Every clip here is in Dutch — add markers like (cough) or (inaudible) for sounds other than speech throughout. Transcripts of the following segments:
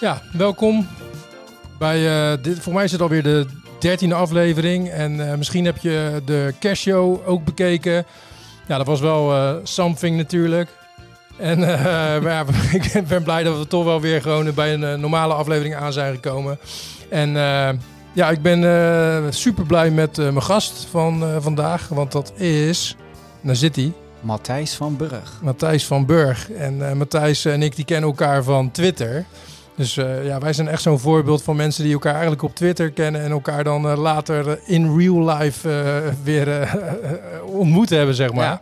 Ja, welkom bij uh, dit. Voor mij is het alweer de dertiende aflevering. En uh, misschien heb je de kerstshow ook bekeken. Ja, dat was wel uh, something natuurlijk. En (laughs) ja, (laughs) ik ben blij dat we toch wel weer gewoon bij een normale aflevering aan zijn gekomen. En ja, ik ben super blij met mijn gast van vandaag. Want dat is. Daar zit hij. Matthijs van Burg. Matthijs van Burg. En Matthijs en ik die kennen elkaar van Twitter. Dus uh, ja, wij zijn echt zo'n voorbeeld van mensen die elkaar eigenlijk op Twitter kennen en elkaar dan uh, later in real life uh, (laughs) weer ontmoet hebben, zeg maar. Ja.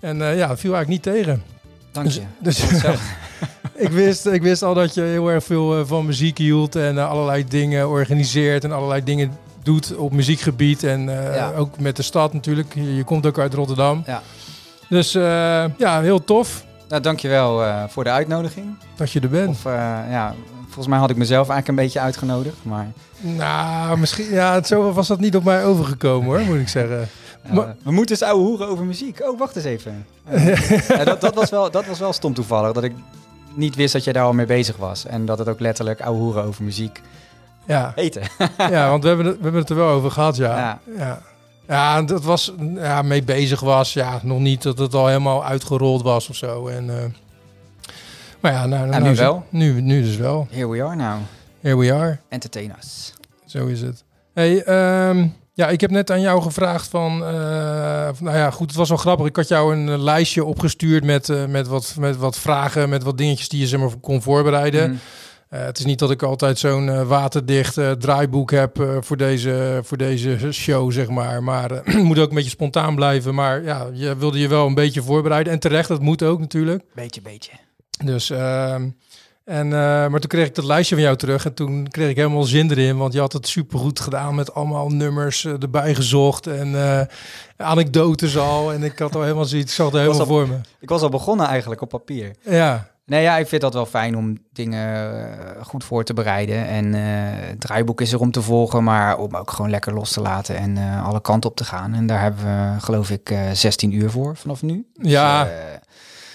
En ja, dat viel eigenlijk niet tegen. Dank je. Dus, dus (laughs) ik, wist, ik wist al dat je heel erg veel van muziek hield en allerlei dingen organiseert en allerlei dingen doet op muziekgebied. En ja. ook met de stad natuurlijk. Je, je, komt ook uit Rotterdam. Ja. Dus ja, heel tof. Nou, dankjewel uh, voor de uitnodiging. Dat je er bent. Of, uh, ja, volgens mij had ik mezelf eigenlijk een beetje uitgenodigd, maar... Nou, misschien... Ja, zo was dat niet op mij overgekomen hoor, moet ik zeggen. (laughs) Maar, we moeten eens ouwe hoeren over muziek. Oh, wacht eens even. (laughs) ja, dat, dat, was wel, dat was wel stom toevallig, dat ik niet wist dat jij daar al mee bezig was. En dat het ook letterlijk ouwe hoeren over muziek ja. eten. ja, (laughs) want we hebben, het, we hebben het er wel over gehad, ja. ja. ja. Ja, dat was ja, mee bezig was. Ja, nog niet dat het al helemaal uitgerold was of zo. En, uh, maar ja, nou, nou, nu wel. Nu, nu dus wel. Here we are now. Here we are. Entertainers. Zo is het. Hey, um, ja, ik heb net aan jou gevraagd van, uh, nou ja, goed, het was wel grappig. Ik had jou een lijstje opgestuurd met, uh, met, wat, met wat vragen, met wat dingetjes die je zeg maar kon voorbereiden. Mm. Uh, het is niet dat ik altijd zo'n uh, waterdicht uh, draaiboek heb voor, deze, voor deze show, zeg maar. Maar (clears throat) het moet ook een beetje spontaan blijven. Maar ja, je wilde je wel een beetje voorbereiden. En terecht, dat moet ook natuurlijk. Beetje, beetje. Dus, ehm, en, maar toen kreeg ik dat lijstje van jou terug. En toen kreeg ik helemaal zin erin. Want je had het supergoed gedaan met allemaal nummers erbij gezocht. En anekdotes al. En ik had al helemaal zoiets, ik zag het helemaal al, voor me. Ik was al begonnen eigenlijk op papier. Ja. Nee, ja, ik vind dat wel fijn om dingen uh, goed voor te bereiden. En uh, het draaiboek is er om te volgen, maar om ook gewoon lekker los te laten en uh, alle kanten op te gaan. En daar hebben we, geloof ik, 16 uur voor vanaf nu. Ja, dus,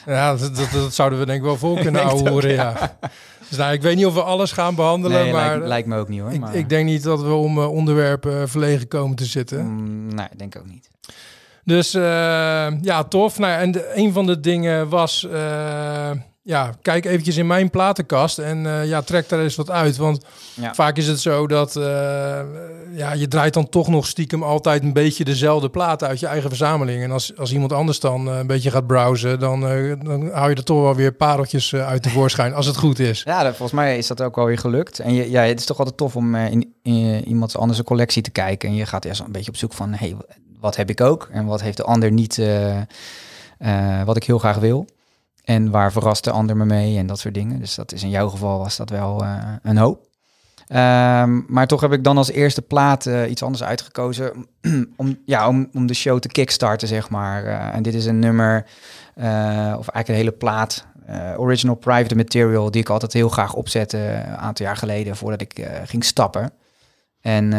ja dat, dat, dat, zouden we denk ik wel vol (laughs) kunnen horen. Ja. Dus nou, ik weet niet of we alles gaan behandelen, nee, maar lijkt, lijkt, me ook niet hoor. Ik, maar... ik, denk niet dat we om onderwerpen verlegen komen te zitten. Mm, nee, denk ook niet. Dus ja, tof. Nou, en de, een van de dingen was ja, kijk eventjes in mijn platenkast en uh, ja, trek daar eens wat uit. Want ja. vaak is het zo dat uh, ja, je draait dan toch nog stiekem altijd een beetje dezelfde platen uit je eigen verzameling. En als, als iemand anders dan uh, een beetje gaat browsen, dan, dan hou je er toch wel weer pareltjes uit de voorschijn als het goed is. Ja, volgens mij is dat ook wel weer gelukt. En je, ja, het is toch altijd tof om in, in iemands anders collectie te kijken. En je gaat eerst een beetje op zoek van, hey, wat heb ik ook? En wat heeft de ander niet, wat ik heel graag wil? En waar verrast de ander me mee en dat soort dingen. Dus dat is in jouw geval was dat wel uh, een hoop. Um, maar toch heb ik dan als eerste plaat uh, iets anders uitgekozen (clears throat) om, ja, om, om de show te kickstarten, zeg maar. Uh, en dit is een nummer, of eigenlijk een hele plaat, original private material, die ik altijd heel graag opzette een aantal jaar geleden voordat ik ging stappen. En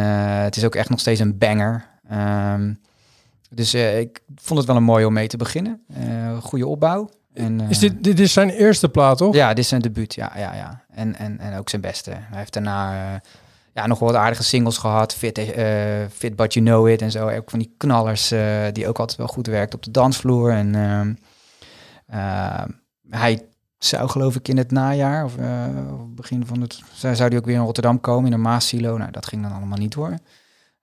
het is ook echt nog steeds een banger. Um, dus ik vond het wel een mooi om mee te beginnen. goede opbouw. En, is dit, dit is zijn eerste plaat, toch? Ja, dit is zijn debuut, ja. ja, ja. En, en, en ook zijn beste. Hij heeft daarna uh, ja, nog wel wat aardige singles gehad. Fit, uh, Fit But You Know It en zo. Ook van die knallers die ook altijd wel goed werkt op de dansvloer. En hij zou geloof ik in het najaar of begin van het... Zou hij ook weer in Rotterdam komen in een Maas-silo. Nou, dat ging dan allemaal niet door.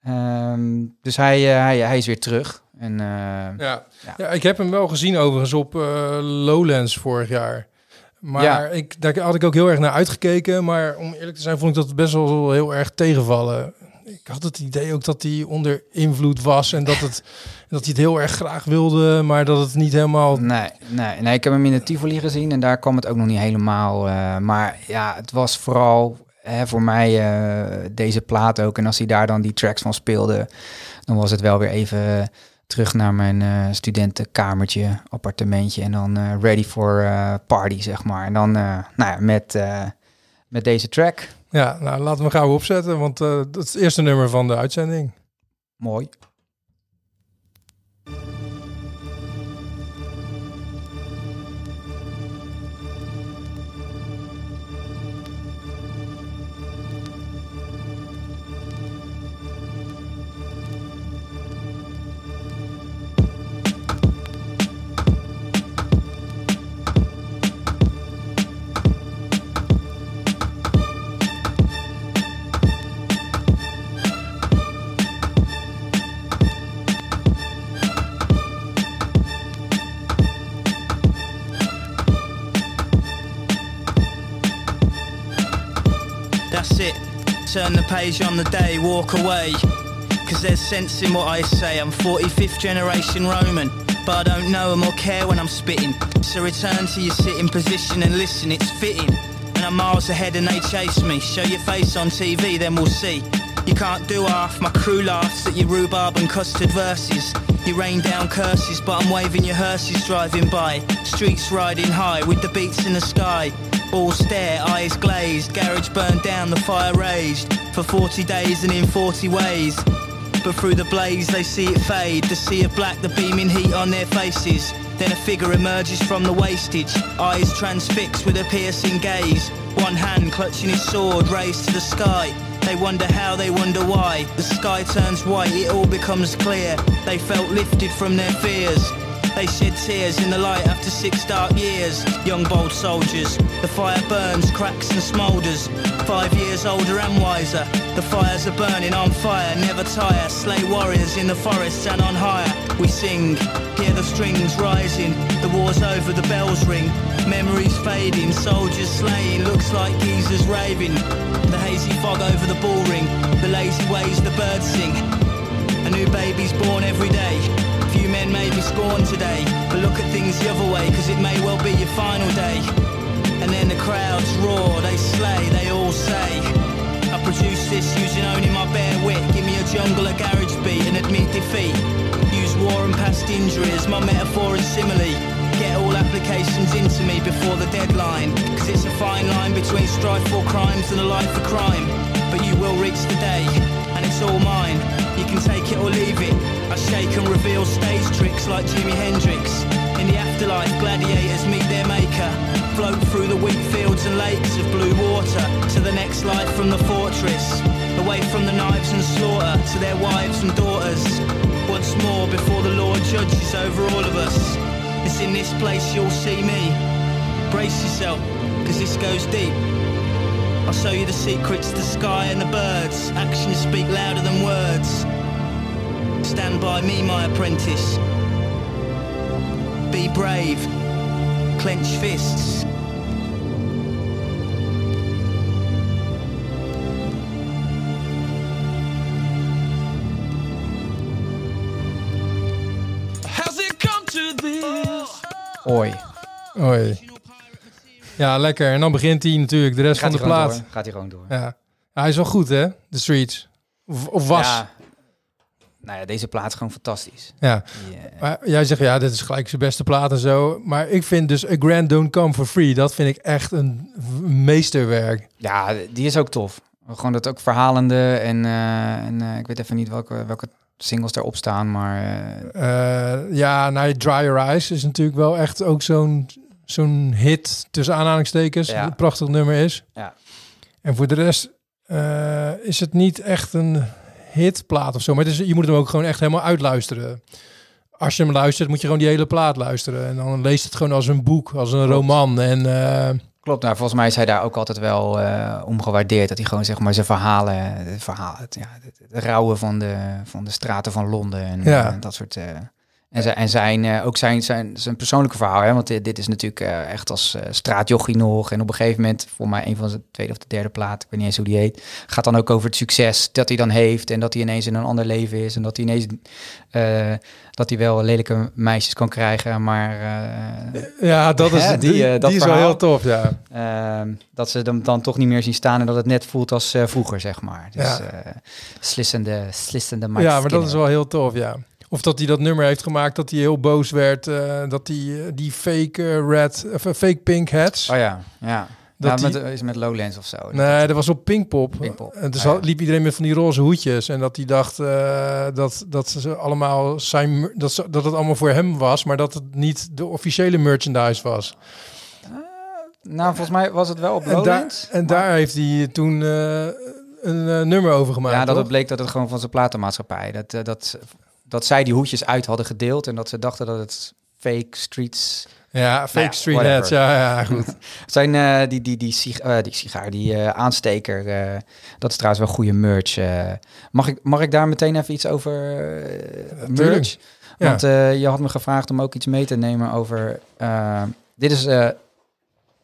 Um, dus hij, hij, hij is weer terug. En, uh, ja. ja. Ik heb hem wel gezien overigens op uh, Lowlands vorig jaar. Maar ja. ik, daar had ik ook heel erg naar uitgekeken. Maar om eerlijk te zijn, vond ik dat best wel heel erg tegenvallen. Ik had het idee ook dat hij onder invloed was en dat, het, (laughs) dat hij het heel erg graag wilde, maar dat het niet helemaal. Nee, nee, nee ik heb hem in de Tivoli gezien en daar kwam het ook nog niet helemaal. Uh, maar ja, het was vooral hè, voor mij uh, deze plaat ook. En als hij daar dan die tracks van speelde, dan was het wel weer even terug naar mijn uh, studentenkamertje, appartementje en dan uh, ready for uh, party, zeg maar. En dan nou ja, met, met deze track. Ja, nou laten we gauw opzetten, want dat is het eerste nummer van de uitzending. Mooi. On the day, walk away. Cause there's sense in what I say. I'm 45th generation Roman, but I don't know 'em or care when I'm spitting. So return to your sitting position and listen, it's fitting. And I'm miles ahead and they chase me. Show your face on TV, then we'll see. You can't do half, my crew laughs at your rhubarb and custard verses. You rain down curses, but I'm waving your hearses driving by. Streets riding high with the beats in the sky. All stare, eyes glazed, garage burned down, the fire raged. For 40 days and in 40 ways. But through the blaze they see it fade, the sea of black, the beaming heat on their faces. Then a figure emerges from the wastage, eyes transfixed with a piercing gaze. One hand clutching his sword raised to the sky. They wonder how, they wonder why. The sky turns white, it all becomes clear. They felt lifted from their fears. They shed tears in the light after six dark years. Young bold soldiers, the fire burns, cracks and smoulders. Five years older and wiser. The fires are burning on fire, never tire. Slay warriors in the forests and on higher. We sing, hear the strings rising. The war's over, the bells ring. Memories fading, soldiers slaying. Looks like geezers raving. The hazy fog over the ball ring. The lazy ways the birds sing. A new baby's born every day. Few men may be scorned today, but look at things the other way, cause it may well be your final day. And then the crowds roar, they slay, they all say. I produce this using only my bare wit. Give me a jungle, a garage beat, and admit defeat. Use war and past injuries, my metaphor and simile. Get all applications into me before the deadline. Cause it's a fine line between strife for crimes and a life for crime. But you will reach the day, and it's all mine. You can take it or leave it. I shake and reveal stage tricks like Jimi Hendrix. In the afterlife, gladiators meet their maker. Float through the wheat fields and lakes of blue water to the next life from the fortress. Away from the knives and slaughter to their wives and daughters. Once more before the Lord judges over all of us. It's in this place you'll see me. Brace yourself, cause this goes deep. I'll show you the secrets, the sky and the birds. Actions speak louder than words. Stand by me, my apprentice. Be brave. Clench fists. Has it Ja, lekker. En dan begint hij natuurlijk de rest van de plaat. door. Gaat hij gewoon door. Ja. Hij is wel goed, hè? De Streets. Of, of was. Ja. Nou ja, deze plaat is gewoon fantastisch. ja. Maar jij zegt, ja, dit is gelijk zijn beste plaat en zo. Maar ik vind dus A Grand Don't Come For Free, dat vind ik echt een meesterwerk. ja, die is ook tof. Gewoon dat ook verhalende en, eh, en eh, ik weet even niet welke, welke singles daarop staan, maar Eh, ja, nou, Dry Your Eyes is natuurlijk wel echt ook zo'n zo'n hit, tussen aanhalingstekens, Ja. een prachtig nummer is. Ja. En voor de rest eh, is het niet echt een hitplaat of zo. Maar het is, je moet hem ook gewoon echt helemaal uitluisteren. Als je hem luistert, moet je gewoon die hele plaat luisteren. En dan leest het gewoon als een boek, als een roman. En eh, klopt. Nou, volgens mij is hij daar ook altijd wel eh omgewaardeerd. Dat hij gewoon zeg maar zijn verhalen, verhaal, het, ja, het, het rouwen van de, van de straten van Londen en Ja. eh, dat soort. En zijn, en zijn eh, ook zijn, zijn, zijn persoonlijke verhaal, hè? want dit, dit is natuurlijk eh, echt als eh, straatjochie nog. En op een gegeven moment, voor mij een van zijn tweede of de derde plaat, ik weet niet eens hoe die heet, gaat dan ook over het succes dat hij dan heeft en dat hij ineens in een ander leven is en dat hij ineens dat hij wel lelijke meisjes kan krijgen, maar ja, dat is, (laughs) Hè, die, die, die, dat is wel verhaal. heel tof, ja. Ehm, dat ze hem dan toch niet meer zien staan en dat het net voelt als vroeger, zeg maar. Dus Ja. slissende, slissende ja, maar dat is wel heel tof, ja. Of dat hij dat nummer heeft gemaakt dat hij heel boos werd. eh, dat hij eh, die fake eh, red, of fake pink hats. Oh ja, ja. Dat ja, die- met, is met Lowlands of zo. Nee, dat was op Pinkpop. Pinkpop. En dus Ah, ja. had- liep iedereen met van die roze hoedjes. En dat hij dacht dat, dat ze allemaal zijn, dat, ze, dat het allemaal voor hem was, maar dat het niet de officiële merchandise was. Nou, volgens mij was het wel op En daar, Lowlands. en daar heeft hij toen een nummer over gemaakt. ja, dat toch? het bleek dat het gewoon van zijn platenmaatschappij. Dat, dat, dat zij die hoedjes uit hadden gedeeld en dat ze dachten dat het fake streets ja, fake Nou ja, street whatever. hats. Ja, ja, goed. (laughs) zijn. eh, die, die, die, sig- eh, die sigaar, die eh, aansteker. dat is trouwens wel goede merch. mag, ik, mag ik daar meteen even iets over merch? Ja. Want je had me gevraagd om ook iets mee te nemen over. dit is. eh,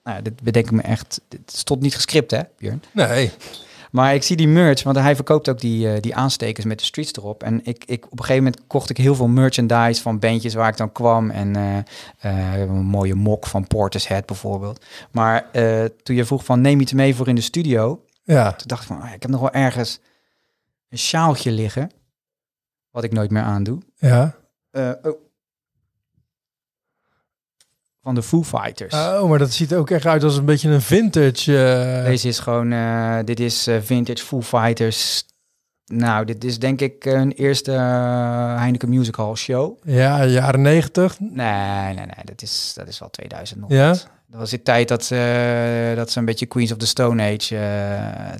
nou, dit bedenk ik me echt. Dit stond niet gescript, hè, Björn? Nee, Maar ik zie die merch, want hij verkoopt ook die, eh, die aanstekers met de streets erop. En ik, ik, op een gegeven moment kocht ik heel veel merchandise van bandjes waar ik dan kwam. En eh, eh, een mooie mok van Portishead bijvoorbeeld. Maar toen je vroeg van neem iets mee voor in de studio. Ja. Toen dacht ik van, ah, ik heb nog wel ergens een sjaaltje liggen. Wat ik nooit meer aandoe. Ja. Oh. Van de Foo Fighters. Oh, maar dat ziet er ook echt uit als een beetje een vintage. eh, Deze is gewoon, eh, dit is eh, vintage Foo Fighters. Nou, dit is denk ik een eerste Heineken Music Hall show. Ja, jaren negentig. Nee, nee, nee, dat is, dat is wel 2000 nog. Ja? Dat was de tijd dat, ze dat ze een beetje Queens of the Stone Age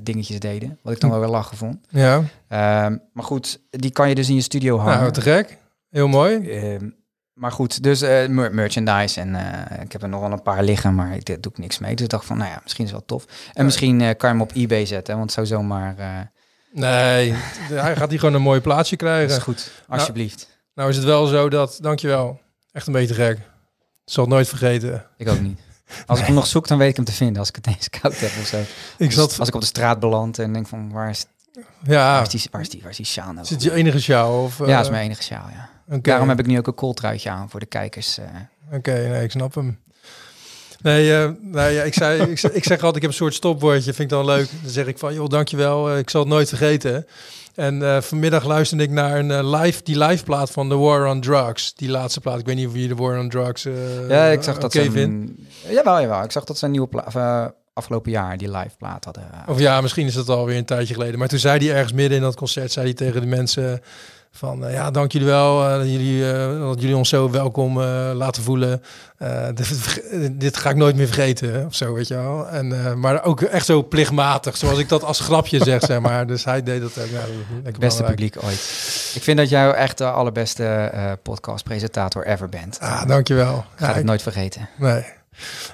dingetjes deden. Wat ik dan wel weer lachen vond. Ja. Ehm, maar goed, die kan je dus in je studio hangen. Nou, te gek. Heel mooi. Ehm, maar goed, dus eh, mer- merchandise. En eh, ik heb er nog wel een paar liggen, maar ik, daar doe ik niks mee. Dus ik dacht van, nou ja, misschien is het wel tof. En misschien eh, kan je hem op eBay zetten, want zou zomaar... Nee, (laughs) hij gaat hier gewoon een mooi plaatsje dat krijgen. is goed, alsjeblieft. Nou is het wel zo dat, dankjewel, echt een beetje gek. Ik zal het nooit vergeten. Ik ook niet. Als ik hem nog zoek, dan weet ik hem te vinden. Als ik het eens koud heb of zo. Ik zat, Als ik op de straat beland en denk van, waar is, ja, waar is die, waar is die, waar is die sjaal nou? is het je enige sjaal? Of, Ja, dat is mijn enige sjaal, ja. Daarom heb ik nu ook een kooltruitje aan voor de kijkers. eh. Oké, nee, ik snap hem. Nee, nou ja, ik, zei, ik, zeg- ik zeg altijd, ik heb een soort stopwoordje, vind ik dan leuk. Dan zeg ik van, joh, dankjewel, eh, ik zal het nooit vergeten. En vanmiddag luisterde ik naar een live, die live plaat van The War on Drugs. Die laatste plaat, ik weet niet of je The War on Drugs ja, ik zag dat ze... vindt. Jawel, jawel. Ik zag dat een nieuwe plaat... afgelopen jaar die live plaat hadden. Of ja, misschien is dat alweer een tijdje geleden. Maar toen zei hij ergens midden in dat concert, zei hij tegen de mensen van, eh, ja, dank jullie wel eh, dat, jullie, eh, dat jullie ons zo welkom laten voelen. Dit, dit ga ik nooit meer vergeten, of zo, weet je wel. En, maar ook echt zo plichtmatig, zoals ik dat als grapje zeg, zeg maar. Dus hij deed dat ook. Beste belangrijk. publiek ooit. Ik vind dat jij echt de allerbeste podcast-presentator ever bent. Ah, dankjewel. Ga Ja, ik- nooit vergeten. Nee.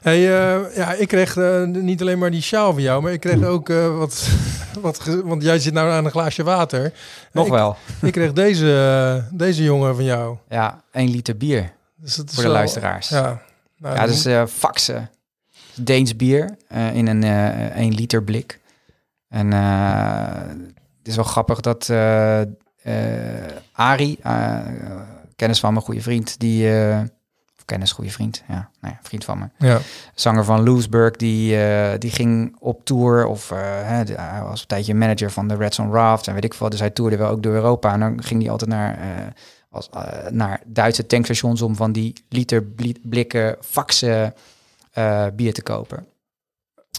Hey, eh, ja, ik kreeg eh, niet alleen maar die sjaal van jou, maar ik kreeg ook eh, wat, (laughs) wat, want jij zit nou aan een glaasje water. Nog ik, wel. Ik kreeg deze, deze jongen van jou. Ja, één liter bier Dus voor de luisteraars. Ja, Ja, nou, dat is eh Faxe. Deens bier in een eh 1 liter blik. En het is wel grappig dat Ari, kennis van mijn goede vriend, die... kennis, goede vriend, ja, nou ja, vriend van me. ja. zanger van Loesburg, die, eh, die ging op tour. Of hè, de- hij was een tijdje manager van de Reds on Raft en weet ik veel. Dus hij toerde wel ook door Europa. En dan ging hij altijd naar, eh, als, naar Duitse tankstations om van die liter bli- blikken faxen bier te kopen.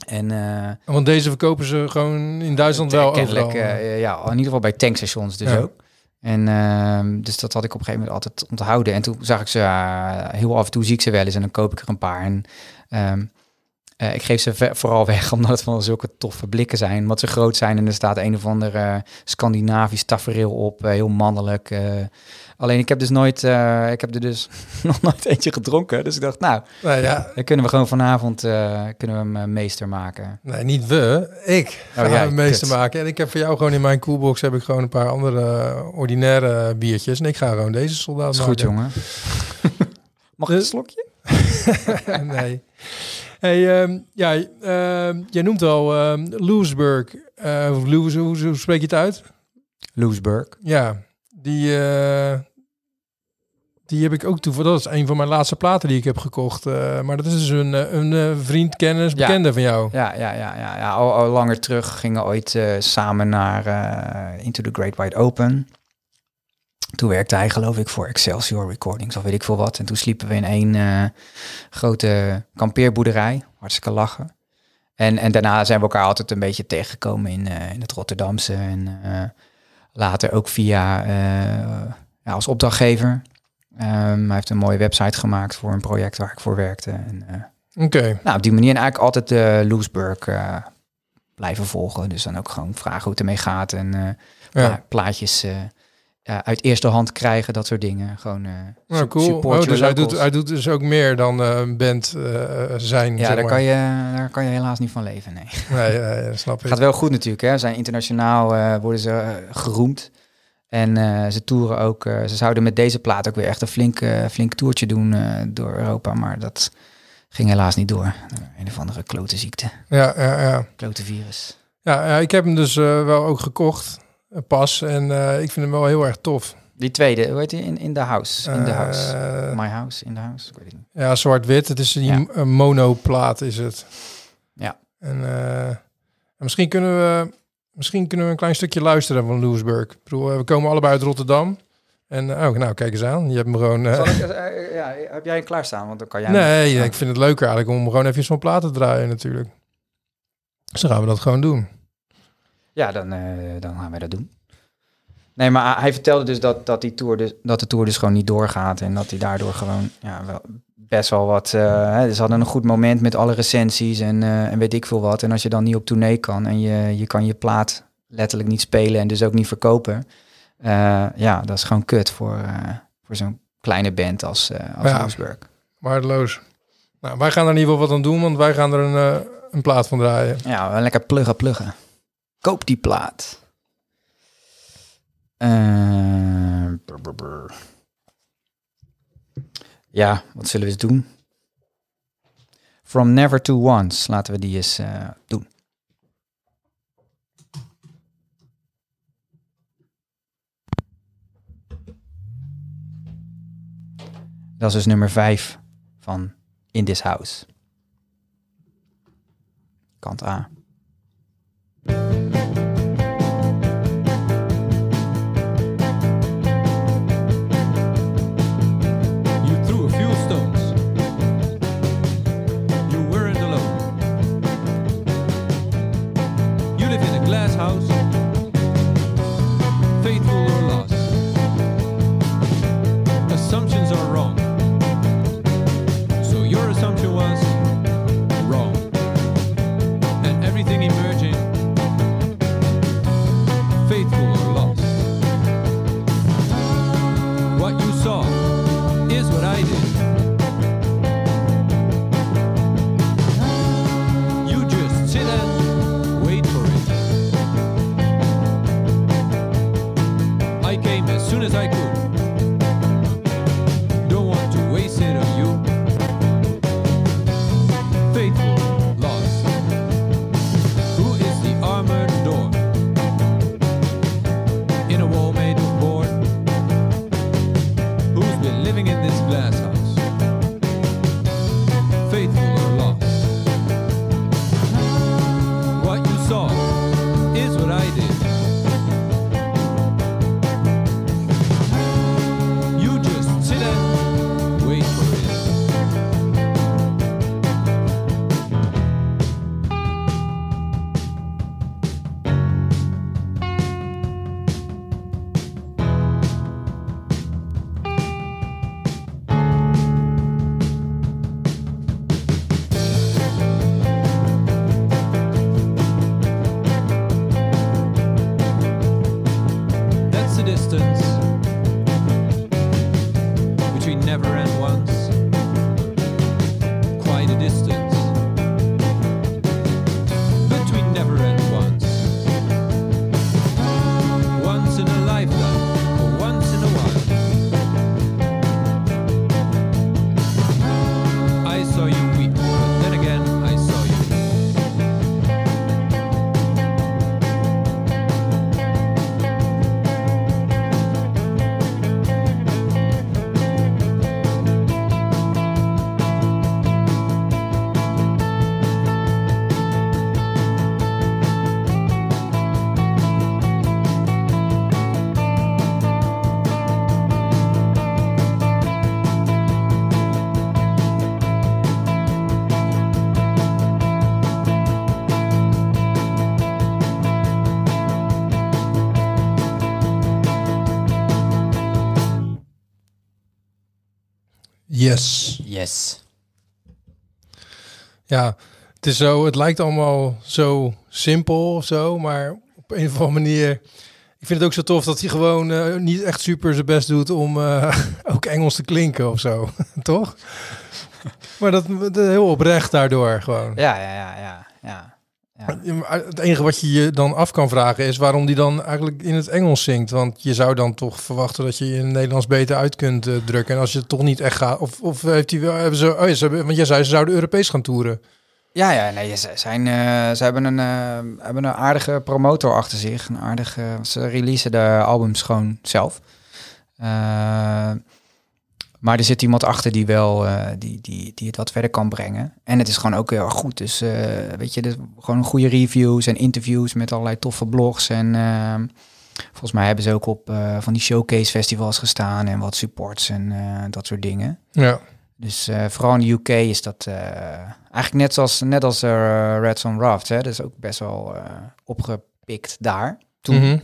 En Want deze verkopen ze gewoon in Duitsland wel overal. ja, in ieder geval bij tankstations dus Ja. ook. En ehm, dus dat had ik op een gegeven moment altijd onthouden. En toen zag ik ze, eh, heel af en toe zie ik ze wel eens en dan koop ik er een paar. En ehm, eh, ik geef ze vooral (laughs) weg omdat het van zulke toffe blikken zijn. Omdat ze groot zijn en er staat een of ander eh, Scandinavisch tafereel op. eh, heel mannelijk. alleen ik heb dus nooit, ik heb er dus (laughs) nog nooit eentje gedronken. Dus ik dacht, nou, nou ja, dan kunnen we gewoon vanavond kunnen we hem meester maken. nee, niet we. Ik ga Oh, jij, hem meester kut. maken. En ik heb voor jou gewoon in mijn coolbox heb ik gewoon een paar andere ordinaire biertjes. En ik ga gewoon deze soldaat is goed, maken. jongen. (laughs) Mag ik een Dus- slokje? nee. Hey, ehm, ja, ehm, jij noemt al ehm Lewisburg. Eh, of Lewis, hoe, hoe spreek je het uit? Loesburg. Ja, die, eh, die heb ik ook toevallig. Dat is een van mijn laatste platen die ik heb gekocht. Eh, maar dat is dus een, eh, een eh, vriend, kennis, Ja. bekende van jou. Ja, ja, ja, ja, ja. Al, al langer terug gingen ooit eh, samen naar eh, Into the Great Wide Open. Toen werkte hij geloof ik voor Excelsior Recordings of weet ik veel wat. En toen sliepen we in één eh, grote kampeerboerderij. Hartstikke lachen. En, en daarna zijn we elkaar altijd een beetje tegengekomen in, eh, in het Rotterdamse. En eh, later ook via ja, als opdrachtgever. Ehm, hij heeft een mooie website gemaakt voor een project waar ik voor werkte. Oké, nou, op die manier en eigenlijk altijd de Loesburg blijven volgen. Dus dan ook gewoon vragen hoe het ermee gaat en ja. pla- plaatjes ja, uit eerste hand krijgen, dat soort dingen. Gewoon eh Nou, cool. support Oh, dus hij doet, hij doet dus ook meer dan eh, een band eh, zijn. ja, zeg daar kan, je, daar kan je helaas niet van leven, nee. (laughs) Nee, nee, dat snap ik. Gaat wel goed natuurlijk, hè. Zijn internationaal eh, worden ze eh, geroemd. En eh, ze toeren ook, eh, ze zouden met deze plaat ook weer echt een flink, eh, flink toertje doen eh, door Europa. Maar dat ging helaas niet door. Een of andere klote ziekte, Ja, ja, ja. klote virus. Ja, ja, ik heb hem dus eh, wel ook gekocht, eh, pas. En eh, ik vind hem wel heel erg tof. Die tweede, hoe heet die? In, in the House. In the Eh, House. My House, in the House. Ik weet het niet. Ja, zwart-wit. Het is die Ja. een monoplaat is het. Ja. En eh, en misschien kunnen we misschien kunnen we een klein stukje luisteren van Louisburg. Ik bedoel, eh, we komen allebei uit Rotterdam. En eh, oh, nou, kijk eens aan. Je hebt me gewoon. eh, Zal ik, eh, ja, heb jij klaarstaan? Want dan kan jij... nee, Ja. ik vind het leuker eigenlijk om gewoon even zo'n plaat te draaien natuurlijk. Dus dan gaan we dat gewoon doen. Ja, dan, eh, dan gaan wij dat doen. Nee, maar hij vertelde dus dat, dat, die tour dus dat de tour dus gewoon niet doorgaat. En dat hij daardoor gewoon ja, wel, best wel wat... eh, ze hadden een goed moment met alle recensies en, eh, en weet ik veel wat. En als je dan niet op tournee kan en je, je kan je plaat letterlijk niet spelen en dus ook niet verkopen. ja, dat is gewoon kut voor, voor zo'n kleine band als, als Ja. Waardeloos. Nou, wij gaan er in ieder geval wat aan doen, want wij gaan er een, een plaat van draaien. Ja, lekker pluggen, pluggen. Koop die plaat. Brr. Ja, wat zullen we eens doen? From Never to Once. Laten we die eens eh, doen. Dat is dus nummer 5 van In This House. Kant A. Yes. Ja, het is zo, het lijkt allemaal zo simpel of zo, maar op een of andere manier. Ik vind het ook zo tof dat hij gewoon eh, niet echt super zijn best doet om eh, (laughs) ook Engels te klinken of zo, (laughs) toch? maar dat, dat heel oprecht daardoor gewoon. Ja, ja, ja, ja. ja. ja. Ja, maar Het enige wat je je dan af kan vragen is waarom die dan eigenlijk in het Engels zingt. Want je zou dan toch verwachten dat je in het Nederlands beter uit kunt eh, drukken. En als je toch niet echt gaat. Of, of heeft hij wel. Hebben ze, oh ja, ze want jij zei ze zouden Europees gaan toeren. Ja, ja, nee, ze, zijn, eh, ze hebben, een, eh, hebben een aardige promotor achter zich. Een aardige, ze releasen de albums gewoon zelf. Maar er zit iemand achter die wel eh, die, die, die het wat verder kan brengen. En het is gewoon ook heel erg goed. Dus eh, weet je, dus gewoon goede reviews en interviews met allerlei toffe blogs. En ehm, volgens mij hebben ze ook op eh, van die showcase festivals gestaan en wat supports en dat soort dingen. Ja. Dus vooral in de UK is dat eigenlijk net zoals net als Red Son Raft. Hè? Dat is ook best wel opgepikt daar toen. Mhm.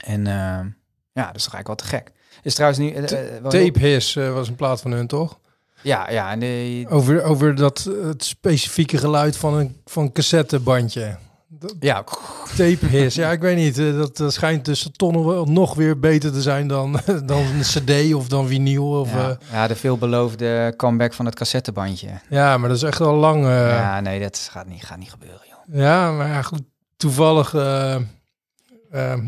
En eh, ja, dat is toch eigenlijk wel te gek. Is trouwens nu... eh, eh, Tape Hiss eh, was een plaat van hun, toch? Ja, ja. En de, Over, over dat, het specifieke geluid van een, van cassettebandje. ja, Tape Hiss, ja, ik weet niet. Dat, dat schijnt tussen tonnen wel nog weer beter te zijn dan, (laughs) dan een cd of dan vinyl. Of, ja. ja, ja, de veelbeloofde comeback van het cassettebandje. ja, maar dat is echt al lang. ja. ja, nee, dat gaat niet, gaat niet gebeuren, joh. maar ja, goed. Toevallig,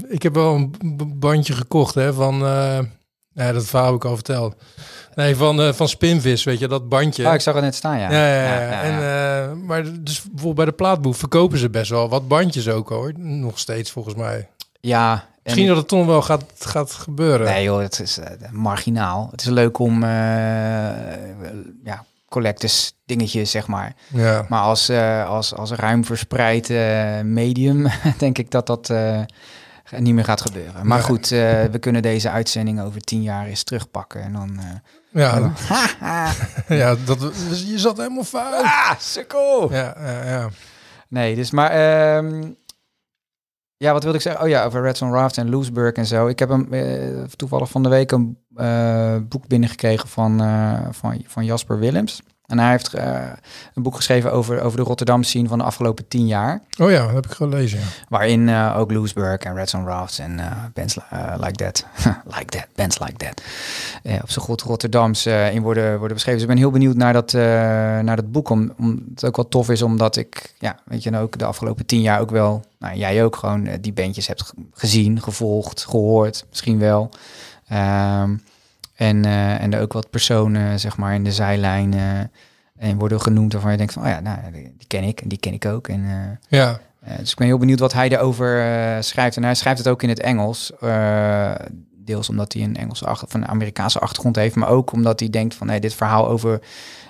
ik heb wel een bandje gekocht hè, van, ja, dat verhaal heb ik al verteld. Nee, van, eh, van Spinvis, weet je, dat bandje. Ah, ik zag het net staan, ja. Ja, ja, ja. En, eh, maar dus bijvoorbeeld bij de plaatboek verkopen ze best wel wat bandjes ook hoor. Nog steeds volgens mij. Ja, en- Misschien dat het toch wel gaat, gaat gebeuren. Nee joh, het is eh, marginaal. Het is leuk om, ja, collectors dingetjes, zeg maar. Ja. Maar als, als, als ruim verspreid medium, (laughs) denk ik dat dat niet meer gaat gebeuren. Maar goed, eh, we kunnen deze uitzending over tien jaar eens terugpakken. En dan... eh, Ja, (laughs) (laughs) ja dat, je zat helemaal fout. ah, sukkel! Ja, ja, ja. Nee, dus maar... ehm, ja, wat wilde ik zeggen? Oh ja, over Red Son Raft en Loosburg en zo. Ik heb hem eh, toevallig van de week een boek binnengekregen van, van, van Jasper Willems. En hij heeft eh, een boek geschreven over, over de Rotterdam scene van de afgelopen tien jaar. Oh ja, dat heb ik gelezen. Ja. Waarin eh, ook Loosburg en Red Son Rafts en eh bands li- like that, (laughs) like that, bands like that, op zijn goed Rotterdams in worden, worden beschreven. Dus ik ben heel benieuwd naar dat, naar dat boek, om, om het ook wel tof is, omdat ik, ja, weet je, nou ook de afgelopen tien jaar ook wel, nou jij ook gewoon die bandjes hebt ge- gezien, gevolgd, gehoord, misschien wel. Ehm, en, eh, en er ook wat personen, zeg maar, in de zijlijn eh, en worden genoemd waarvan je denkt van, oh ja, nou, die, ken ik en die ken ik ook. En eh, Ja, dus ik ben heel benieuwd wat hij erover schrijft. En hij schrijft het ook in het Engels. deels omdat hij een Engelse achter, of een Amerikaanse achtergrond heeft, maar ook omdat hij denkt van hey, dit verhaal over,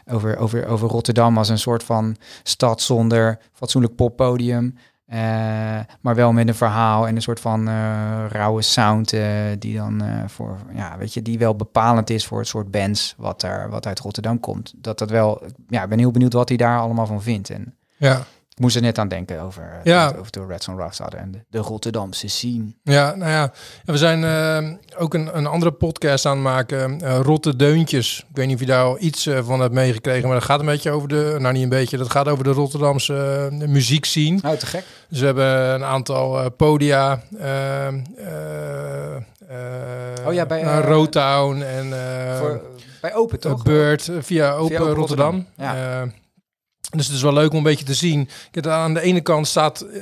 over, over, over Rotterdam als een soort van stad zonder fatsoenlijk poppodium. Eh, maar wel met een verhaal en een soort van eh, rauwe sound eh, die dan voor ja weet je die wel bepalend is voor het soort bands wat daar wat uit Rotterdam komt. Dat dat wel ja ik ben heel benieuwd wat hij daar allemaal van vindt en ja. Ik moest er net aan denken over, eh, Ja. over de on Rafts hadden en de, de Rotterdamse scene. Ja, nou ja, we zijn eh, ook een, een andere podcast aan het maken, eh Rotte Deuntjes. Ik weet niet of je daar al iets eh, van hebt meegekregen, maar dat gaat een beetje over de, nou niet een beetje, dat gaat over de Rotterdamse uh, muziekscene. Oh, te gek. Dus we hebben een aantal eh, podia. eh, eh, eh, Oh ja, bij, nou, eh, Rotown en eh, Voor, bij Open, eh, toch? Beurt eh, via Open Open Rotterdam. Rotterdam, Eh, dus het is wel leuk om een beetje te zien. Aan de ene kant staat, eh,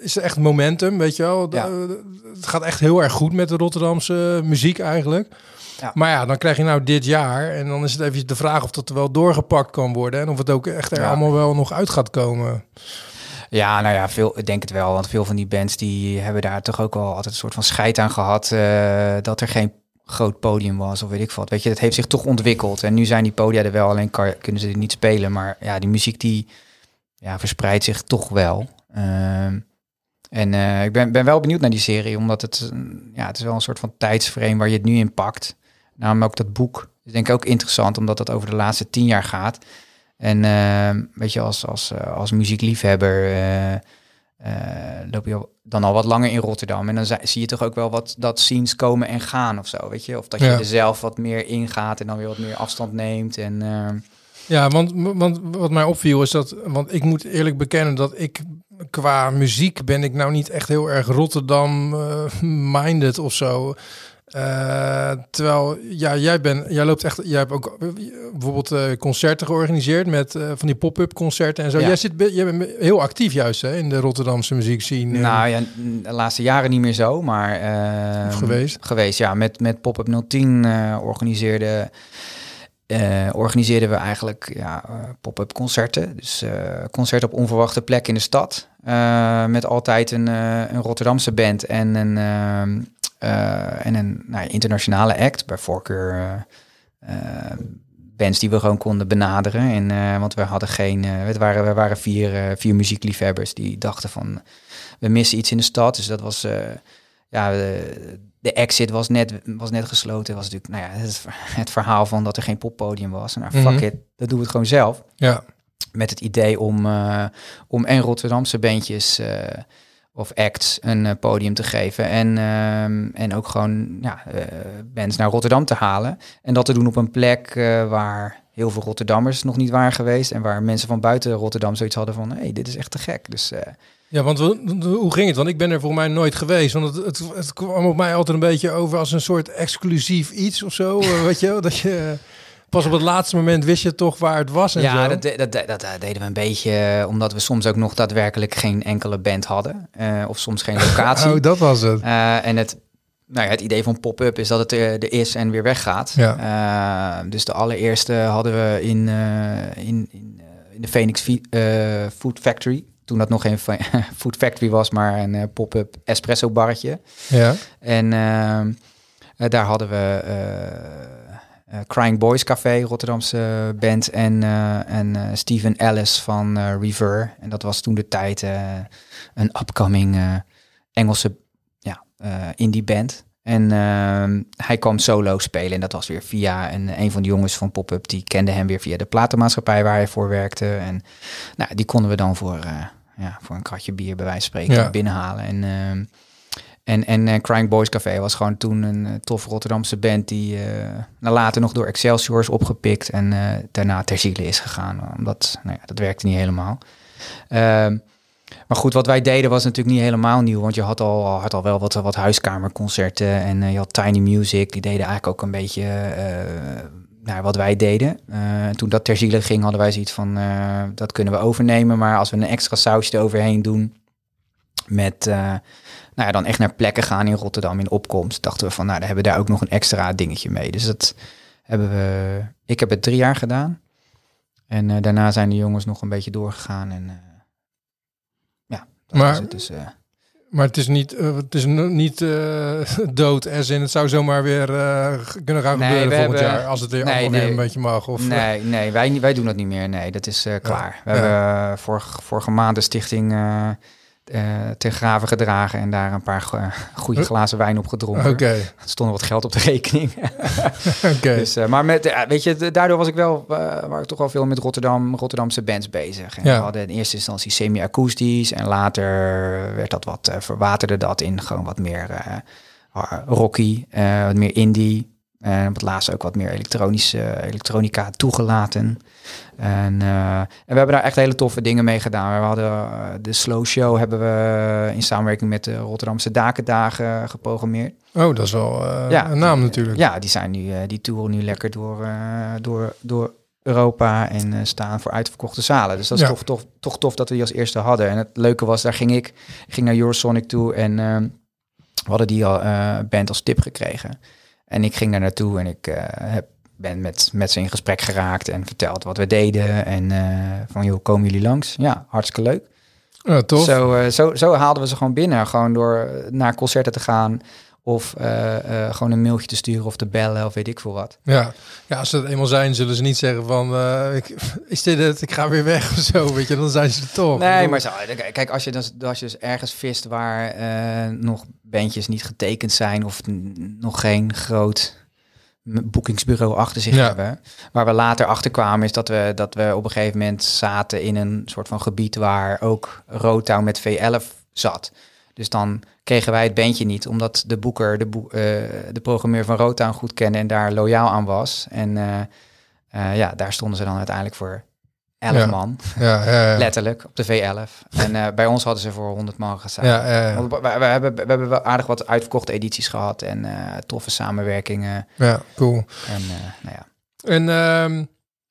is er echt momentum, weet je wel. Ja. eh, het gaat echt heel erg goed met de Rotterdamse muziek eigenlijk. Ja. Maar ja, dan krijg je nou dit jaar. En dan is het even de vraag of dat er wel doorgepakt kan worden. En of het ook echt er Ja. allemaal wel nog uit gaat komen. Ja, nou ja, veel, ik denk het wel. Want veel van die bands die hebben daar toch ook wel altijd een soort van scheid aan gehad. eh, dat er geen groot podium was of weet ik wat. Weet je, dat heeft zich toch ontwikkeld. En nu zijn die podia er wel, alleen kunnen ze die niet spelen. Maar ja, die muziek die ja, verspreidt zich toch wel. Ehm, en eh, ik ben, ben wel benieuwd naar die serie, omdat het, mm, ja, het is wel een soort van tijdsframe waar je het nu in pakt. Namelijk ook dat boek is denk ik ook interessant, omdat dat over de laatste tien jaar gaat. En ehm, weet je, als, als, eh, als muziekliefhebber eh, eh, loop je al- dan al wat langer in Rotterdam. En dan zi- zie je toch ook wel wat dat scenes komen en gaan of zo, weet je. Of dat je Ja. er zelf wat meer ingaat en dan weer wat meer afstand neemt. En ehm, Ja, want, want wat mij opviel is dat, want ik moet eerlijk bekennen dat ik qua muziek ben ik nou niet echt heel erg Rotterdam-minded of zo. Eh, terwijl, ja, jij, bent, jij loopt echt, jij hebt ook bijvoorbeeld eh, concerten georganiseerd met eh, van die pop-up concerten en zo. Ja. Jij, zit, jij bent heel actief juist hè, in de Rotterdamse muziekscene. nou ja, de laatste jaren niet meer zo, maar... ehm, geweest? Geweest, ja. Met, met Pop-Up 010 eh, organiseerde organiseerden we eigenlijk ja, pop-up concerten. Dus eh concerten op onverwachte plekken in de stad. Eh, met altijd een, eh, een Rotterdamse band en een, eh, en een nou, internationale act. Bij voorkeur bands die we gewoon konden benaderen. En, want we hadden geen. het waren, we waren vier, vier muziekliefhebbers die dachten van. We missen iets in de stad. Dus dat was. ja, de, de exit was net, was net gesloten. was natuurlijk nou ja, het, het verhaal van dat er geen poppodium was. Nou, fuck Mhm. it, dat doen we het gewoon zelf. Ja, Met het idee om, eh, om en Rotterdamse bandjes eh, of acts een eh, podium te geven. En, ehm, en ook gewoon ja, bands naar Rotterdam te halen. En dat te doen op een plek waar heel veel Rotterdammers nog niet waren geweest. En waar mensen van buiten Rotterdam zoiets hadden van... hé, hey, dit is echt te gek. Dus ja want hoe ging het? Want ik ben er voor mij nooit geweest. Want het, het, kwam op mij altijd een beetje over als een soort exclusief iets of zo. weet je? Dat je pas op het laatste moment wist je toch waar het was en ja, zo. dat, dat, dat, dat deden we een beetje eh, omdat we soms ook nog daadwerkelijk geen enkele band hadden. eh, of soms geen (laughs) locatie. Oh, dat was het. Eh, en het, nou ja, het idee van pop-up is dat het er, er is en weer weggaat. Ja. Eh, dus de allereerste hadden we in, eh, in, in, eh, in de Phoenix eh, Food Factory. Toen dat nog geen (laughs) Food Factory was, maar een eh, pop-up espresso barretje. Ja. En ehm, eh, daar hadden we eh, eh, Crying Boys Café, Rotterdamse band. En, eh, en eh, Steven Ellis van eh Rever. En dat was toen de tijd eh, een upcoming eh, Engelse ja, eh, indie band. En ehm, hij kwam solo spelen. En dat was weer via een, een van de jongens van Pop-Up. Die kende hem weer via de platenmaatschappij waar hij voor werkte. En nou, die konden we dan voor, eh, ja, voor een kratje bier bij wijze van spreken Ja. binnenhalen. En, ehm, en, en eh, Crying Boys Café was gewoon toen een eh, toffe Rotterdamse band die nou, later nog door Excelsior is opgepikt en daarna ter ziele is gegaan. Omdat, nou ja, dat werkte niet helemaal. Ehm, maar goed, wat wij deden was natuurlijk niet helemaal nieuw, want je had al, had al wel wat, wat huiskamerconcerten en je had Tiny Music, die deden eigenlijk ook een beetje eh, nou, wat wij deden. Toen dat ter ziele ging, hadden wij zoiets van, dat kunnen we overnemen, maar als we een extra sausje eroverheen doen met, nou ja, dan echt naar plekken gaan in Rotterdam in opkomst, dachten we van, nou, dan hebben we daar ook nog een extra dingetje mee. Dus dat hebben we, ik heb het drie jaar gedaan. En eh, daarna zijn de jongens nog een beetje doorgegaan en eh, ja, dat Maar- het dus... eh, Maar het is niet, het is niet (laughs) dood, as in het zou zomaar weer kunnen gaan Nee, gebeuren volgend hebben- jaar. Als het weer nee, allemaal nee. weer een beetje mag. Of, nee, nee wij, wij doen dat niet meer. Nee, dat is klaar. We ja. hebben vorige, vorige maand de stichting eh eh, ten graven gedragen en daar een paar go- goede glazen wijn op gedronken. Oké, Er stond wat geld op de rekening. (laughs) oké. dus, eh, maar met, weet je, daardoor was ik wel, eh waar ik toch al veel met Rotterdam, Rotterdamse bands bezig. En Ja. We hadden in eerste instantie semi-akoestisch en later werd dat wat, eh, verwaterde dat in gewoon wat meer eh, rocky, eh, wat meer indie. En op het laatst ook wat meer elektronische elektronica toegelaten. En, eh, en we hebben daar echt hele toffe dingen mee gedaan. We hadden eh, de Slow Show hebben we in samenwerking met de Rotterdamse Dakendagen geprogrammeerd. Oh, dat is wel eh, Ja. een naam natuurlijk. Ja, die zijn nu, eh, die toeren nu lekker door, eh, door, door Europa en eh, staan voor uitverkochte zalen. Dus dat is Ja. toch, toch, toch tof dat we die als eerste hadden. En het leuke was, daar ging ik, ging naar Eurosonic toe en we hadden die al, eh, band als tip gekregen. En ik ging daar naartoe en ik eh, heb, ben met, met ze in gesprek geraakt en verteld wat we deden. En eh, van, joh, komen jullie langs? Ja, hartstikke leuk. Ja, tof. Zo, eh, zo, zo haalden we ze gewoon binnen. Gewoon door naar concerten te gaan. Of eh, eh, gewoon een mailtje te sturen of te bellen of weet ik veel wat. Ja. ja, als ze het eenmaal zijn, zullen ze niet zeggen van... eh, ik, (laughs) is dit het? Ik ga weer weg of zo, weet je. Dan zijn ze er toch. Nee, maar zo, kijk, als je, dus, als je dus ergens vist waar nog bandjes niet getekend zijn... of nog geen groot boekingsbureau achter zich Ja. hebben. Waar we later achter kwamen is dat we, dat we op een gegeven moment zaten in een soort van gebied... waar ook Rotown met V11 zat. Dus dan kregen wij het bandje niet, omdat de boeker de, boe- eh, de programmeur van Rotown goed kende en daar loyaal aan was. En eh, eh, ja, daar stonden ze dan uiteindelijk voor 11 Ja. man, Ja, ja, (laughs) letterlijk, op de V11. En bij ons hadden ze voor 100 man gestaan. Want we, we hebben, we hebben wel aardig wat uitverkochte edities gehad en eh, toffe samenwerkingen. ja, cool. En nou ja. En ehm,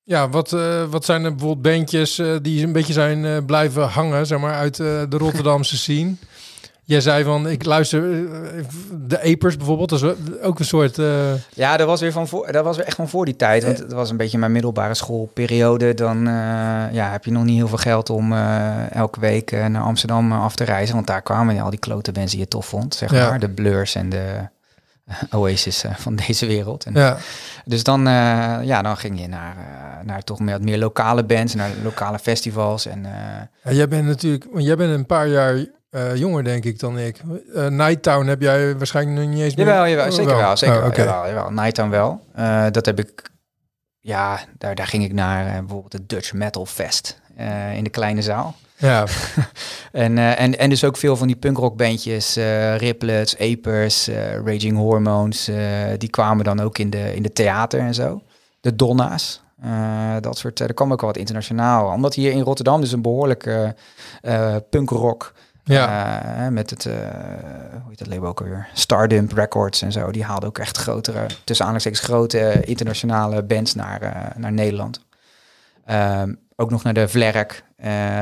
ja, wat, wat zijn er bijvoorbeeld bandjes die een beetje zijn blijven hangen, zeg maar, uit de Rotterdamse (laughs) scene? Jij zei van, ik luister eh, de Apers bijvoorbeeld, dat is ook een soort... eh, Ja, dat was weer van voor, dat was weer echt van voor die tijd. Want het was een beetje mijn middelbare schoolperiode. Dan eh, ja, heb je nog niet heel veel geld om eh, elke week eh, naar Amsterdam eh, af te reizen. Want daar kwamen al die klote bands die je tof vond, zeg Ja. maar. De Blurs en de eh, Oasis eh, van deze wereld. En, ja. Dus dan, eh, ja, dan ging je naar, eh, naar toch meer, meer lokale bands, naar lokale festivals. En, eh, Ja, jij bent natuurlijk, want jij bent een paar jaar eh, jonger denk ik dan ik. Eh Nighttown heb jij waarschijnlijk nog niet eens meer... Jawel, jawel, zeker Oh, wel. Zeker Oh, jawel, jawel. Nighttown wel. Eh, dat heb ik... Ja, daar, daar ging ik naar bijvoorbeeld het Dutch Metal Fest in de kleine zaal. Ja, (laughs) En, en, en dus ook veel van die punkrockbandjes, eh Riplets, Apers, Raging Hormones, die kwamen dan ook in de, in de theater en zo. De Donna's, eh, dat soort, er kwam ook wel wat internationaal. Omdat hier in Rotterdam dus een behoorlijke eh punkrock ja. eh, met het, eh, hoe heet dat label ook alweer? Stardump Records en zo. Die haalden ook echt grotere, tussen aanhalingstekens grote eh, internationale bands naar, naar Nederland. Ehm, ook nog naar de Vlerk,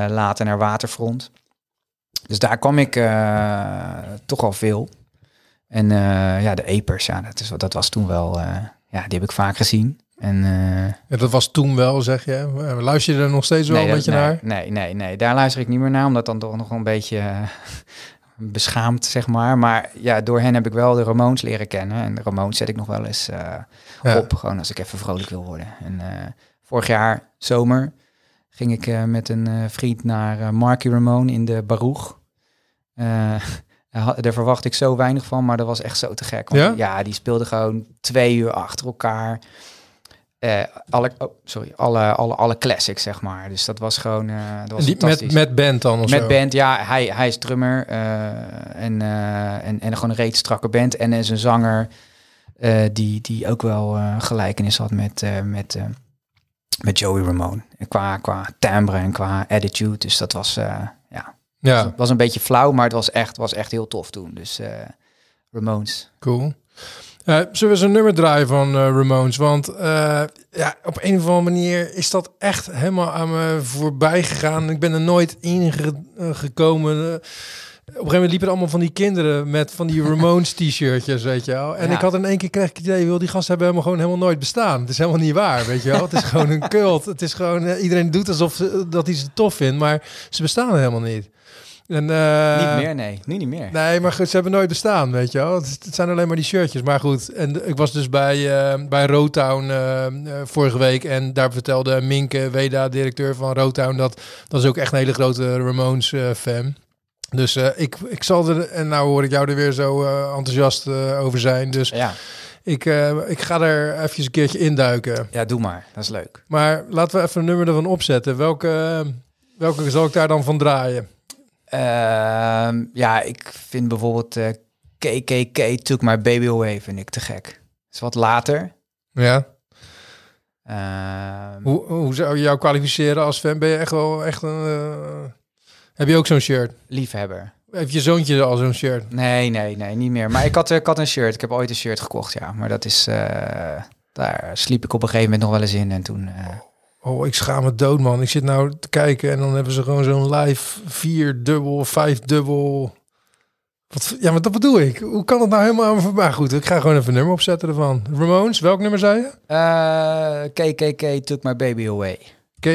later naar Waterfront. Dus daar kwam ik toch al veel. En ja, de Apers, ja, dat, is, dat was toen wel, ja, die heb ik vaak gezien. En, eh, Ja, dat was toen wel, zeg je. Eh, Luister je er nog steeds wel een dat- beetje nee, naar? Nee, nee, nee. Daar luister ik niet meer naar, omdat dan toch nog een beetje eh, (laughs) beschaamd, zeg maar. Maar ja, door hen heb ik wel de Ramones leren kennen. En de Ramones zet ik nog wel eens Ja. op, gewoon als ik even vrolijk wil worden. En vorig jaar, zomer, ging ik met een vriend naar Marky Ramone in de Baruch. (laughs) Daar verwacht ik zo weinig van, maar dat was echt zo te gek. Want Ja? ja, die speelde gewoon twee uur achter elkaar. Eh, alle, oh, sorry, alle, alle, alle classics, zeg maar. Dus dat was gewoon eh dat was die, met, fantastisch. met band dan of Met zo? band, ja, hij, hij is drummer eh, en, en, en gewoon een reeds strakke band. En is een zanger die, die ook wel gelijkenis had met, met, met Joey Ramone. Qua, qua timbre en qua attitude. Dus dat was, ja, Ja, was, was een beetje flauw, maar het was echt, was echt heel tof toen. Dus Ramones. cool. Eh, zullen we eens een nummer draaien van eh, Ramones? Want eh, ja, op een of andere manier is dat echt helemaal aan me voorbij gegaan. Ik ben er nooit ingekomen. op een gegeven moment liepen er allemaal van die kinderen met van die Ramones t-shirtjes, weet je wel. En Ja. ik had in één keer kreeg ik het idee, wil die gasten hebben helemaal gewoon helemaal nooit bestaan. Het is helemaal niet waar, weet je wel. Het is gewoon een cult. Het is gewoon iedereen doet alsof ze, dat hij ze tof vindt, maar ze bestaan helemaal niet. En, eh, niet meer, nee. Nu niet meer. Nee, maar goed, ze hebben nooit bestaan, weet je wel. Het, het zijn alleen maar die shirtjes. Maar goed, en ik was dus bij, eh bij Rotown eh, vorige week. En daar vertelde Minke, Weda, directeur van Rotown, dat dat is ook echt een hele grote Ramones-fan. dus ik, ik zal er, en nou hoor ik jou er weer zo enthousiast over zijn. Dus Ja. ik, ik ga er even een keertje induiken. ja, doe maar. Dat is leuk. Maar laten we even een nummer ervan opzetten. Welke, welke zal ik daar dan van draaien? Ehm, ja, ik vind bijvoorbeeld eh, KKK Took My Baby Away vind ik te gek. is wat later. Ja. Ehm, Hoe, hoe zou je jou kwalificeren als fan? Ben je echt wel echt een... eh, Heb je ook zo'n shirt? liefhebber. Heeft je zoontje al zo'n shirt? Nee, nee, nee, niet meer. Maar ik had, eh, ik had een shirt. Ik heb ooit een shirt gekocht, ja. Maar dat is... eh, daar sliep ik op een gegeven moment nog wel eens in. En toen... Oh, ik schaam me dood, man. Ik zit nou te kijken en dan hebben ze gewoon zo'n live vier dubbel, vijf dubbel. Wat, ja, maar dat bedoel ik. Hoe kan het nou helemaal aan voorbij? Goed, ik ga gewoon even een nummer opzetten ervan. Ramones, welk nummer zei je? Eh, uh, KKK Took My Baby Away. K...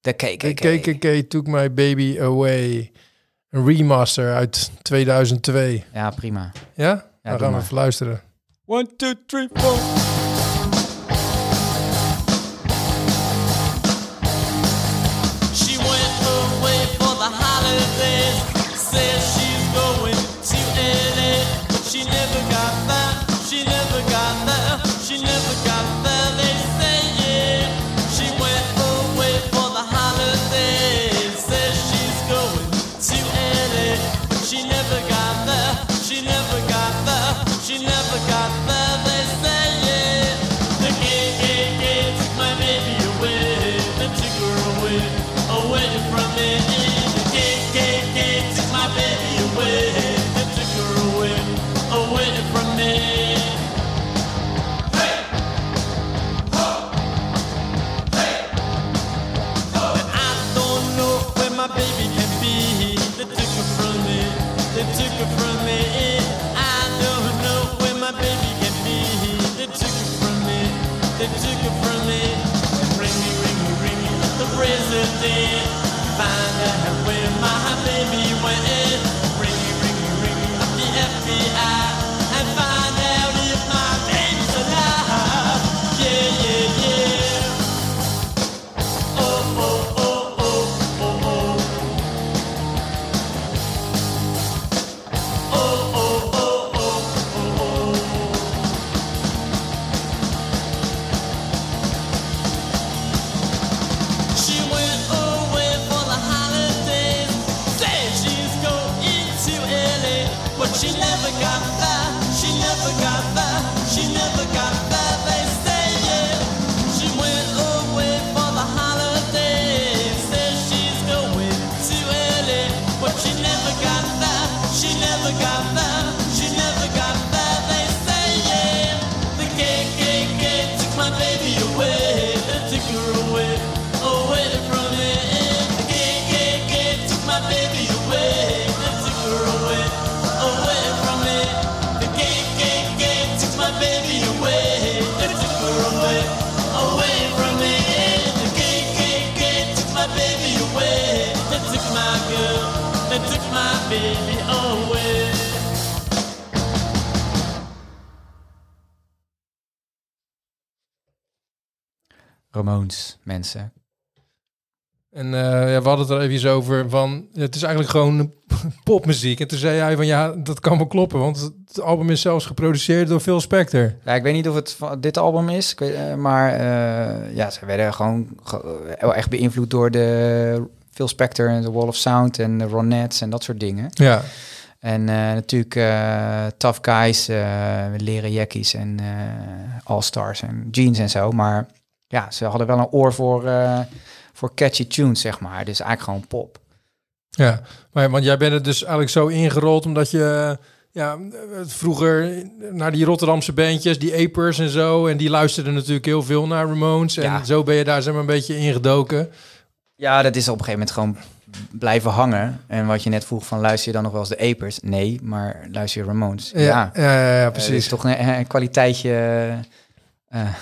De KKK. KKK Took My Baby Away. Een remaster uit 2002. Ja, prima. Ja? ja dan gaan we even luisteren. 1, 2, 3, 4. Mensen. En eh, ja, we hadden het er even over van, het is eigenlijk gewoon (laughs) popmuziek. En toen zei hij van, ja, dat kan wel kloppen, want het album is zelfs geproduceerd door Phil Spector. Ja, ik weet niet of het van dit album is, eh, maar eh, ja, ze werden gewoon echt beïnvloed door de Phil Spector en The Wall of Sound en de Ronettes en dat soort dingen. Ja, En natuurlijk eh, Tough Guys, leren jackies en eh, All-Stars en jeans en zo. Maar ja, ze hadden wel een oor voor, eh, voor catchy tunes, zeg maar. Dus eigenlijk gewoon pop. ja. Maar, want jij bent er dus eigenlijk zo ingerold omdat je... Ja, vroeger naar die Rotterdamse bandjes, die Apers en zo. En die luisterden natuurlijk heel veel naar Ramones. En Ja. zo ben je daar zeg maar een beetje ingedoken. Ja, dat is op een gegeven moment gewoon blijven hangen. En wat je net vroeg van luister je dan nog wel eens de Apers? Nee, maar luister je Ramones? Ja, ja, ja, ja, Eh, precies. het is toch een, een kwaliteitje eh,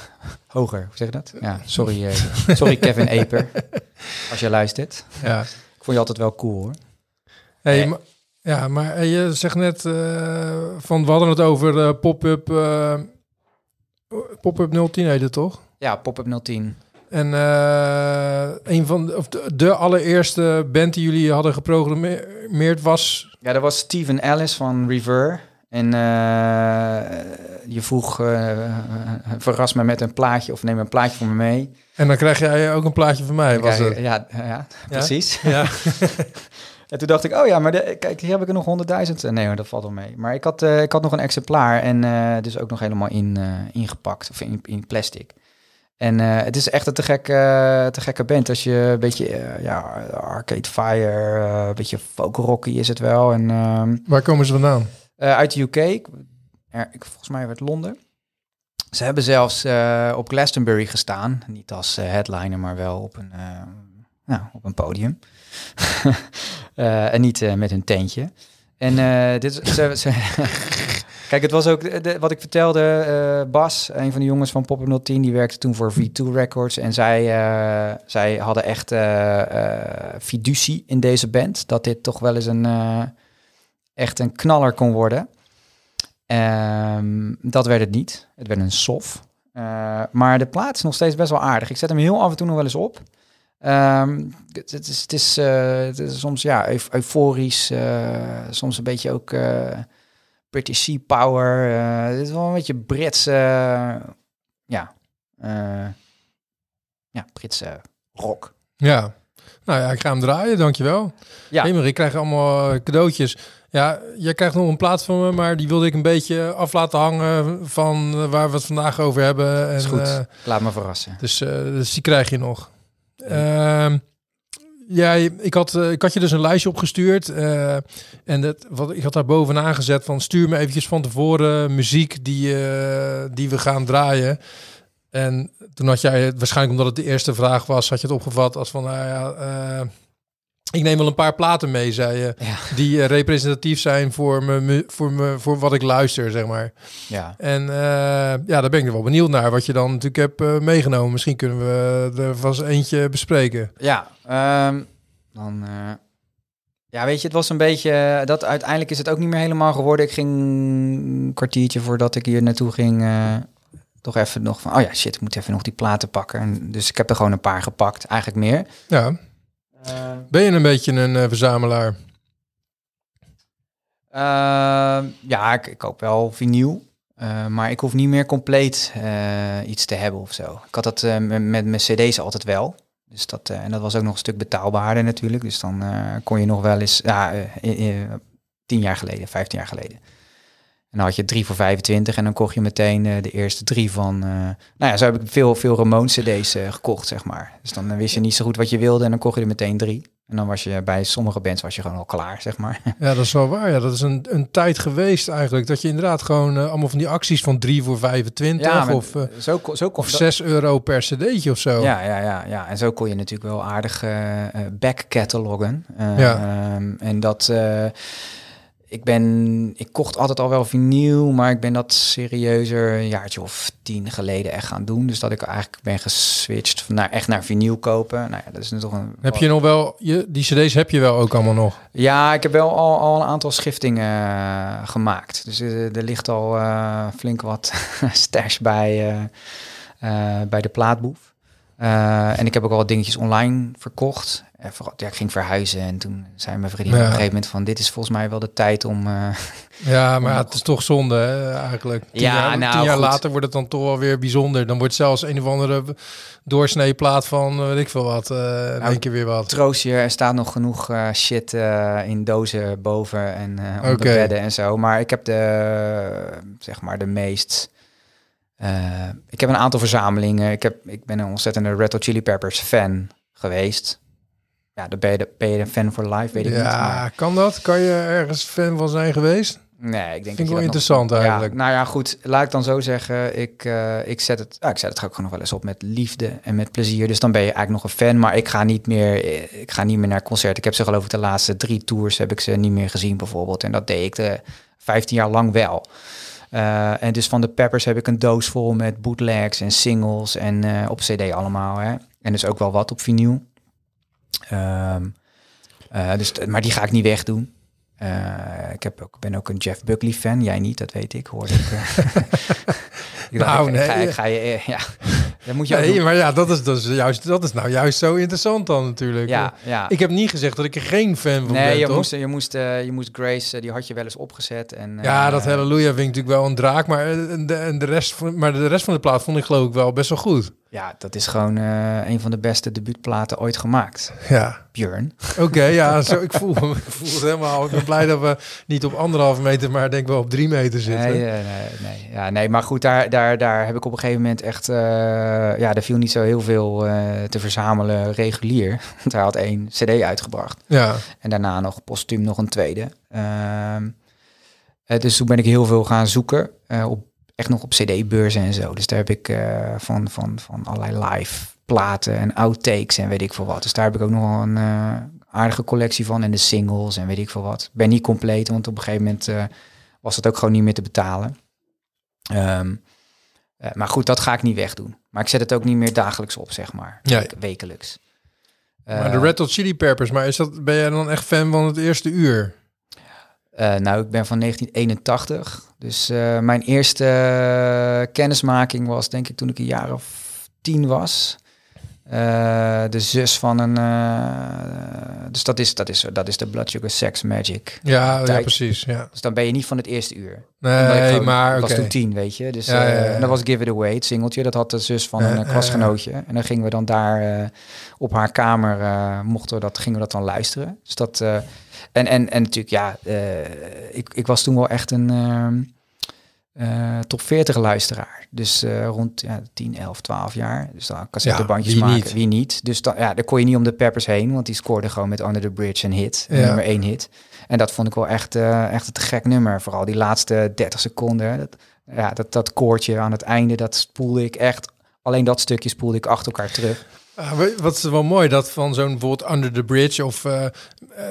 hoger, hoe zeg je dat? Ja, sorry, eh, (laughs) sorry Kevin Aper, als je luistert. ja. Ik vond je altijd wel cool hoor. Hey, Eh. ja, maar je zegt net van we hadden het over pop-up pop-up 010 heet het toch? Ja, Pop-Up 010. En een van de, of de, de allereerste band die jullie hadden geprogrammeerd was. Ja, dat was Steven Ellis van Rever. En eh, je vroeg, eh, verras me met een plaatje of neem een plaatje voor me mee. En dan krijg jij ook een plaatje van mij. Was het? ja, ja, precies. Ja. (laughs) En toen dacht ik, oh ja, maar de, kijk, hier heb ik er nog 100.000. Nee hoor, dat valt wel mee. Maar ik had, eh, ik had nog een exemplaar en eh, dus ook nog helemaal in, eh, ingepakt of in, in plastic. En eh, het is echt een te gekke, te gekke band. Als je een beetje, eh, ja, Arcade Fire, eh, een beetje folk rocky is het wel. En ehm, Waar komen ze vandaan? Eh, uit de UK, er- volgens mij werd Londen. Ze hebben zelfs eh, op Glastonbury gestaan. Niet als eh, headliner, maar wel op een, nou, op een podium. (laughs) En niet met een tentje. En dit ze, (laughs) Kijk, het was ook de, wat ik vertelde. Bas, een van de jongens van Pop 010, die werkte toen voor V2 Records. En zij, zij hadden echt fiducie in deze band. Dat dit toch wel eens een, echt een knaller kon worden. Ehm, dat werd het niet. Het werd een sof. Eh, maar de plaat is nog steeds best wel aardig. Ik zet hem heel af en toe nog wel eens op. Ehm, het, het is, het, is, eh, het is soms ja, euf- euforisch, eh, soms een beetje ook British Sea Power. het is wel een beetje Brits, eh, ja, ja, Britse rock. Ja. Nou ja, ik ga hem draaien, dankjewel. Ja. Hey, maar ik krijg allemaal cadeautjes. Ja, jij krijgt nog een plaat van me, maar die wilde ik een beetje af laten hangen van eh, waar we het vandaag over hebben. En, Is goed. eh, Laat me verrassen. dus, eh, dus die krijg je nog. Ehm jij, ik, had, ik had je dus een lijstje opgestuurd. en dat, wat, ik had daar bovenaan gezet van stuur me eventjes van tevoren muziek die, die we gaan draaien. En toen had jij, waarschijnlijk omdat het de eerste vraag was, had je het opgevat als van, nou ja, Ik neem wel een paar platen mee, zei je, Ja. die eh, representatief zijn voor, me, voor, me, voor wat ik luister, zeg maar. Ja. En eh, ja, daar ben ik er wel benieuwd naar, wat je dan natuurlijk hebt eh, meegenomen. Misschien kunnen we er vast eentje bespreken. Ja, ehm, dan. ja, weet je, het was een beetje. Dat uiteindelijk is het ook niet meer helemaal geworden. Ik ging een kwartiertje voordat ik hier naartoe ging. toch even nog van. Oh ja, shit, ik moet even nog die platen pakken. En dus ik heb er gewoon een paar gepakt. Eigenlijk meer. Ja, ben je een beetje een eh, verzamelaar? Ehm, ja, ik, ik koop wel vinyl. eh, maar ik hoef niet meer compleet eh, iets te hebben of zo. Ik had dat eh, met, mijn cd's altijd wel. Dus dat, eh, en dat was ook nog een stuk betaalbaarder natuurlijk. Dus dan eh, kon je nog wel eens, ja, eh, eh, tien jaar geleden, vijftien jaar geleden. Dan had je drie voor 25 en dan kocht je meteen eh, de eerste drie van... eh, nou ja, zo heb ik veel, veel Ramones cd's eh, gekocht, zeg maar. Dus dan wist je niet zo goed wat je wilde en dan kocht je er meteen drie. En dan was je bij sommige bands was je gewoon al klaar, zeg maar. (laughs) Ja, dat is wel waar. Ja, dat is een, een tijd geweest eigenlijk. Dat je inderdaad gewoon allemaal van die acties van 3 voor 25 maar of, zo, kon- zo kon of 6 euro per cd'tje of zo. Ja, ja, ja, ja. En zo kon je natuurlijk wel aardig eh, backcatalogen. Eh, Ja. ehm, en dat... ik ben... Ik kocht altijd al wel vinyl, maar ik ben dat serieuzer een jaartje of tien geleden echt gaan doen. Dus dat ik eigenlijk ben geswitcht van naar, echt naar vinyl kopen. Nou ja, dat is toch een... Heb je nog wel, je, die cd's heb je wel ook allemaal nog. Ja, ik heb wel al, al een aantal schiftingen eh, gemaakt. Dus eh, er ligt al eh, flink wat (laughs) stash bij, bij de plaatboef. Eh, en ik heb ook al wat dingetjes online verkocht. En vooral, ja, ik ging verhuizen en toen zei mijn vriendin Ja. op een gegeven moment van... dit is volgens mij wel de tijd om... eh, (laughs) Ja, maar ja, het is toch zonde hè, eigenlijk. Tien, Ja, jaar, nou, tien jaar goed. later wordt het dan toch wel weer bijzonder. Dan wordt zelfs een of andere doorsnee plaat van, eh, weet ik veel wat, eh in één keer weer wat. troost je, er staat nog genoeg eh, shit eh, in dozen boven en eh onder Oké. bedden en zo. Maar ik heb de, zeg maar, de meest... eh, ik heb een aantal verzamelingen. Ik, heb, ik ben een ontzettende Red Hot Chili Peppers fan geweest. Ja, dan ben je, de, ben je een fan for life, weet ik niet. Ja, kan dat? Kan je ergens fan van zijn geweest? nee, ik denk Vind ik dat wel dat interessant nog, eigenlijk. Ja, nou ja, goed. Laat ik dan zo zeggen. Ik, eh, ik, zet het, ah, ik zet het ook gewoon nog wel eens op met liefde en met plezier. Dus dan ben je eigenlijk nog een fan. Maar ik ga niet meer, eh, ik ga niet meer naar concerten. Ik heb ze geloof ik de laatste drie tours heb ik ze niet meer gezien bijvoorbeeld. En dat deed ik de 15 jaar lang wel. Eh, en dus van de Peppers heb ik een doos vol met bootlegs en singles en eh, op CD allemaal. Hè? En dus ook wel wat op vinyl. Ehm, eh, dus, maar die ga ik niet wegdoen. Ik heb ook, ben ook een Jeff Buckley fan. Jij niet, dat weet ik. Hoorde ik. (laughs) (laughs) dacht, Nou, ik, ik ga, nee. ik ga je, eh, ja, dat moet je Nee, doen. maar ja, dat is, dat, is juist, dat is nou juist zo interessant dan natuurlijk. Ja, ja. Ik heb niet gezegd dat ik er geen fan van nee, ben, je toch? moest, je, moest, eh, je moest Grace, eh, die had je wel eens opgezet. En, Ja, eh, dat Halleluja vind ik natuurlijk wel een draak, maar eh, de, en de rest van, maar de rest van de plaat vond ik geloof ik wel best wel goed. Ja, dat is gewoon eh, een van de beste debuutplaten ooit gemaakt. Ja, Björn. oké, ja, (laughs) zo, ik, voel, ik voel het helemaal. Ik ben blij dat we niet op anderhalve meter, maar denk wel op drie meter zitten. Nee, nee, nee, nee. Ja, nee, maar goed, daar, daar, daar heb ik op een gegeven moment echt... eh, ja, er viel niet zo heel veel eh, te verzamelen regulier. (laughs) Want hij had één cd uitgebracht. Ja, En daarna nog postuum nog een tweede. Ehm, eh, dus toen ben ik heel veel gaan zoeken. eh, op, echt nog op cd-beurzen en zo. Dus daar heb ik eh, van, van, van allerlei live platen en outtakes en weet ik veel wat. Dus daar heb ik ook nog wel een eh, aardige collectie van. En de singles en weet ik veel wat. Ben niet compleet, want op een gegeven moment eh, was het ook gewoon niet meer te betalen. Ehm, eh, maar goed, dat ga ik niet wegdoen. Maar ik zet het ook niet meer dagelijks op, zeg maar. Ja. Wekelijks. maar de Red Hot Chili Peppers, maar is dat, ben jij dan echt fan van het eerste uur? Eh, nou, ik ben van 1981. Dus eh, mijn eerste kennismaking was denk ik toen ik een jaar of tien was. Eh, de zus van een... dus dat is, dat, is, dat is de Blood Sugar Sex Magic. Ja, precies. Ja. Dus dan ben je niet van het eerste uur. Nee, gewoon- maar Ik oké. was toen tien, weet je. Dus Ja, ja, ja. en dat was Give It Away, het singeltje. Dat had de zus van een klasgenootje. En dan gingen we dan daar op haar kamer, mochten we dat, gingen we dat dan luisteren. Dus dat... en, en, en natuurlijk, ja, eh, ik, ik was toen wel echt een ehm, eh, top 40 luisteraar. Dus eh, rond ja, 10, 11, 12 jaar. Dus dan cassettebandjes wie maken. niet? Wie niet? Dus dan, ja, daar kon je niet om de Peppers heen, want die scoorde gewoon met Under the Bridge een hit. Ja. nummer één hit. En dat vond ik wel echt, echt een te gek nummer. Vooral die laatste 30 seconden. Dat, ja, dat, dat koortje aan het einde, dat spoelde ik echt. Alleen dat stukje spoelde ik achter elkaar terug. Je, wat is wel mooi, dat van zo'n bijvoorbeeld Under the Bridge of eh, eh,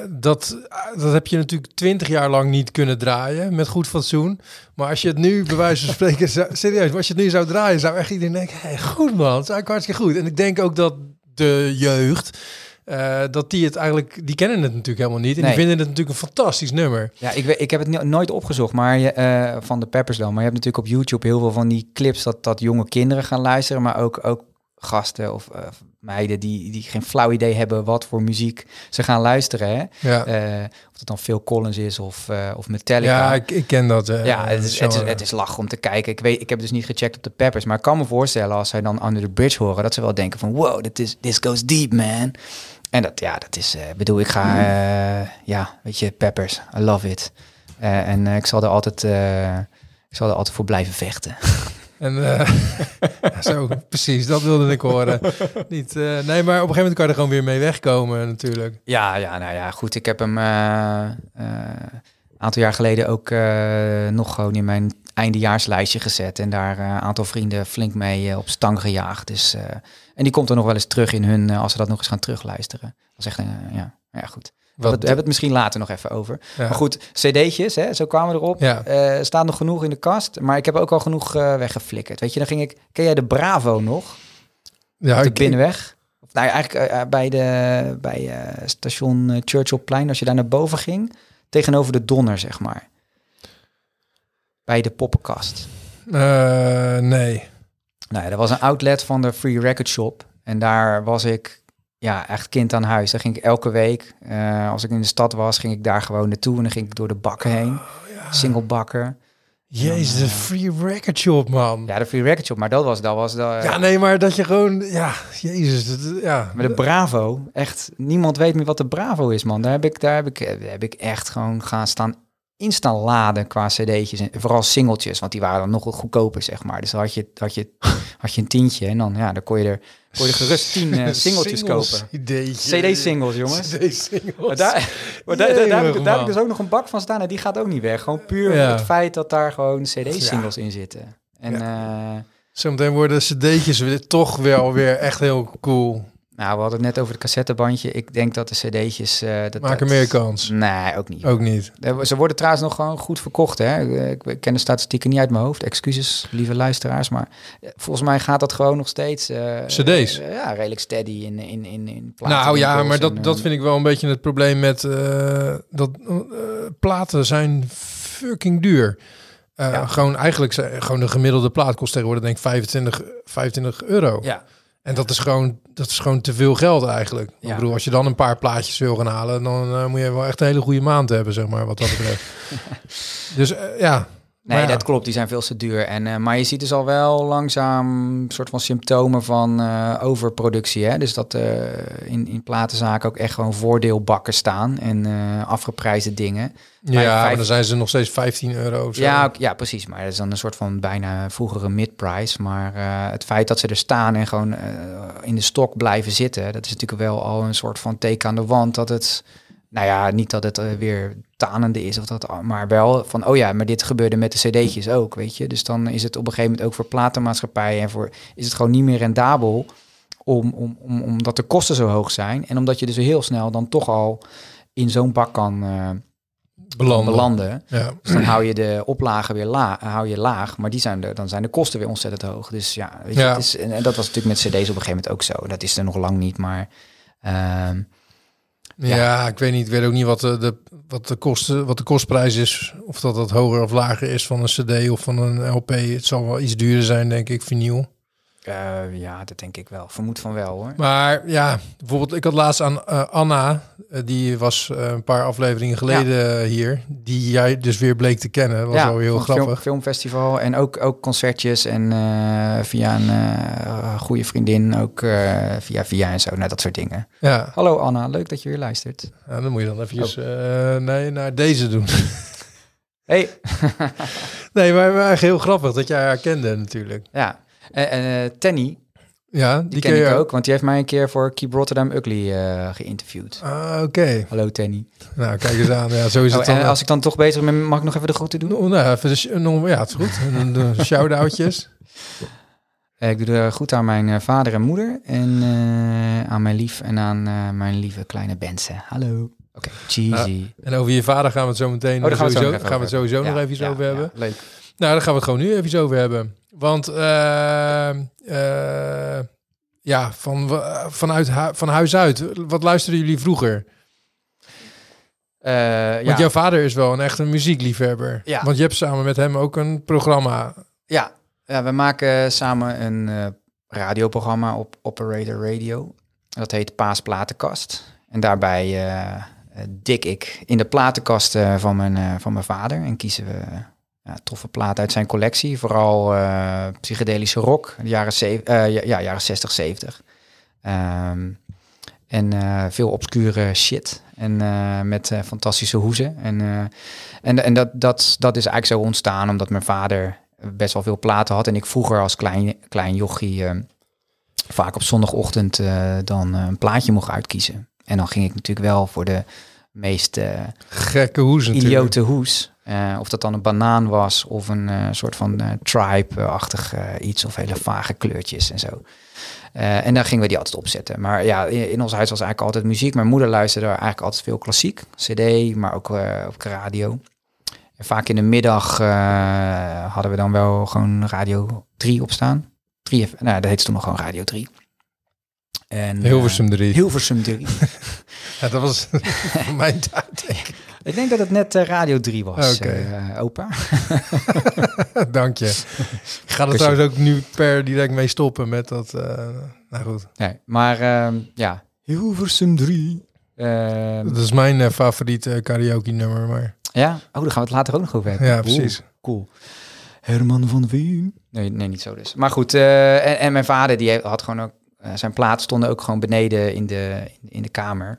dat, dat heb je natuurlijk twintig jaar lang niet kunnen draaien met goed fatsoen. Maar als je het nu bij wijze van spreken, (laughs) zou- serieus, als je het nu zou draaien, zou echt iedereen denken, hey, goed man, het is eigenlijk hartstikke goed. En ik denk ook dat de jeugd, eh, dat die het eigenlijk, die kennen het natuurlijk helemaal niet en Nee. die vinden het natuurlijk een fantastisch nummer. Ja, ik, weet, ik heb het no- nooit opgezocht, maar je, eh, van de Peppers dan. Maar je hebt natuurlijk op YouTube heel veel van die clips dat, dat jonge kinderen gaan luisteren, maar ook, ook gasten of eh, meiden die, die geen flauw idee hebben wat voor muziek ze gaan luisteren. Hè? Ja, Eh, of het dan Phil Collins is of, eh, of Metallica. ja ik, ik ken dat. Ja, het is, het, is, genre. het is lach om te kijken. Ik, weet, ik heb dus niet gecheckt op de Peppers, maar ik kan me voorstellen als zij dan Under the Bridge horen, dat ze wel denken van wow, dit is this goes deep, man. En dat, ja, dat is, bedoel, ik ga, eh, ja, weet je, Peppers, I love it. En ik zal er altijd, ik zal er altijd voor blijven vechten. (laughs) En eh, (laughs) zo, precies, dat wilde ik horen. (laughs) Niet, eh, nee, maar op een gegeven moment kan je er gewoon weer mee wegkomen natuurlijk. Ja, ja, nou ja, goed. Ik heb hem eh, eh, een aantal jaar geleden ook eh, nog gewoon in mijn eindejaarslijstje gezet. En daar eh, een aantal vrienden flink mee op stang gejaagd. Dus, eh, en die komt er nog wel eens terug in hun, als ze dat nog eens gaan terugluisteren. Dat is echt, een, ja, ja, goed. We Wat, hebben het misschien later nog even over. ja. Maar goed, cd'tjes, hè, zo kwamen we erop. Ja. Eh, staat nog genoeg in de kast, maar ik heb ook al genoeg eh, weggeflikkerd. Weet je, dan ging ik... Ken jij de Bravo nog? Ja, Op de ik- binnenweg. Of, nou ja, eigenlijk eh, bij, de, bij station Churchillplein, als je daar naar boven ging, tegenover de Donner, zeg maar. Bij de poppenkast. nee. Nou ja, dat was een outlet van de Free Record Shop. En daar was ik ja, echt kind aan huis. Daar ging ik elke week, eh, als ik in de stad was, ging ik daar gewoon naartoe. En dan ging ik door de bakken heen. Single bakken. Jezus, de Free Record Shop, man. Ja, Ja, de Free Record Shop. Maar dat was, dat was de, nee, maar dat je gewoon... Ja, jezus. dat- ja. Maar de Bravo, echt, niemand weet meer wat de Bravo is, man. Daar heb ik, daar heb ik, daar heb ik echt gewoon gaan staan instaan laden qua cd'tjes. En vooral singeltjes, want die waren dan nog goedkoper, zeg maar. Dus dan had je, had je, (laughs) had je een tientje en dan, ja, dan kon je er, kon je er gerust tien eh, (laughs) singeltjes kopen. CD-singles, jongens. (laughs) CD-singles. Maar daar, maar daar, daar, daar heb ik, Jemig, daar heb ik man. dus ook nog een bak van staan en die gaat ook niet weg. Gewoon puur Ja. het feit dat daar gewoon cd-singles in zitten. En eh, Zometeen worden cd'tjes weer, toch wel weer echt heel cool. Nou, we hadden het net over het cassettebandje. Ik denk dat de cd'tjes... eh dat, Maken dat- meer kans. Nee, ook niet. Ook niet. Eh, Ze worden trouwens nog gewoon goed verkocht. Hè? Ik, ik ken de statistieken niet uit mijn hoofd. Excuses, lieve luisteraars. Maar eh, volgens mij gaat dat gewoon nog steeds... eh, CD's? eh, ja, redelijk steady in, in, in, in Nou ja, maar dat, en, dat eh, vind ik wel een beetje het probleem met eh, dat eh, platen zijn fucking duur. Eh, Ja. Gewoon eigenlijk gewoon de gemiddelde plaat kost tegenwoordig denk ik 25, 25 euro. Ja, En dat is gewoon dat is gewoon te veel geld eigenlijk. Ja. Ik bedoel, als je dan een paar plaatjes wil gaan halen, dan eh, moet je wel echt een hele goede maand hebben, zeg maar, wat dat betreft. (laughs) dus eh, ja. Nee, Maar ja. dat klopt. Die zijn veel te duur. En, eh, maar je ziet dus al wel langzaam een soort van symptomen van eh, overproductie. Hè? Dus dat eh, in, in platenzaken ook echt gewoon voordeelbakken staan en afgeprijsde dingen. Ja, vijf- maar dan zijn ze nog steeds 15 euro of zo. Ja, ja, precies. Maar dat is dan een soort van bijna vroegere mid-price. Maar eh, het feit dat ze er staan en gewoon in de stok blijven zitten, dat is natuurlijk wel al een soort van teken aan de wand dat het, nou ja, niet dat het eh, weer tanende is of dat, maar wel van, oh ja, maar dit gebeurde met de cd'tjes ook, weet je. Dus dan is het op een gegeven moment ook voor platenmaatschappijen en voor is het gewoon niet meer rendabel om, om, om, omdat de kosten zo hoog zijn en omdat je dus heel snel dan toch al in zo'n bak kan eh, belanden. belanden. Ja. Dus dan hou je de oplagen weer la hou je laag, maar die zijn de, dan zijn de kosten weer ontzettend hoog. Dus ja, weet je, Ja. Het is, en, en dat was natuurlijk met cd's op een gegeven moment ook zo. Dat is er nog lang niet, maar ehm, Ja, ik weet niet. Ik weet ook niet wat de, wat de, kosten, wat de kostprijs is. Of dat dat hoger of lager is van een CD of van een LP. Het zal wel iets duurder zijn, denk ik, vinyl. Eh, ja, dat denk ik wel. Vermoed van wel hoor. Maar ja, bijvoorbeeld, ik had laatst aan eh, Anna, eh, die was een paar afleveringen geleden hier, die jij dus weer bleek te kennen. Dat was wel heel grappig. Film, filmfestival en ook, ook concertjes en via een goede vriendin ook via via en zo, nou dat soort dingen. Ja, Hallo Anna, leuk dat je weer luistert. nou, dan moet je dan eventjes Oh. nee, naar deze doen. Hey, (laughs) nee, maar, maar heel grappig dat jij haar kende natuurlijk. ja. En eh, Tenny, Ja, die, die, ken ken ik ook, want die heeft mij een keer voor Keep Rotterdam Ugly eh, geïnterviewd. Ah, oké. Hallo Tenny. Nou, kijk eens aan. Ja, zo is Oh, het dan. en als ik dan toch bezig ben, mag ik nog even de groeten doen? Oh, nou, even de, ja, het is goed. En de (laughs) shout-outjes. Eh, ik doe er goed aan mijn eh, vader en moeder. En eh, aan mijn lief en aan eh, mijn lieve kleine Benze. Hallo. Oké, cheesy. En over je vader gaan we het zo meteen Oh, gaan we het zo gaan we het over sowieso Ja, nog even ja, over hebben. leuk. Nou, daar gaan we het gewoon nu even over hebben. Want eh, eh, ja, van, vanuit hu- van huis uit, wat luisterden jullie vroeger? Eh, Want ja, jouw vader is wel een echte muziekliefhebber. Ja. Want je hebt samen met hem ook een programma. ja, ja, we maken samen een eh, radioprogramma op Operator Radio. Dat heet Paas Platenkast. En daarbij dik ik in de platenkast van, mijn, van mijn vader. En kiezen we ja, toffe platen uit zijn collectie. Vooral eh, psychedelische rock, de jaren, eh, ja, ja, jaren 60, 70. Ehm, en eh, veel obscure shit. En met fantastische hoezen. En, en, en dat, dat, dat is eigenlijk zo ontstaan omdat mijn vader best wel veel platen had. En ik vroeger als klein, klein jochie vaak op zondagochtend dan een plaatje mocht uitkiezen. En dan ging ik natuurlijk wel voor de meest Gekke hoes natuurlijk. idiote hoes. Eh, of dat dan een banaan was of een eh, soort van eh, tribe-achtig iets of hele vage kleurtjes en zo. En dan gingen we die altijd opzetten. Maar ja, in, in ons huis was eigenlijk altijd muziek. Mijn moeder luisterde eigenlijk altijd veel klassiek, cd, maar ook op radio. En vaak in de middag hadden we dan wel gewoon Radio 3 opstaan. 3 nou, dat heette toen nog gewoon Radio 3. En, Hilversum 3. eh, Hilversum 3. (laughs) Ja, dat was (laughs) mijn tijd. denk ik. Ik denk dat het net eh, Radio 3 was, Oké. eh, opa. (laughs) Dank je. Ik ga er trouwens ook nu per direct mee stoppen met dat. eh, nou goed. Nee, maar ehm, ja, Hilversum 3. Ehm, Dat is mijn eh, favoriete karaoke nummer. Maar ja, oh, daar gaan we het later ook nog over hebben. ja, precies. Oeh, cool. Herman van Veen. Nee, nee, niet zo dus. Maar goed, eh, en, en mijn vader die had gewoon ook, zijn plaat stonden ook gewoon beneden in de, in de kamer.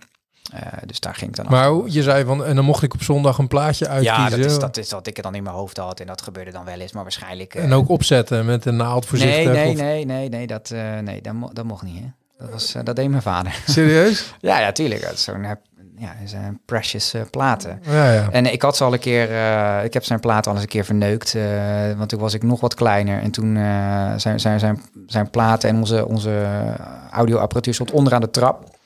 Eh, dus daar ging ik dan Maar af. je zei van, en dan mocht ik op zondag een plaatje uitkiezen. Ja, dat is, dat is wat ik dan in mijn hoofd had. En dat gebeurde dan wel eens, maar waarschijnlijk... eh, En ook opzetten met een naald voorzichtig. nee, nee, of- nee, nee, nee, dat, eh, nee dat, mo- dat mocht niet, hè. Dat, was, eh, dat deed mijn vader. (laughs) Serieus? ja, ja, tuurlijk. Dat is zo'n eh, ja, een precious eh, platen. Ja, ja. En ik had ze al een keer, eh, ik heb zijn plaat al eens een keer verneukt, eh, want toen was ik nog wat kleiner. En toen eh, zijn, zijn, zijn, zijn platen en onze, onze audioapparatuur stond onderaan de trap.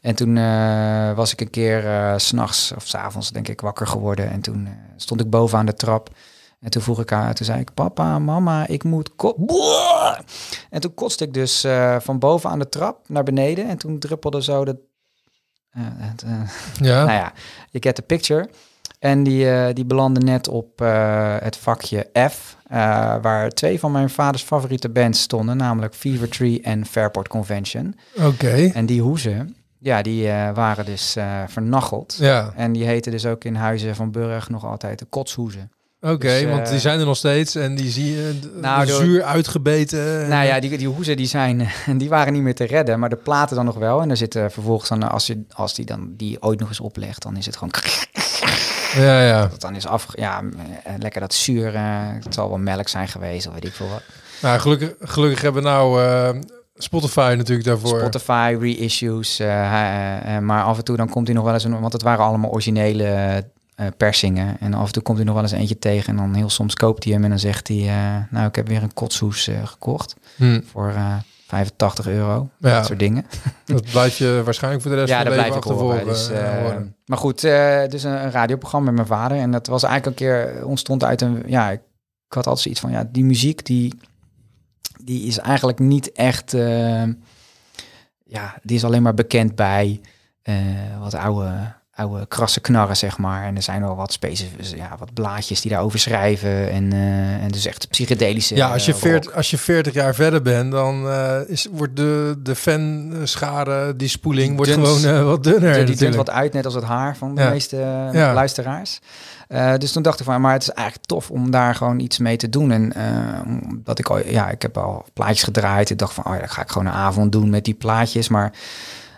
En toen eh, was ik een keer s s'nachts of s avonds denk ik wakker geworden. En toen eh, stond ik bovenaan de trap. En toen vroeg ik haar, toen zei ik, papa, mama, ik moet En toen kotste ik dus van boven aan de trap naar beneden. En toen druppelde zo eh, ja. (laughs) nou ja, je get the picture. En die, die belandde net op het vakje F, waar twee van mijn vaders favoriete bands stonden, namelijk Fever Tree en Fairport Convention. Oké. En die hoezen, ja, die eh, waren dus eh vernacheld. Ja, En die heten dus ook in Huizen van Burg nog altijd de kotshoezen. oké. Dus, want eh, die zijn er nog steeds en die zie je Nou, door- zuur uitgebeten. en- Nou ja, die, die hoezen die zijn, (laughs) die waren niet meer te redden, maar de platen dan nog wel. En er zitten vervolgens dan, als, je, als die dan die ooit nog eens oplegt, dan is het gewoon ja, ja. (laughs) dat dan is af, ja, lekker dat zuur. het zal wel melk zijn geweest of weet ik veel wat. Nou, gelukkig, gelukkig hebben we nou Spotify natuurlijk daarvoor. Spotify reissues, eh, eh, eh, maar af en toe dan komt hij nog wel eens een, want het waren allemaal originele persingen en af en toe komt hij nog wel eens eentje tegen en dan heel soms koopt hij hem en dan zegt hij, nou ik heb weer een kotshoes gekocht Hm. voor eh 85 euro, Ja. dat soort dingen. (laughs) Dat blijf je waarschijnlijk voor de rest Ja, van blijf leven achtervolgen. Dus, horen. maar goed, dus een, een radioprogramma met mijn vader. En dat was eigenlijk een keer, ontstond uit een, ja, ik had altijd zoiets van, ja, die muziek die, die is eigenlijk niet echt, eh, ja, die is alleen maar bekend bij eh, wat oude, oude krasse knarren, zeg maar. En er zijn wel wat specifieke, ja, wat blaadjes die daarover schrijven. En, eh, en dus echt psychedelische ja, als je, 40, rock. als je 40 jaar verder bent, dan eh, is, wordt de, de fanschare, die spoeling, wordt Duns- gewoon wat dunner. Die, die dunt wat uit, net als het haar van de Ja. meeste Ja. luisteraars. Dus toen dacht ik van, maar het is eigenlijk tof om daar gewoon iets mee te doen. En dat ik al, ja, ik heb al plaatjes gedraaid. Ik dacht van, oh ja, dan ga ik gewoon een avond doen met die plaatjes. Maar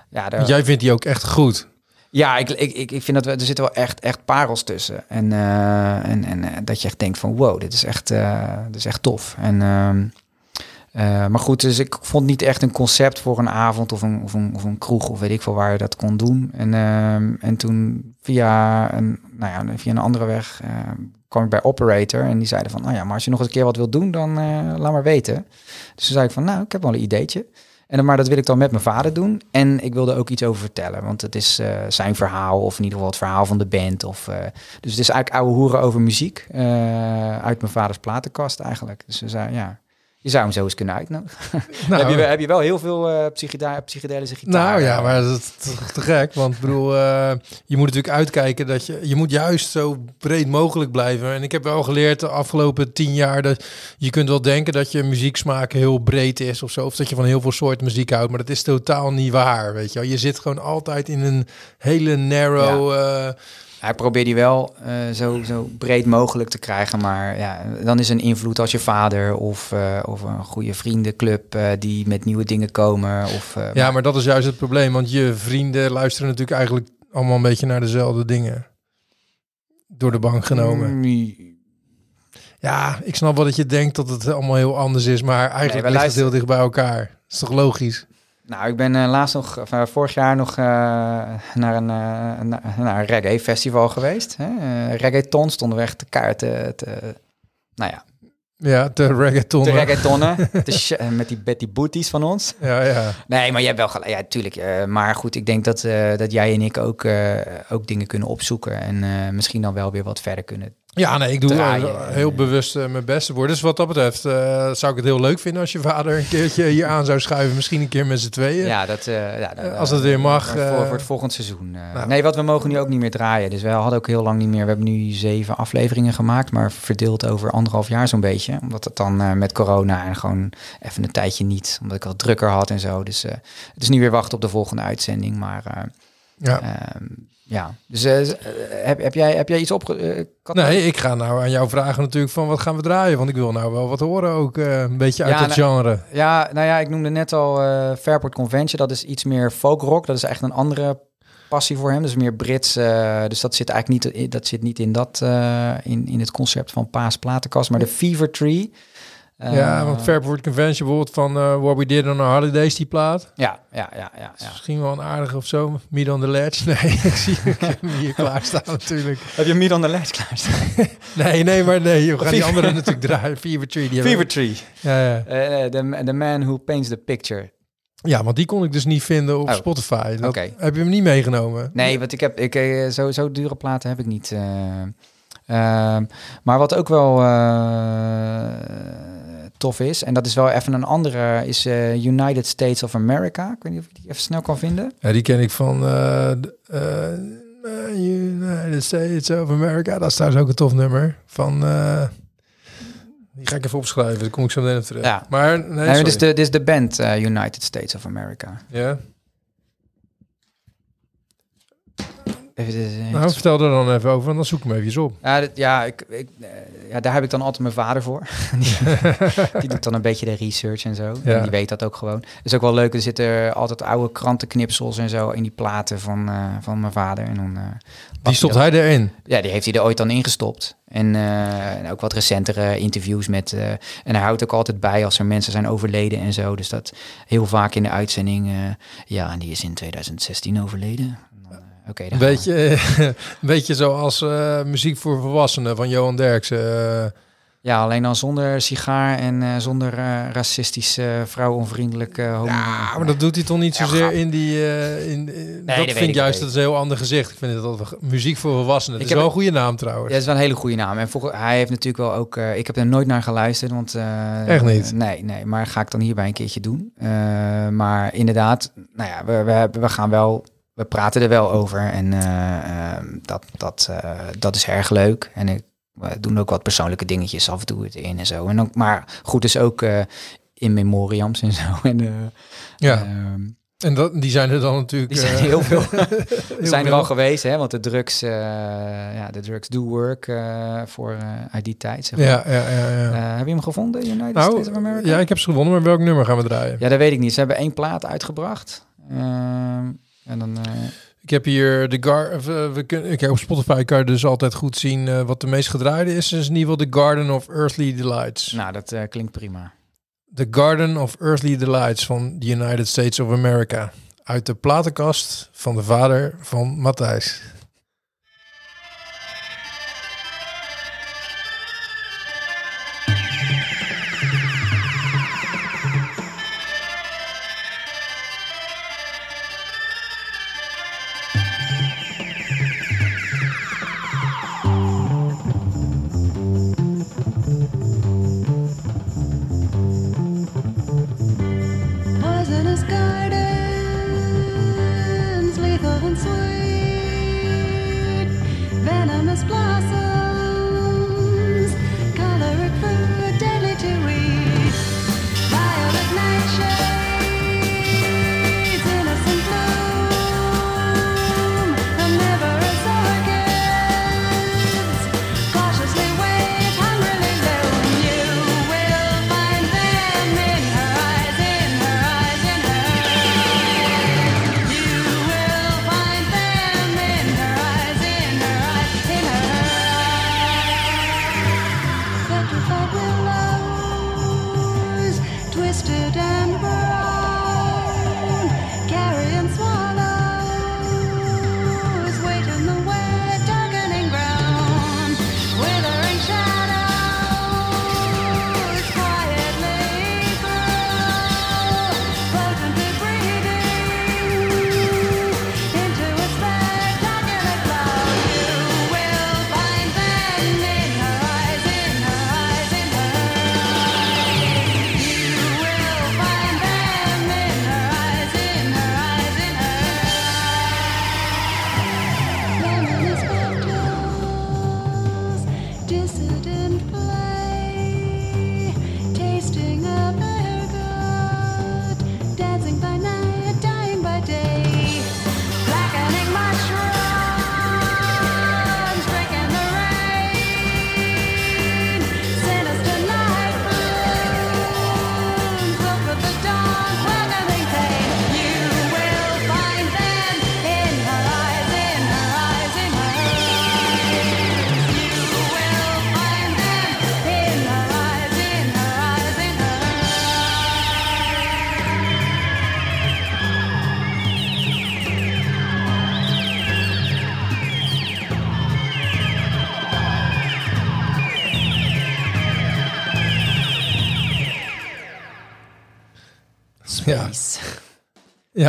ja, daar, Jij vindt die ook echt goed. Ja ik, ik, ik, vind dat we, er zitten wel echt, echt parels tussen. En, eh, en, en eh, dat je echt denkt van, wow, dit is echt, eh, dit is echt tof. En ehm, Eh, maar goed, dus ik vond niet echt een concept voor een avond of een, of een, of een kroeg of weet ik veel waar je dat kon doen. En, ehm, en toen via een, nou ja, via een andere weg ehm, kwam ik bij Operator en die zeiden van, nou ja, maar als je nog eens een keer wat wilt doen, dan laat maar weten. Dus toen zei ik van, nou, ik heb wel een ideetje. En maar dat wil ik dan met mijn vader doen. En ik wilde ook iets over vertellen. Want het is eh, zijn verhaal. Of in ieder geval het verhaal van de band. Of, eh, dus het is eigenlijk oude hoeren over muziek. eh, uit mijn vaders platenkast eigenlijk. Dus we zeiden, ja, je zou hem zo eens kunnen uitnodigen. (laughs) Nou, heb, je, heb je wel heel veel eh psychedelische gitaar. Nou ja, maar dat is toch te gek. Want ik bedoel, eh, je moet natuurlijk uitkijken dat je... Je moet juist zo breed mogelijk blijven. En ik heb wel geleerd de afgelopen tien jaar... dat je kunt wel denken dat je muzieksmaak heel breed is of zo. Of dat je van heel veel soorten muziek houdt. Maar dat is totaal niet waar, weet je wel. Je zit gewoon altijd in een hele narrow... eh, Hij probeert die wel eh, zo, zo breed mogelijk te krijgen. Maar ja, dan is een invloed als je vader of, eh, of een goede vriendenclub eh, die met nieuwe dingen komen. Of, eh, ja, maar dat is juist het probleem. Want je vrienden luisteren natuurlijk eigenlijk allemaal een beetje naar dezelfde dingen. Door de bank genomen. Mm, Ja, ik snap wel dat je denkt dat het allemaal heel anders is. Maar eigenlijk we ligt het luisteren- heel dicht bij elkaar. Dat is toch logisch? Nou, ik ben eh, laatst nog, eh, vorig jaar nog eh, naar een, na- naar een reggae festival geweest. Hè? Reggaeton stonden we echt te kaarten. Te, nou ja, Ja, de reggaetonnen. te sh- eh, met die Betty Booties van ons. Ja, ja. Nee, maar jij hebt wel gelijk. Ja, tuurlijk. maar goed, ik denk dat, dat jij en ik ook, ook dingen kunnen opzoeken. En misschien dan wel weer wat verder kunnen. Ja, nee, ik doe Draaien. eh, heel bewust eh, mijn beste voor. Dus wat dat betreft eh, zou ik het heel leuk vinden als je vader een keertje hier aan zou schuiven. Misschien een keer met z'n tweeën. Ja, dat, ja, Eh, als het weer mag, Voor, voor het volgend seizoen. nou. Nee, wat we mogen nu ook niet meer draaien. Dus we hadden ook heel lang niet meer. We hebben nu zeven afleveringen gemaakt, maar verdeeld over anderhalf jaar zo'n beetje. Omdat het dan met corona en gewoon even een tijdje niet. Omdat ik al drukker had en zo. Dus het is nu weer wachten op de volgende uitzending. Maar Ja. ehm, ja, dus eh, eh, heb, heb, jij, heb jij iets opge... eh, Nee, ik ga nou aan jou vragen natuurlijk van wat gaan we draaien. Want ik wil nou wel wat horen ook. een beetje uit Ja, het nou- genre. Ja, nou ja, ik noemde net al Fairport Convention. Dat is iets meer folkrock. Dat is echt een andere passie voor hem. Dus meer Brits. dus dat zit eigenlijk niet, dat zit niet in, dat, in, in het concept van Paas Platenkast. Maar de Fever Tree. Eh, ja, want Fairport Convention bijvoorbeeld van eh What We Did on Our Holidays, die plaat. Ja, ja, ja, ja. Is ja. Misschien wel een aardige of zo. Meet on the Ledge. (laughs) Nee, ik zie ik heb hem hier (laughs) klaarstaan natuurlijk. Heb je Miet on the Ledge klaarstaan? (laughs) Nee, nee, maar nee. We gaan die andere natuurlijk draaien. Fever Tree. Die Fever Tree. Ja, ja. Eh, the, the Man Who Paints the Picture. ja, want die kon ik dus niet vinden op Oh, Spotify. Dat- oké. Heb je hem niet meegenomen? Nee, want ik heb ik, eh, zo, zo dure platen heb ik niet. eh. Ehm, maar wat ook wel eh, tof is, en dat is wel even een andere, is eh, United States of America. Ik weet niet of je die even snel kan vinden. Ja, die ken ik van eh, eh, United States of America. Dat is trouwens ook een tof nummer. Van, die ga ik even opschrijven. Dan kom ik zo meteen op terug. Ja. Maar nee, Nee, dit, is de, dit is de band United States of America. Ja? Even, Nou, vertel er dan even over en dan zoek ik hem even op. Ja, dit- ja, ik, ik, ja, daar heb ik dan altijd mijn vader voor. (laughs) die, (laughs) die doet dan een beetje de research en zo. Ja. En die weet dat ook gewoon. is ook wel leuk. Er zitten altijd oude krantenknipsels en zo in die platen van, eh, van mijn vader. En dan, eh, Die stopt hij erin. Ja, die heeft hij er ooit dan ingestopt. En, eh, en ook wat recentere interviews met. en hij houdt ook altijd bij als er mensen zijn overleden en zo. Dus dat heel vaak in de uitzending. ja, en die is in 2016 overleden. Dan, eh, Oké, Een beetje, (laughs) een beetje zoals eh, muziek voor volwassenen van Johan Derksen. eh. Ja, alleen dan zonder sigaar en zonder eh, racistisch, eh vrouwonvriendelijk eh homo. ja, maar dat doet hij toch niet zozeer in die... in, in- dat dat vind ik juist, dat is een heel ander gezicht. Ik vind het altijd wel- muziek voor volwassenen. Het Ik is wel een het- goede naam trouwens. Ja, dat is wel een hele goede naam. En volgens, hij heeft natuurlijk wel ook... ik heb er nooit naar geluisterd, want... Echt niet? nee, nee, maar ga ik dan hierbij een keertje doen. Maar inderdaad, nou ja, we, we, we gaan wel... We praten er wel over en eh, eh, dat, dat, eh, dat is erg leuk. En ik, we doen ook wat persoonlijke dingetjes af en toe erin en zo. En ook, maar goed, dus ook eh, in memoriams en zo. (laughs) En, Ja, ehm, en dat, die zijn er dan natuurlijk... die zijn eh, heel veel. (laughs) (laughs) heel zijn er al geweest, hè? Want de drugs, ja, de drugs do work voor uit die tijd. Zeg maar. Ja, ja, ja. ja. Heb je hem gevonden, United States of nou, America? ja, ik heb ze gewonnen, maar welk nummer gaan we draaien? Ja, dat weet ik niet. Ze hebben één plaat uitgebracht. En dan, eh, Ik heb hier de gar eh, we kunnen, ik heb op Spotify kan je dus altijd goed zien eh, wat de meest gedraaide is. is in ieder geval The Garden of Earthly Delights. nou, dat klinkt prima. The Garden of Earthly Delights van the United States of America. Uit de platenkast van de vader van Matthijs.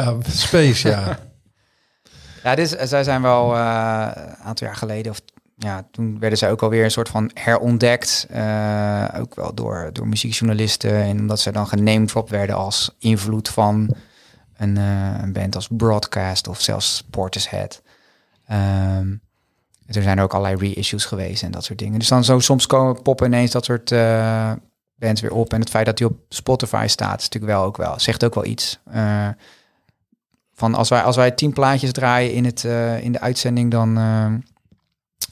Ja space, ja. (laughs) Ja, is, zij zijn wel eh, een aantal jaar geleden, of ja, toen werden zij ook alweer een soort van herontdekt. eh, ook wel door, door muziekjournalisten. En omdat zij dan genamedropt werden als invloed van een, eh, een band als Broadcast of zelfs Portishead. Ehm er zijn ook allerlei reissues geweest en dat soort dingen. Dus dan zo soms komen poppen ineens dat soort eh, bands weer op. En het feit dat die op Spotify staat, is natuurlijk wel ook wel, zegt ook wel iets. Van als wij, als wij tien plaatjes draaien in, het, eh, in de uitzending, dan eh,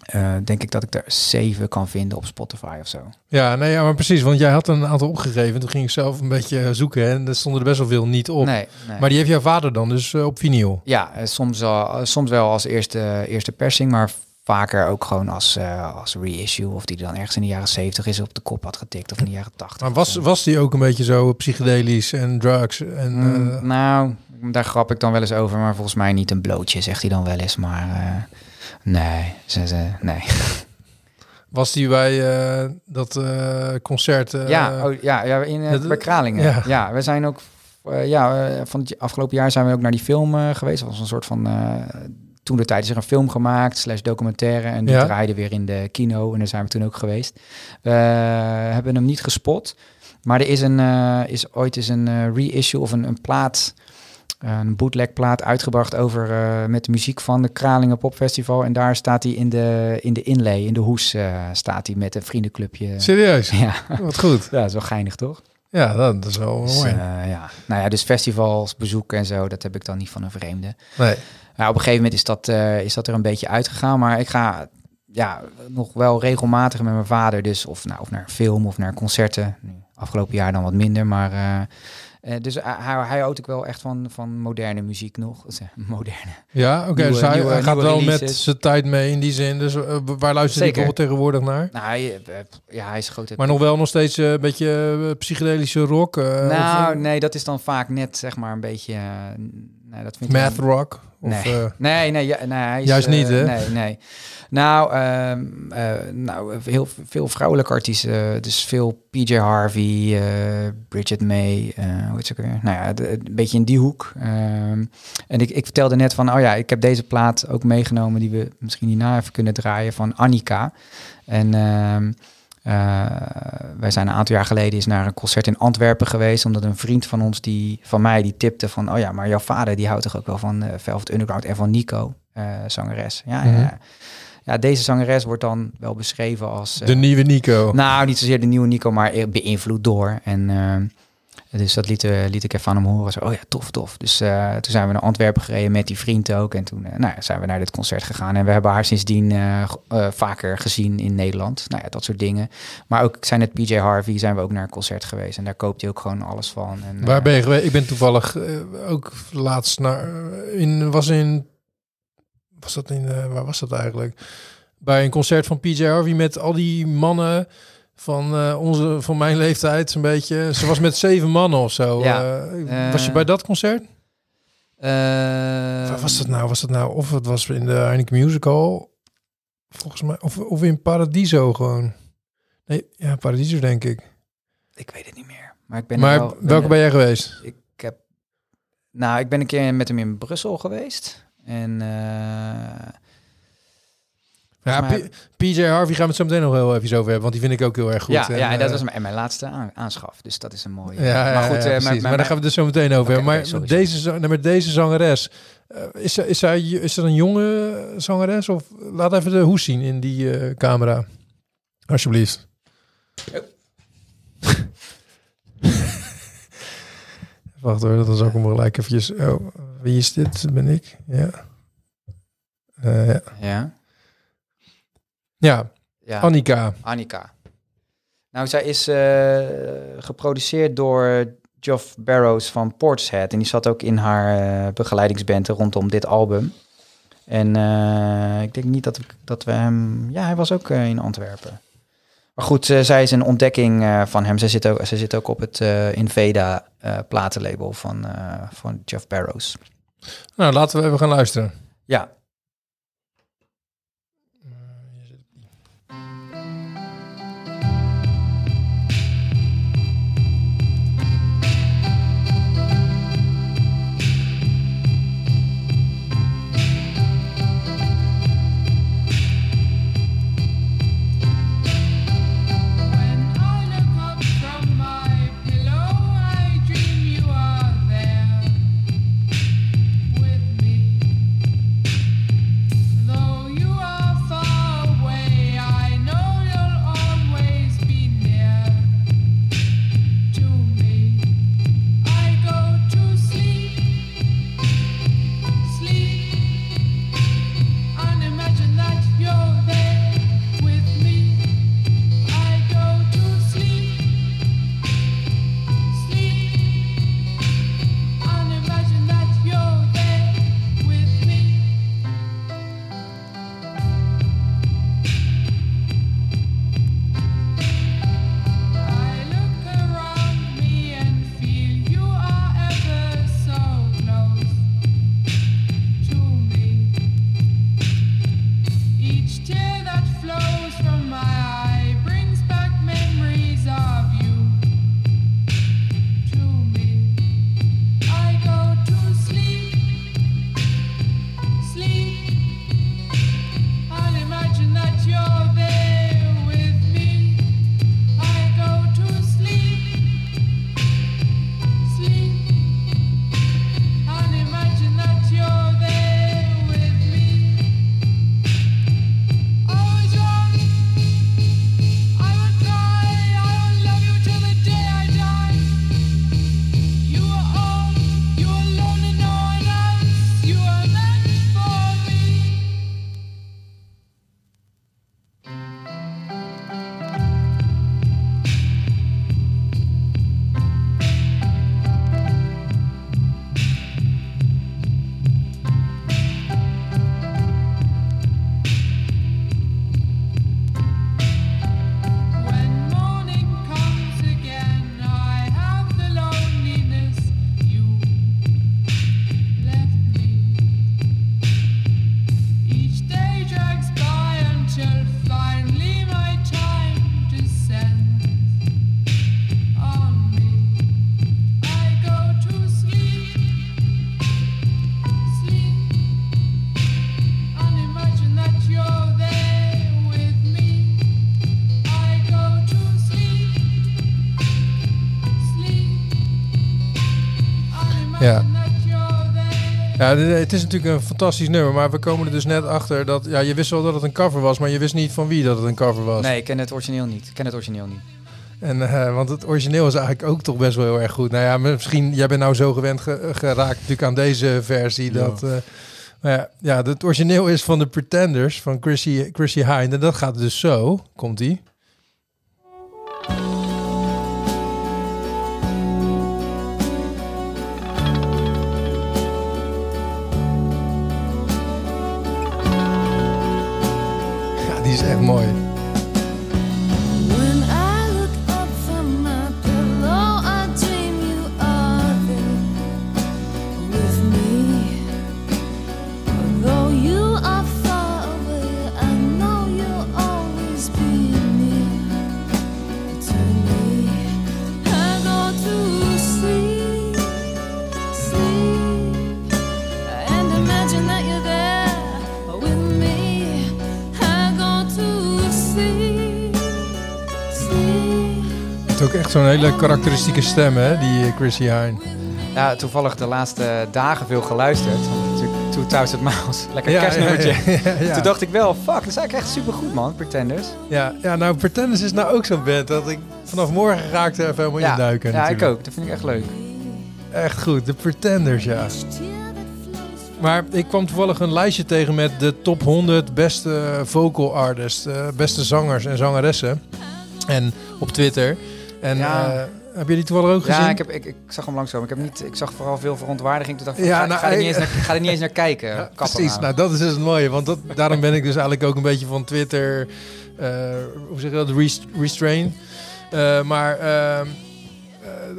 eh, denk ik dat ik er zeven kan vinden op Spotify of zo. Ja, nee, ja, maar precies. Want jij had een aantal opgegeven. Toen ging ik zelf een beetje zoeken. hè, En er stonden er best wel veel niet op. Nee, nee. Maar die heeft jouw vader dan dus op vinyl. Ja, soms, eh, soms wel als eerste, eerste persing, maar vaker ook gewoon als, eh, als reissue. Of die dan ergens in de jaren zeventig is op de kop had getikt of in de jaren tachtig. Maar was, was die ook een beetje zo psychedelisch en drugs? En, Mm, eh, nou, daar grap ik dan wel eens over, maar volgens mij niet een blootje, zegt hij dan wel eens. Maar eh, nee, ze, ze, nee. (laughs) was die bij eh, dat eh, concert? eh, ja, oh, ja, ja, in bij Kralingen. ja. Ja. we zijn ook, eh, ja, eh, van het afgelopen jaar zijn we ook naar die film eh, geweest. Dat was een soort van, eh, toen de tijd is er een film gemaakt, slash documentaire. En die Ja. draaide weer in de kino en daar zijn we toen ook geweest. We hebben hem niet gespot, maar er is, een, eh, is ooit is een eh, reissue of een, een plaat, een bootleg plaat uitgebracht over eh, met de muziek van de Kralingen Popfestival. En daar staat hij in de, in de inlay, in de hoes eh, staat hij met een vriendenclubje. Serieus? (laughs) Ja. Wat goed. Ja, dat is wel geinig, toch? Ja, dat, dat is wel Dus, mooi. eh, ja. Nou ja, dus festivals, bezoeken en zo, dat heb ik dan niet van een vreemde. nee. Ja, op een gegeven moment is dat, eh, is dat er een beetje uitgegaan, maar ik ga ja, nog wel regelmatig met mijn vader, dus of, nou, of naar film of naar concerten. Nu, afgelopen jaar dan wat minder, maar eh, Eh, dus hij, hij houdt ook wel echt van, van moderne muziek nog. (laughs) Moderne. Ja, oké. Dus hij, nieuwe- gaat nieuwe wel met zijn tijd mee in die zin. Dus waar luistert hij toch tegenwoordig naar? Nou, hij, ja, hij is groot. Maar nog wel nog steeds een beetje psychedelische rock? nou, of, nee, dat is dan vaak net zeg maar een beetje. nee, dat vind ik math dan- rock? Of, Nee. eh, Nee, nee, ja, nee hij is, Juist eh, niet, hè? Nee, nee. Nou, eh, nou heel veel vrouwelijke artiesten. Dus veel PJ Harvey, eh, Bridget May, eh hoe heet ze ook weer? Nou ja, de- een beetje in die hoek. Ehm, en ik, ik vertelde net van, oh ja, ik heb deze plaat ook meegenomen... die we misschien hierna even kunnen draaien, van Annika. En... ehm, eh, wij zijn een aantal jaar geleden is naar een concert in Antwerpen geweest, omdat een vriend van ons, die van mij, die tipte van, oh ja, maar jouw vader die houdt toch ook wel van eh, Velvet Underground en van Nico, eh, zangeres. Ja, Mhm. ja, ja, deze zangeres wordt dan wel beschreven als. de nieuwe Nico. nou, niet zozeer de nieuwe Nico, maar beïnvloed door. En dus dat liet, eh, liet ik even aan hem horen. Zo, oh ja, tof, tof. Dus eh, toen zijn we naar Antwerpen gereden met die vriend ook. En toen eh, nou ja, zijn we naar dit concert gegaan. En we hebben haar sindsdien vaker gezien in Nederland. Nou ja, dat soort dingen. Maar ook, zei net PJ Harvey, zijn we ook naar een concert geweest. En daar koopt hij ook gewoon alles van. En, Waar ben je geweest? Ik ben toevallig ook laatst naar... In, was in... Was dat in... waar was dat eigenlijk? Bij een concert van PJ Harvey met al die mannen van, eh, onze, van mijn leeftijd, zo'n beetje. Ze was met zeven mannen of zo. Ja. Eh, was je Eh, bij dat concert? Waar was dat nou? Was dat nou? Of het was in de Heineken Musical. Volgens mij. Of, of in Paradiso gewoon. Nee, ja, Paradiso denk ik. Ik weet het niet meer. Maar ik ben maar wel- ben welke er- ben jij geweest? Ik heb. Nou, ik ben een keer met hem in Brussel geweest. En. Ja, PJ Harvey gaan we het zo meteen nog heel even over hebben, want die vind ik ook heel erg goed. ja, En, ja, en dat eh, was mijn, mijn laatste aan- aanschaf. Dus dat is een mooie. Ja, maar goed, ja, eh, maar, maar, daar gaan we het dus zo meteen over hebben. Maar sowieso. deze, met deze zangeres, eh, is, is, zij, is dat een jonge zangeres? Of laat even de hoes zien in die camera. Alsjeblieft. (laughs) Wacht hoor, dan zal ik hem gelijk eventjes... Oh, wie is dit? Ben ik? Ja. Ja. ja, ja, ja. Annika. Annika. Nou, zij is eh, geproduceerd door Geoff Barrows van Portishead. En die zat ook in haar eh, begeleidingsband rondom dit album. En eh, ik denk niet dat, we- dat we hem... Ja, hij was ook in Antwerpen. Maar goed, zij is een ontdekking van hem. Zij zit ook, zij zit ook op het Inveda platenlabel van, van Geoff Barrows. Nou, laten we even gaan luisteren. Ja, dit- het is natuurlijk een fantastisch nummer, maar we komen er dus net achter dat... Ja, je wist wel dat het een cover was, maar je wist niet van wie dat het een cover was. Nee, ik ken het origineel niet. Ik ken het origineel niet. En, eh, want het origineel is eigenlijk ook toch best wel heel erg goed. Nou ja, misschien, jij bent nou zo gewend ge- geraakt natuurlijk aan deze versie. Ja. Dat, eh, maar ja, ja, het origineel is van de Pretenders, van Chrissy, Chrissy. En dat gaat dus zo, komt is echt mooi. Ook echt zo'n hele karakteristieke stem, hè, die eh, Chrissy Hine. Ja, toevallig de laatste dagen veel geluisterd. Want natuurlijk 2000 Miles. (laughs) Lekker Ja, kerstnummertje. Ja. Toen dacht ik wel, fuck, dat is eigenlijk echt supergoed man, Pretenders. ja, ja, nou, Pretenders is nou ook zo'n band dat ik vanaf morgen ga ik er even helemaal ja, in duiken. ja ik ook. Dat vind ik echt leuk. Echt goed, de Pretenders, ja. Maar ik kwam toevallig een lijstje tegen met de top 100 beste vocal artists, eh, beste zangers en zangeressen. En op Twitter. En Ja. eh, heb je die toevallig ook gezien? Ja, ik, heb, ik, ik zag hem langskomen. Ik, heb niet, ik zag vooral veel verontwaardiging. Toen dacht ik, Ja, ga, nou, ga, er niet ik- eens naar, ga er niet eens naar kijken. (laughs) Ja, precies, nou. nou dat is dus het mooie. Want dat, daarom ben ik dus eigenlijk ook een beetje van Twitter, eh, hoe zeg je dat, Rest- restrain. Eh, maar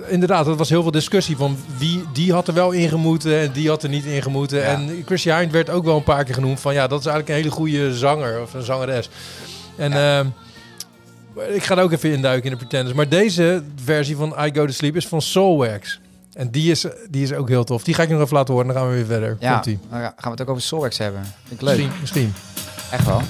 inderdaad, er was heel veel discussie van wie die had er wel ingemoeten en die had er niet ingemoeten. Ja. En Chrissy Hind werd ook wel een paar keer genoemd van ja, dat is eigenlijk een hele goede zanger of een zangeres. En ik ga er ook even induiken in de Pretenders. Maar deze versie van I Go To Sleep is van Soulwax. En die is, die is ook heel tof. Die ga ik nog even laten horen, dan gaan we weer verder. Ja, dan gaan we het ook over Solrex hebben. Vind ik leuk. Misschien, misschien. Echt wel.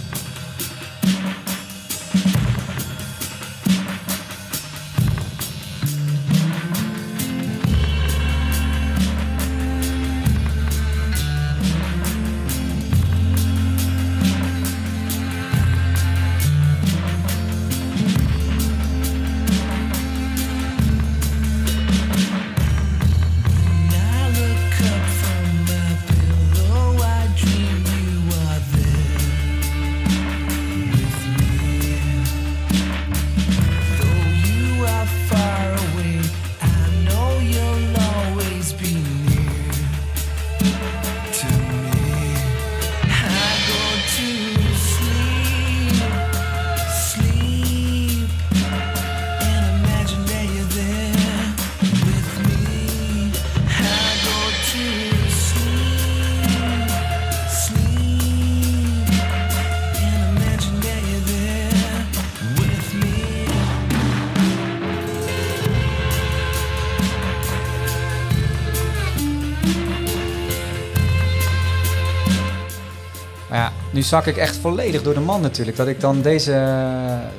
Zak ik echt volledig door de man natuurlijk. Dat ik dan deze,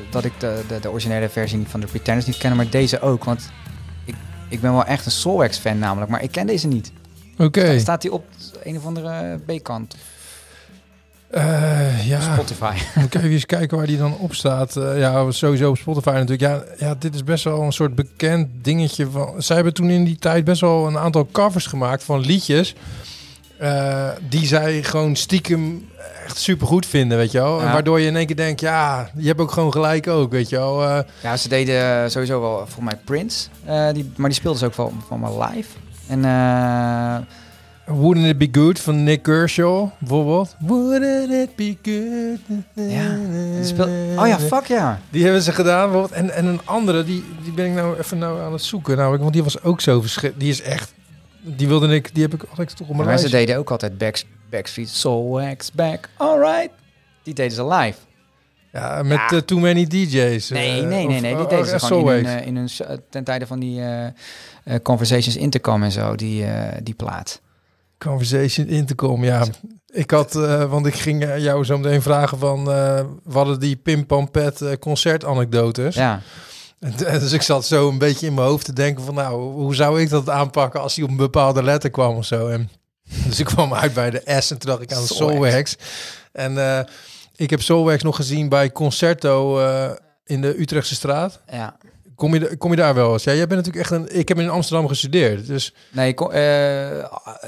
dat ik de, de, de originele versie van de Pretenders niet ken, maar deze ook. Want ik, ik ben wel echt een Solwax fan namelijk, maar ik ken deze niet. Oké. Staat die op een of andere B-kant? Eh, ja, Spotify. moet ik even eens kijken waar die dan op staat. Eh, ja, sowieso op Spotify natuurlijk. Ja, ja, dit is best wel een soort bekend dingetje. Van, zij hebben toen in die tijd best wel een aantal covers gemaakt van liedjes. Eh, die zij gewoon stiekem echt super goed vinden, weet je wel. En waardoor je in één keer denkt, ja, je hebt ook gewoon gelijk ook, weet je wel. Eh, Ja, ze deden sowieso wel voor mij Prince, eh, die, maar die speelden ze ook wel van me live. En Wouldn't It Be Good van Nick Kershaw, bijvoorbeeld. Wouldn't It Be Good? ja, die speel... oh ja, fuck ja. Die hebben ze gedaan. bijvoorbeeld. En, en een andere, die, die ben ik nou even nou aan het zoeken. Namelijk, want die was ook zo verschrikkelijk. Die is echt... Die wilde ik... Die heb ik altijd toch op mijn Maar ze lijstje. deden ook altijd Back, Backstreet Soul X Back, alright. Die deden ze live. Ja, met Ja. eh, Too Many DJ's. Nee, eh, nee, of- nee, nee. Die oh, deden ze oh, gewoon in hun, eh, in hun, s- eh, ten tijde van die eh, eh, Conversations Intercom en zo, die, eh, die plaat. Conversation Intercom, ja. Ik had, eh, want ik ging eh, jou zo meteen vragen van... eh we hadden die Pim Pam Pet eh, concertanekdotes. Ja, (laughs) dus ik zat zo een beetje in mijn hoofd te denken van, nou, hoe zou ik dat aanpakken als hij op een bepaalde letter kwam of zo. En, (laughs) dus ik kwam uit bij de S en toen dacht ik aan. Soulwax. En eh, ik heb Soulwax nog gezien bij Concerto eh, in de Utrechtse straat. Ja. Kom je, kom je daar wel eens? Ja, jij bent natuurlijk echt een... Ik heb in Amsterdam gestudeerd, dus... Nee, ik kon- eh,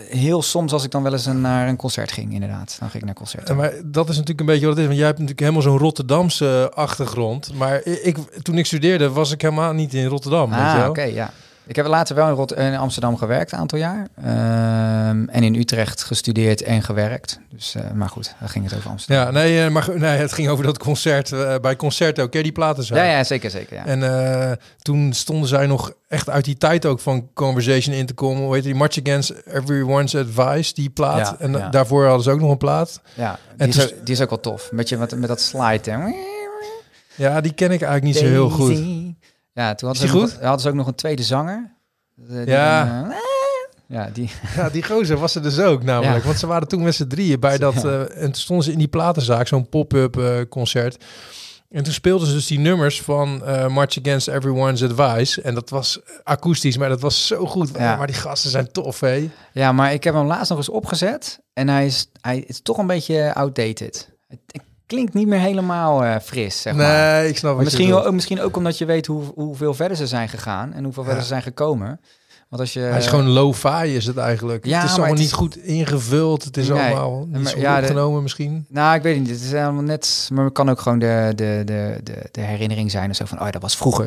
heel soms als ik dan wel eens een, naar een concert ging, inderdaad. Dan ging ik naar concerten. En maar dat is natuurlijk een beetje wat het is. Want jij hebt natuurlijk helemaal zo'n Rotterdamse achtergrond. Maar ik, toen ik studeerde was ik helemaal niet in Rotterdam. Ah, oké, ja. Ik heb later wel in, Rot in Amsterdam gewerkt, een aantal jaar. Ehm, en in Utrecht gestudeerd en gewerkt. Dus, eh, maar goed, daar ging het over Amsterdam. Ja, nee, eh, maar nee, het ging over dat concert eh, bij Concerto. Ken je die platen zo? ja, ja, zeker, zeker. Ja. En toen stonden zij nog echt uit die tijd ook van Conversation in te komen. Hoe heet die? Much Against Everyone's Advice, die plaat. Ja, en ja. daarvoor hadden ze ook nog een plaat. ja die, En is ook, die is ook wel tof. Met, je, met, met dat slide. Hè. Ja, die ken ik eigenlijk niet zo heel goed. Ja, toen hadden ze, nog, hadden ze ook nog een tweede zanger. Die Ja. eh, ja, die... (laughs) Ja, die gozer was er dus ook namelijk. Ja. Want ze waren toen met z'n drieën bij dat... Eh, en toen stonden ze in die platenzaak, zo'n pop-up eh, concert. En toen speelden ze dus die nummers van eh March Against Everyone's Advice. En dat was akoestisch, maar dat was zo goed. Ja. Maar die gasten zijn tof, hè? Ja, maar ik heb hem laatst nog eens opgezet en hij is, hij is toch een beetje outdated. Het klinkt niet meer helemaal eh, fris, zeg maar. Nee, ik snap wat misschien, wel, misschien ook omdat je weet hoe, hoeveel verder ze zijn gegaan en hoeveel verder ze zijn gekomen. Want als je... Hij is gewoon lo-fi is het eigenlijk. Ja, het is maar allemaal het niet is- goed ingevuld. Het is Nee, allemaal niet maar ja, de- opgenomen misschien. Nou, ik weet niet. Het is helemaal net... Maar het kan ook gewoon de, de, de, de, de herinnering zijn of zo van... Oh, ja, dat was vroeger.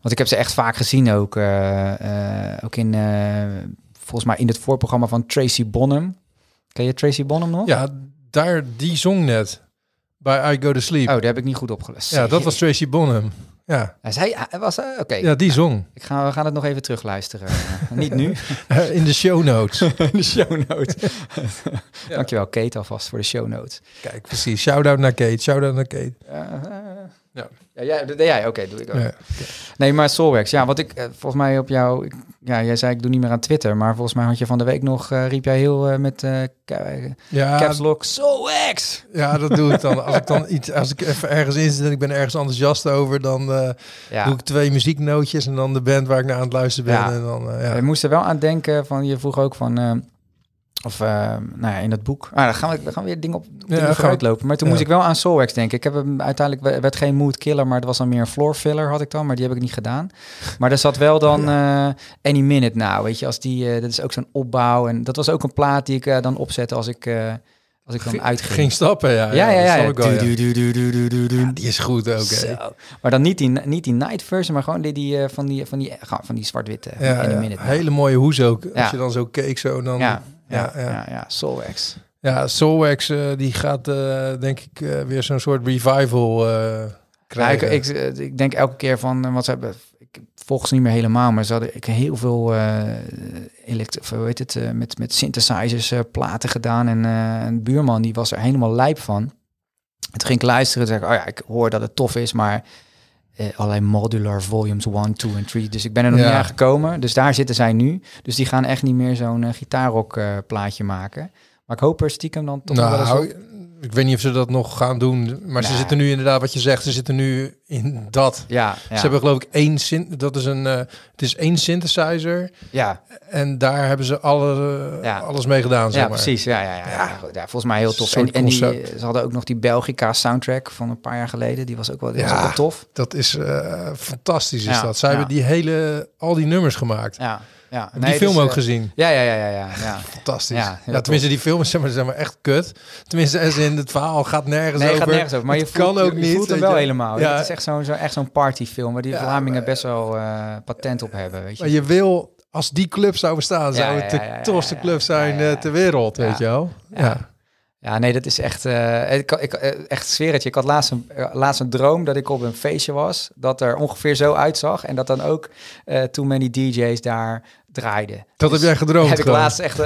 Want ik heb ze echt vaak gezien ook. eh, eh, ook in... volgens mij in het voorprogramma van Tracy Bonham. Ken je Tracy Bonham nog? Ja, daar, die zong net. Bij I Go To Sleep. Oh, daar heb ik niet goed opgelest. ja, dat was Tracy Bonham. Ja, Hij zei, hij was, eh, oké. ja die zong. Ik ga, we gaan het nog even terugluisteren. Eh, (laughs) niet nu. (laughs) In de show notes. (laughs) de show notes. Dankjewel, Kate, alvast voor de show notes. Kijk, precies. Shout-out naar Kate. Shout-out naar Kate. Ja. Ja, deed jij, oké, doe ik ook. Ja. Nee, maar Solwax, ja, wat ik eh, volgens mij op jou, ik- ja, jij zei ik doe niet meer aan Twitter, maar volgens mij had je van de week nog, eh, riep jij heel eh, met eh ca- Ja, caps lock, Solwax! ja, dat doe ik dan. Als ik dan iets, als ik even ergens in zit en ik ben ergens enthousiast over, dan eh, Ja, doe ik twee muzieknootjes en dan de band waar ik naar aan het luisteren ben. Ja. En dan, ja. we moesten wel aan denken van, je vroeg ook van, eh, of eh, nou ja, in dat boek, ah, dan gaan we, dan gaan we weer dingen op dingen vooruit lopen. Maar toen Ja. moest ik wel aan Solwax denken. Ik heb hem uiteindelijk, werd geen mood killer, maar het was dan meer een floor filler had ik dan, maar die heb ik niet gedaan. Maar er zat wel dan eh, Any Minute Now, weet je, als die, eh, dat is ook zo'n opbouw. En dat was ook een plaat die ik dan opzette als ik, als ik dan uitging. Ging stappen, ja. ja, ja, ja. ja. ja. Ja, Die is goed ook. Zo. Maar dan niet die, niet die night version, maar gewoon die, die, van die, van die, van die zwart-witte Ja, Any ja. Minute Now. hele mooie hoes ook. Als Ja. je dan zo keek, zo dan... Ja, ja, ja, ja, ja. ja, Soulwax. Ja, Soulwax, eh, die gaat eh, denk ik eh, weer zo'n soort revival Ja, ik, krijgen. ik, ik denk elke keer van, wat ze hebben, ik volg ze niet meer helemaal, maar ze hadden ik, heel veel of hoe heet het, met, met synthesizers platen gedaan en een buurman die was er helemaal lijp van. En toen ging ik luisteren en zei ik, oh ja, ik hoor dat het tof is, maar allerlei modular volumes 1, 2 en 3. Dus ik ben er nog Ja. niet aan gekomen. Dus daar zitten zij nu. Dus die gaan echt niet meer zo'n eh, gitaarrock eh, plaatje maken. Maar ik hoop er stiekem dan toch nog wel eens nou. Ik weet niet of ze dat nog gaan doen. Maar ze zitten nu inderdaad, wat je zegt, ze zitten nu in dat. Ja, ja, Ze hebben geloof ik één syn dat is een, eh, het is één synthesizer ja, en daar hebben ze alle, Ja. alles mee gedaan. Zeg ja, maar. precies. Ja, ja, ja, volgens mij heel tof. En, en die, ze hadden ook nog die Belgica soundtrack van een paar jaar geleden. Die was ook wel, was Ja. ook wel tof. Dat is eh, fantastisch, is dat. Zij hebben die hele, al die nummers gemaakt. Ja, ja. Heb die film dus, ook eh, gezien. Ja, ja, ja, ja, ja. (laughs) ja. Fantastisch. Ja, tenminste, die films zeg maar, zijn maar echt kut. Tenminste, als in het verhaal gaat nergens Nee, over. gaat nergens over. Maar je Het voelt, kan ook je, niet. voelt hem wel helemaal. Ja, Het is echt zo'n zo, echt zo'n partyfilm waar die Vlamingen best wel eh, patent op hebben. Weet je. Maar je wil, als die club zou bestaan, zou het de tofste club zijn eh, ter wereld, weet je wel. Ja. Ja. Nee, dat is echt. eh, ik, ik, eh, echt zweer het je. Ik had laatst een, eh, laatst een droom dat ik op een feestje was. Dat er ongeveer zo uitzag. En dat dan ook eh Too Many DJ's daar draaiden. Dat Dus heb jij gedroomd (laughs) Heb ik gewoon. laatst echt.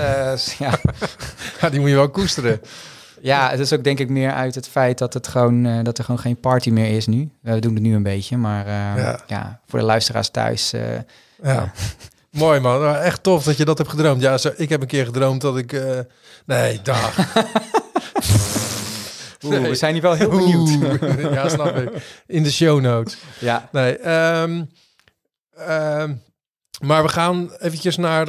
ja, (laughs) Ja, die moet je wel koesteren. (laughs) ja, het is ook denk ik meer uit het feit dat, het gewoon, dat er gewoon geen party meer is nu. we doen het nu een beetje. Maar Ja. ja. voor de luisteraars thuis. Ja. Mooi man, Nou, echt tof dat je dat hebt gedroomd. Ja, zo, ik heb een keer gedroomd dat ik... nee, dag. Oeh, Nee. we zijn hier wel heel benieuwd. Oeh, (laughs) ja, snap ik. In de show notes. Ja, Nee, ehm, ehm, maar we gaan eventjes naar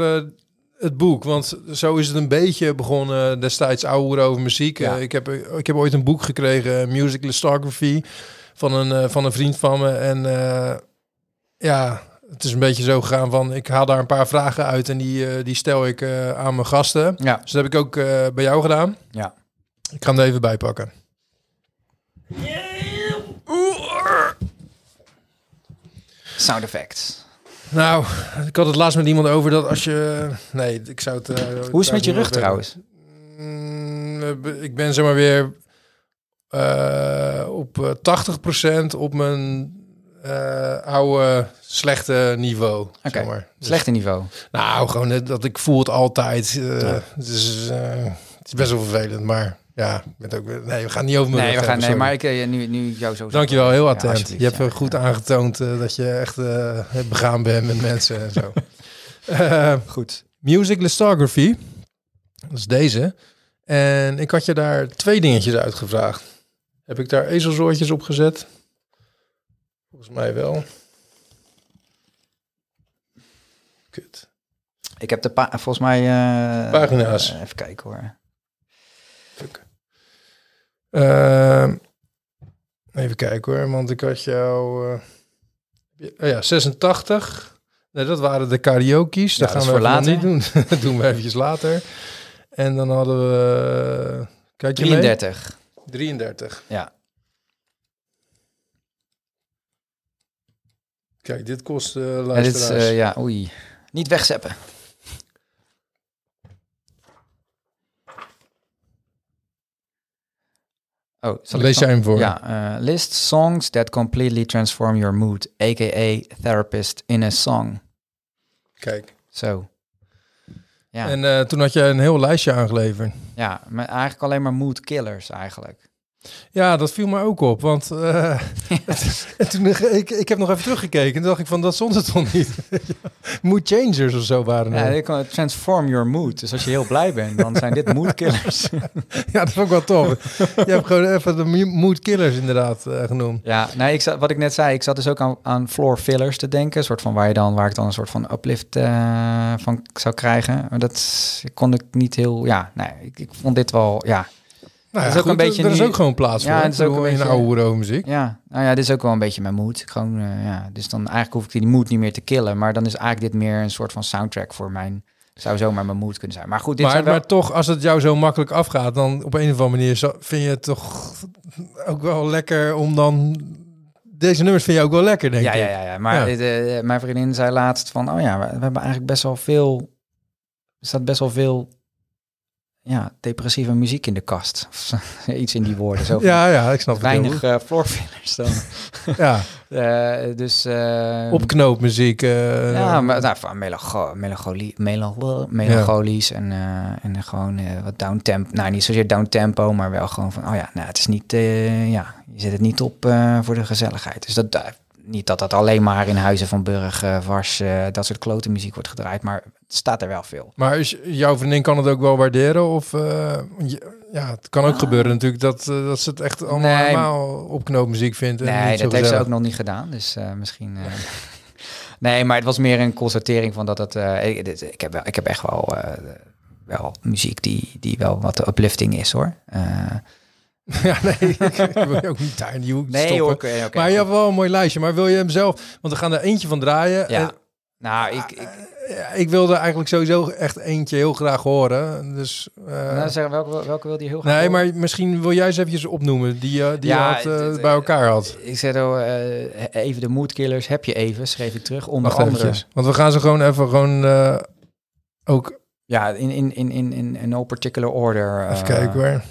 het boek. Want zo is het een beetje begonnen destijds ouder over muziek. Ja. Eh, ik, heb, ik heb ooit een boek gekregen, Music Lithography, van een, eh, van een vriend van me. En eh, ja, het is een beetje zo gegaan van... Ik haal daar een paar vragen uit en die, die stel ik aan mijn gasten. ja, Dus dat heb ik ook bij jou gedaan. ja. Ik ga hem er even bij pakken. Sound effects. Nou, ik had het laatst met iemand over dat als je... Nee, ik zou het... eh, Hoe is het met je rug trouwens? Mm, eh, ik ben zeg maar weer eh, op eh, 80% op mijn eh, oude slechte niveau. Oké, zeg maar. Dus- Slechte niveau. nou, gewoon dat ik voel het altijd. eh, Ja. eh, het is best wel vervelend, maar ja, ook. Nee, we gaan niet over mijn Nee, we gaan, hebben, nee maar ik, eh, nu, nu jou zo... Dankjewel, heel attent. je hebt ja. goed aangetoond eh, dat je echt eh, begaan bent met mensen en zo. (laughs) Goed. Music Lithography. Dat is deze. En ik had je daar twee dingetjes uitgevraagd. Heb ik daar ezelsoortjes op gezet? Volgens mij wel. Kut. Ik heb de pa volgens mij... Pagina's. even kijken hoor. Fuck. Ehm, even kijken hoor, want ik had jou... eh, oh ja, 86. Nee, dat waren de karaoke's. Ja, dat dat gaan we nog niet doen. (laughs) dat doen we eventjes later. En dan hadden we... Kijk je mee? 33. 33. Ja. Kijk, dit kost eh Ja, dit is, luisteraars. eh, ja, oei. Niet wegzeppen. Oh, zal ik Lees jij hem voor? Ja, eh, list songs that completely transform your mood, a.k.a. therapist in a song. Kijk. Zo. Ja, En eh, toen had je een heel lijstje aangeleverd. ja, maar eigenlijk alleen maar mood killers eigenlijk. Ja, dat viel me ook op. Want eh, (laughs) en toen, ik, ik heb nog even teruggekeken. En dacht ik van, dat stond het toch niet? (laughs) Mood changers of zo waren Ja, er. kan transform your mood. Dus als je heel blij bent, dan zijn dit mood killers. (laughs) Ja, dat vond ik wel tof. je hebt gewoon even de mood killers inderdaad eh, genoemd. Ja, nee, ik zat, wat ik net zei, ik zat dus ook aan, aan floor fillers te denken. Een soort van waar je dan, waar ik dan een soort van uplift eh, van zou krijgen. Maar dat kon ik niet heel, ja, nee, ik, ik vond dit wel, ja. Nou, Dat ja, is ook een beetje Er is nu- ook gewoon plaats Ja, voor. het is ook een in beetje- oude oude muziek. Ja, nou ja, dit is ook wel een beetje mijn mood. Gewoon, eh, ja, dus dan eigenlijk hoef ik die mood niet meer te killen. Maar dan is eigenlijk dit meer een soort van soundtrack voor mijn, zou zomaar mijn mood kunnen zijn. Maar goed, dit Maar, zijn wel... maar toch, als het jou zo makkelijk afgaat, dan op een of andere manier zo- vind je het toch ook wel lekker om dan... Deze nummers vind je ook wel lekker, denk ja, ik. ja, ja, ja, maar Ja. dit, eh, mijn vriendin zei laatst van, oh ja, we, we hebben eigenlijk best wel veel, er staat best wel veel, ja, depressieve muziek in de kast. Of (laughs) Iets in die woorden. Zo (laughs) Ja, ja, ik snap het weinig eh floor fillers dan. (laughs) Ja, Eh, dus... eh, opknoopmuziek. eh, Ja, maar nou, van melancho melancholie, melancho melancholisch en, en gewoon wat down tempo. Nou, niet zozeer down tempo, maar wel gewoon van, oh ja, nou, het is niet, ja, je zet het niet op voor de gezelligheid. Dus dat, niet dat dat alleen maar in Huizen van Burg, eh Vars, eh, dat soort klote muziek wordt gedraaid, maar het staat er wel veel. Maar is, jouw vriendin kan het ook wel waarderen? Of, eh, ja, het kan ook gebeuren natuurlijk dat, eh, dat ze het echt allemaal Nee. helemaal opknoopmuziek vindt. en Nee, niet zo dat heeft ze ook nog niet gedaan, dus eh, misschien... eh, (laughs) nee, maar het was meer een constatering van dat het... eh, ik, dit- ik, heb wel, ik heb echt wel, eh, wel muziek die, die wel wat uplifting is, hoor. Eh, (laughs) Ja, nee, (laughs) ik wil je ook niet daar in die hoek nee, stoppen. maar je goed. hebt wel een mooi lijstje. Maar wil je hem zelf... Want we gaan er eentje van draaien. Ja. En, Nou, ik, ik ja, ik wilde eigenlijk sowieso echt eentje heel graag horen. Dus... eh, nou, zeg, welke, welke wil die heel graag nee, horen? maar misschien wil jij ze eventjes opnoemen. Die, je- die Ja, je had, eh, bij elkaar had. Ik zei eh, even de moodkillers heb je even, schreef ik terug. Onder Wacht andere. eventjes. Want we gaan ze gewoon even gewoon... eh, ook Ja, in, in, in, in, in, no particular order. Even eh, kijken hoor.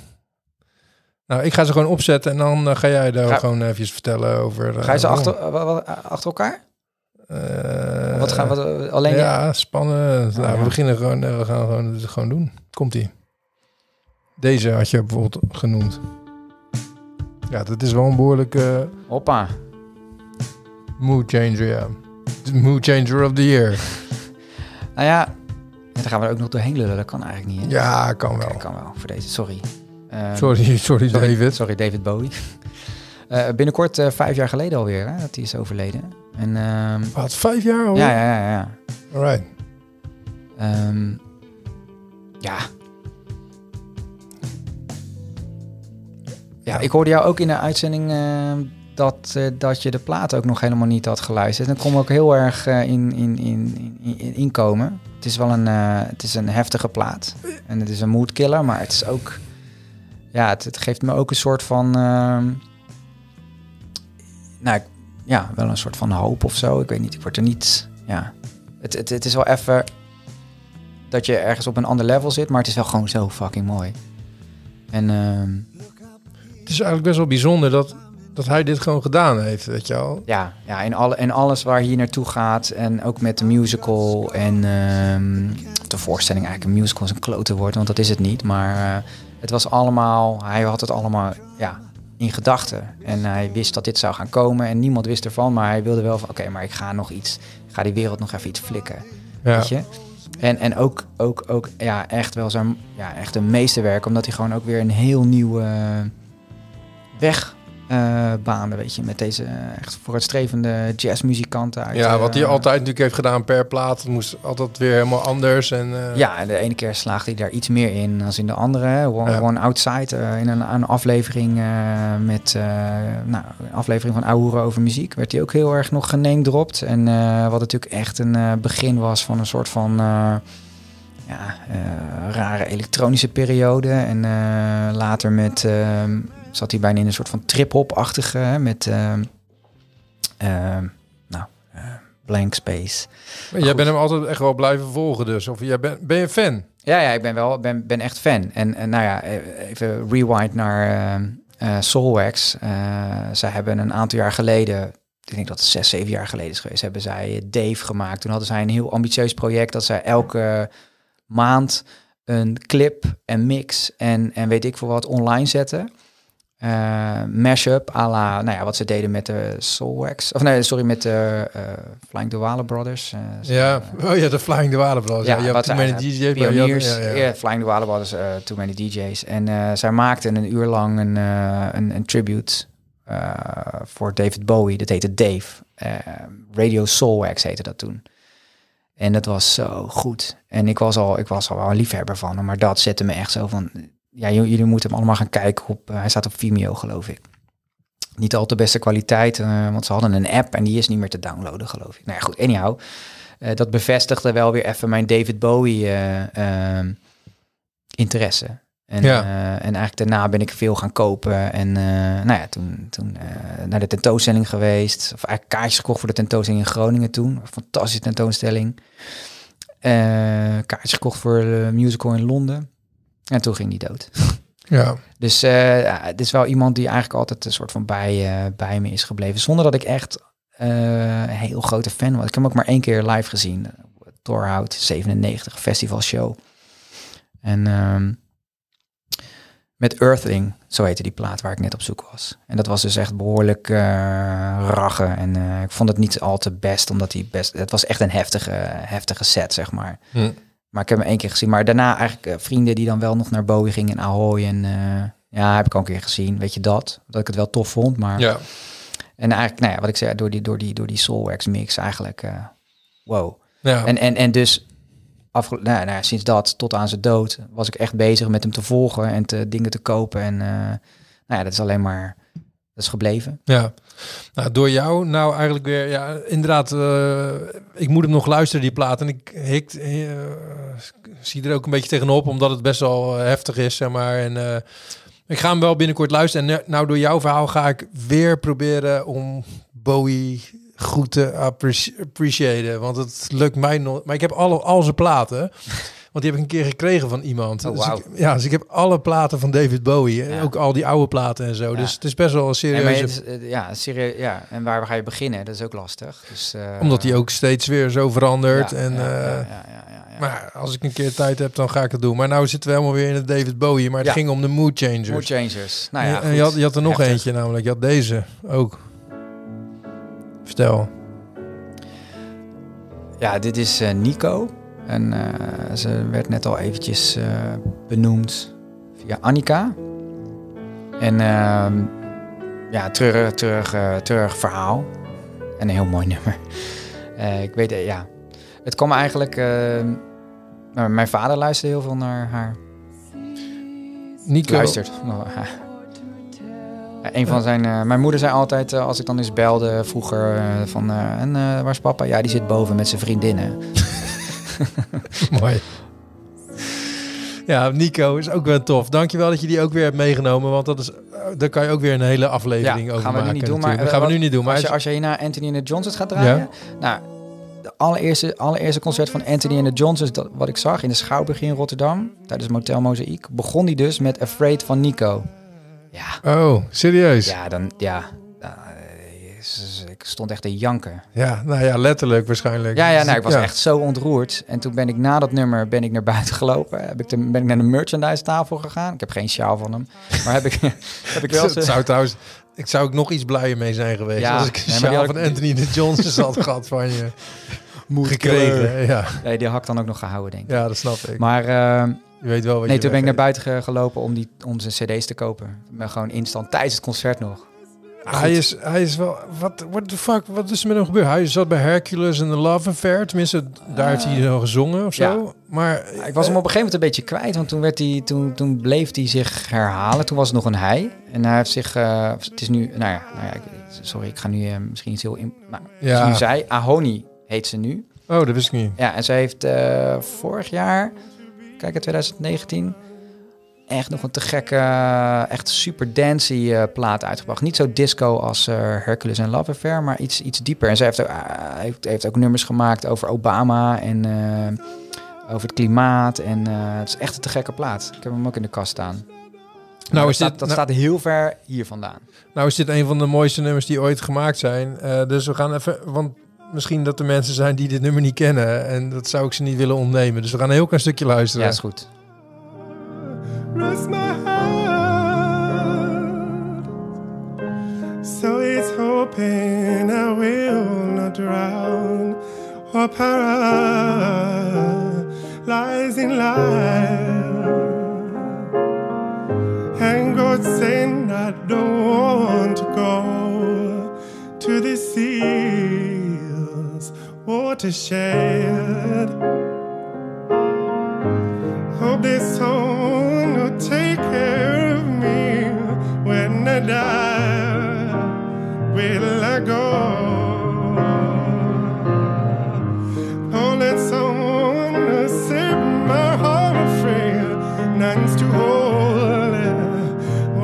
Nou, ik ga ze gewoon opzetten en dan eh, ga jij daar Ga- gewoon eventjes vertellen over... eh, Ga je ze achter, achter elkaar? Eh, wat gaan we alleen? Ja, spannend. nou, ja. we beginnen gewoon, we gaan gewoon, gewoon doen. Komt-ie. Deze had je bijvoorbeeld genoemd. Ja, dat is wel een behoorlijke Hoppa. mood changer, ja. Mood changer of the year. (laughs) Nou ja, dan gaan we er ook nog doorheen lullen. Dat kan eigenlijk niet. Hè? Ja, kan wel. kan wel voor deze. Sorry. Ehm, Sorry, (laughs) sorry, sorry, David. Sorry, David Bowie. Eh, binnenkort eh, vijf jaar geleden alweer, hè, dat hij is overleden. En ehm, Wat, vijf jaar al? ja, ja, ja, ja. Alright. Ehm, ja. Ja, ik hoorde jou ook in de uitzending eh, dat, dat je de plaat ook nog helemaal niet had geluisterd. En kom ook heel erg in, in, in, in, in inkomen. Het is wel een, het is een heftige plaat. En het is een moodkiller, maar het is ook... Ja, het, het geeft me ook een soort van... ehm, nou, ja, wel een soort van hoop of zo. Ik weet niet, ik word er niet... Ja, het, het, het is wel even dat je ergens op een ander level zit, maar het is wel gewoon zo fucking mooi. En ehm, Het is eigenlijk best wel bijzonder dat, dat hij dit gewoon gedaan heeft, weet je wel. ja, ja in, alle, in alles waar hier naartoe gaat en ook met de musical en ehm, de voorstelling eigenlijk een musical is een klote woord, want dat is het niet. Maar eh, het was allemaal, hij had het allemaal ja, in gedachten en hij wist dat dit zou gaan komen en niemand wist ervan, maar hij wilde wel van oké, maar ik ga nog iets, ga die wereld nog even iets flikken. Ja. Weet je? En, en ook, ook, ook ja, echt wel zijn ja, echt een meesterwerk, omdat hij gewoon ook weer een heel nieuwe weg eh, baande, weet je, met deze eh, echt vooruitstrevende jazzmuzikanten uit. Ja, wat hij eh, altijd natuurlijk heeft gedaan per plaat. Het moest altijd weer helemaal anders. En, Ja, en de ene keer slaagt hij daar iets meer in dan in de andere. One, Ja. One Outside, in een, een aflevering met uh, nou, een aflevering van Ouwe over muziek, werd hij ook heel erg nog geneemdropt. En wat natuurlijk echt een begin was van een soort van ja, rare elektronische periode. En later met, ehm, zat hij bijna in een soort van trip-hop-achtige, met ehm, ehm, nou, eh, Blank Space. Maar jij goed. bent hem altijd echt wel blijven volgen dus. Of jij ben, ben je fan? Ja, ja, ik ben wel ben, ben echt fan. En, en nou ja, eh, even rewind naar eh eh, Soulwax. Eh, zij hebben een aantal jaar geleden, ik denk dat het zes, zeven jaar geleden is geweest, hebben zij Dave gemaakt. Toen hadden zij een heel ambitieus project dat zij elke maand een clip en mix en, en weet ik veel wat online zetten. Eh mashup à la, nou ja, wat ze deden met de Soulwax. Of nee, sorry, met de eh Flying the Walla Brothers. Eh, Ja, oh ja, de Flying the Waterbros. Ja, Ja, je wat Too Many DJ's. Pioniers, ja, ja, ja. Flying was eh Too Many DJ's. En zij maakten een uur lang een, een, een tribute voor David Bowie. Dat heette Dave. Radio Soulwax heette dat toen. En dat was zo goed. En ik was al, ik was al wel een liefhebber van hem. Maar dat zette me echt zo van... Ja, jullie moeten hem allemaal gaan kijken op... eh, hij staat op Vimeo, geloof ik. Niet al te beste kwaliteit, eh, want ze hadden een app en die is niet meer te downloaden, geloof ik. Nou ja, goed, anyhow. Eh, dat bevestigde wel weer even mijn David Bowie eh, ehm, interesse. En, Ja. en eigenlijk daarna ben ik veel gaan kopen. En nou ja, toen, toen naar de tentoonstelling geweest. Of eigenlijk kaartjes gekocht voor de tentoonstelling in Groningen toen. Fantastische tentoonstelling. Kaartjes gekocht voor de musical in Londen. En toen ging die dood. Ja. Dus eh, het is wel iemand die eigenlijk altijd een soort van bij, eh, bij me is gebleven. Zonder dat ik echt eh, een heel grote fan was. Ik heb hem ook maar één keer live gezien. Torhout, 97, festivalshow. En ehm, met Earthling, zo heette die plaat waar ik net op zoek was. En dat was dus echt behoorlijk eh raggen. En eh, ik vond het niet al te best, omdat hij best... Het was echt een heftige, heftige set, zeg maar. Hm. Maar ik heb hem één keer gezien. Maar daarna eigenlijk eh, vrienden die dan wel nog naar Bowie gingen en Ahoy. En eh, ja, heb ik al een keer gezien. Weet je dat? Dat ik het wel tof vond. Maar ja. en eigenlijk, nou ja, wat ik zei, door die, door die, door die Soulwax mix eigenlijk, eh, wow. ja. En, en, en dus afge nou, nou, sinds dat tot aan zijn dood was ik echt bezig met hem te volgen en te, dingen te kopen. En nou ja, dat is alleen maar, dat is gebleven. Ja, nou, door jou nou eigenlijk weer, ja, inderdaad, eh, ik moet hem nog luisteren, die plaat. En ik hikt, eh, zie er ook een beetje tegenop, omdat het best wel eh, heftig is, zeg maar. En ik ga hem wel binnenkort luisteren. En nou, door jouw verhaal ga ik weer proberen om Bowie goed te appreci- appreciëren. Want het lukt mij nog. Maar ik heb alle, al zijn platen. Want die heb ik een keer gekregen van iemand. Oh, Dus ik, ja, dus ik heb alle platen van David Bowie. Ja. Ook al die oude platen en zo. Ja. Dus het is best wel een En serieuze... is, eh, ja, serieus, ja, en waar ga je beginnen? Dat is ook lastig. Dus, eh, Omdat hij ook steeds weer zo verandert. ja, en, eh, ja, ja, ja, ja, ja. Maar als ik een keer tijd heb, dan ga ik het doen. Maar nou zitten we helemaal weer in het David Bowie. Maar het ging om de Mood Changers. Mood changers. Nou ja, en je had, je had er nog Heftig. eentje namelijk. Je had deze ook. Vertel. Ja, dit is eh, Nico. En eh, ze werd net al eventjes eh, benoemd via Annika. En ehm, ja, treurig, treurig, eh, treurig verhaal. En een heel mooi (laughs) nummer. Ik weet, ja. Het kwam eigenlijk... ehm, nou, mijn vader luisterde heel veel naar haar. Nico. Luistert. (laughs) Een van zijn, mijn moeder zei altijd, als ik dan eens belde vroeger, van, en waar is papa? Ja, die zit boven met zijn vriendinnen. (laughs) Mooi. Ja, Nico is ook wel tof. Dankjewel dat je die ook weer hebt meegenomen. Want dat is, eh, daar kan je ook weer een hele aflevering Ja, over gaan we nu maken. niet doen, maar, eh, dat gaan we wat- nu niet doen. Maar als, je, als je naar Anthony and the Johnsons gaat draaien, nou, de allereerste, allereerste concert van Anthony and the Johnsons, dat, wat ik zag in de Schouwburg in Rotterdam, tijdens Motel Mozaïek, begon die dus met Afraid van Nico. Ja, oh, serieus? Ja. dan, ja, eh, ik stond echt te janken. nou ja, letterlijk waarschijnlijk. Ja, ja, nou, ik was Ja. echt zo ontroerd. En toen ben ik na dat nummer ben ik naar buiten gelopen. Heb ik de, ben ik naar de merchandise tafel gegaan. Ik heb geen sjaal van hem. Maar heb ik, (laughs) heb ik wel zo... zou trouwens, ik zou ook nog iets blijer mee zijn geweest. Ja, als ik een nee, sjaal van Anthony de Johnsons had (laughs) gehad van je gekregen. Ja. Nee, die had ik dan ook nog gehouden, denk ik. ja, dat snap ik. Maar eh, je weet wel wat nee, je toen ben ik naar buiten ge- gelopen om, die, om zijn cd's te kopen. Maar gewoon instant tijdens het concert nog. Hij is, hij is wel... Wat what the fuck? Wat is er met hem gebeurd? Hij zat bij Hercules en The Love Affair. Tenminste, daar heeft hij zo gezongen of zo. Ah. ja. Maar Ik was hem op een gegeven moment een beetje kwijt, want toen, werd hij, toen, toen bleef hij zich herhalen. Toen was het nog een hij. En hij heeft zich... eh, het is nu... Nou ja, nou ja sorry, ik ga nu eh, misschien iets heel... In, nou, Ja. nu zij. Ahoni heet ze nu. Oh, dat wist ik niet. Ja, en zij heeft eh, vorig jaar, kijk in 2019, echt nog een te gekke, eh, echt super dancey eh, plaat uitgebracht. Niet zo disco als eh, Hercules en Love Affair, maar iets, iets dieper. En zij heeft ook, heeft, heeft ook nummers gemaakt over Obama en over het klimaat. En het is echt een te gekke plaat. Ik heb hem ook in de kast staan. Nou, dat is dit, staat, dat nou, staat heel ver hier vandaan. nou is dit een van de mooiste nummers die ooit gemaakt zijn. Dus we gaan even... Want misschien dat er mensen zijn die dit nummer niet kennen. En dat zou ik ze niet willen ontnemen. Dus we gaan een heel klein stukje luisteren. Ja, is goed. Rest my heart. So it's hoping I will not drown or paralyze in life. And God saying I don't want to go to the seas watershed. Hope this will take care of me when I die. Will I go? Oh, let someone set my heart free. None's too hold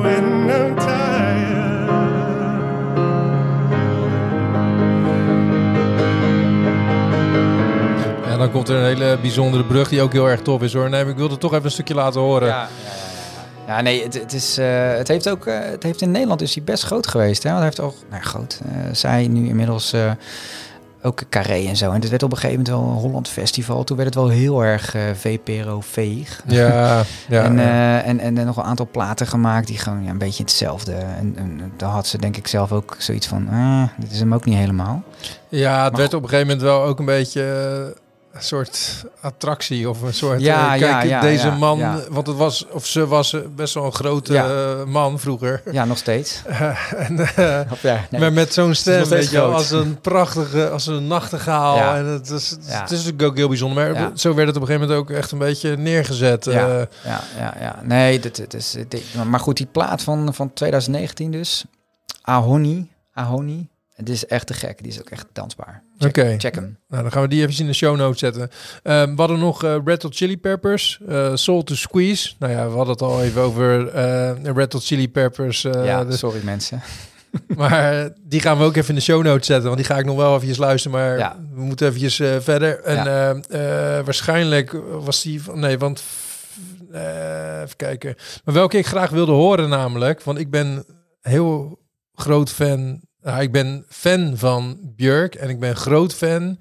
when I'm tired. Ja, dan komt er een hele bijzondere brug die ook heel erg tof is hoor. Nee, maar ik wilde toch even een stukje laten horen. Ja, ja, ja, ja. nee, het, het, is, eh, het heeft ook, eh, het heeft in Nederland is hij best groot geweest. Hè? Want hij heeft ook, nou ja, groot, eh, zij nu inmiddels ook Carré en zo. En het werd op een gegeven moment wel een Holland Festival. Toen werd het wel heel erg eh VPRO-veeg. Ja, (laughs) ja. en, ja. en, en, nog een aantal platen gemaakt die gewoon ja, een beetje hetzelfde. En, en daar had ze denk ik zelf ook zoiets van, ah, dit is hem ook niet helemaal. Ja, het Maar werd op een gegeven moment wel ook een beetje een soort attractie of een soort. Ja, eh, kijk, ja, ja, deze man, want het was of ze was eh, best wel een grote eh, man vroeger. Ja, nog steeds. (laughs) en, Of (laughs) ja, nee. Maar met zo'n stem, weet je als een prachtige, als een nachtegaal. En het is, het, is natuurlijk ook heel bijzonder. Maar zo werd het op een gegeven moment ook echt een beetje neergezet. Ja. Ja, ja. Nee, dat is, dit- maar goed, die plaat van, van 2019 dus. Ahoni. Ahoni. Het is echt te gek. Die is ook echt dansbaar. Check, Oké. check hem. Nou, dan gaan we die even in de show notes zetten. Ehm, we hadden nog eh, Red Hot Chili Peppers, eh, Soul to Squeeze. Nou ja, we hadden het al even over eh, Red Hot Chili Peppers. ja, dus- sorry mensen. (laughs) maar die gaan we ook even in de show notes zetten, want die ga ik nog wel eventjes luisteren. Maar Ja. we moeten eh, verder. En Ja. eh, eh, waarschijnlijk was die van... Nee, want... even kijken. Maar welke ik graag wilde horen namelijk, want ik ben heel groot fan... Nou, ik ben fan van Björk en ik ben groot fan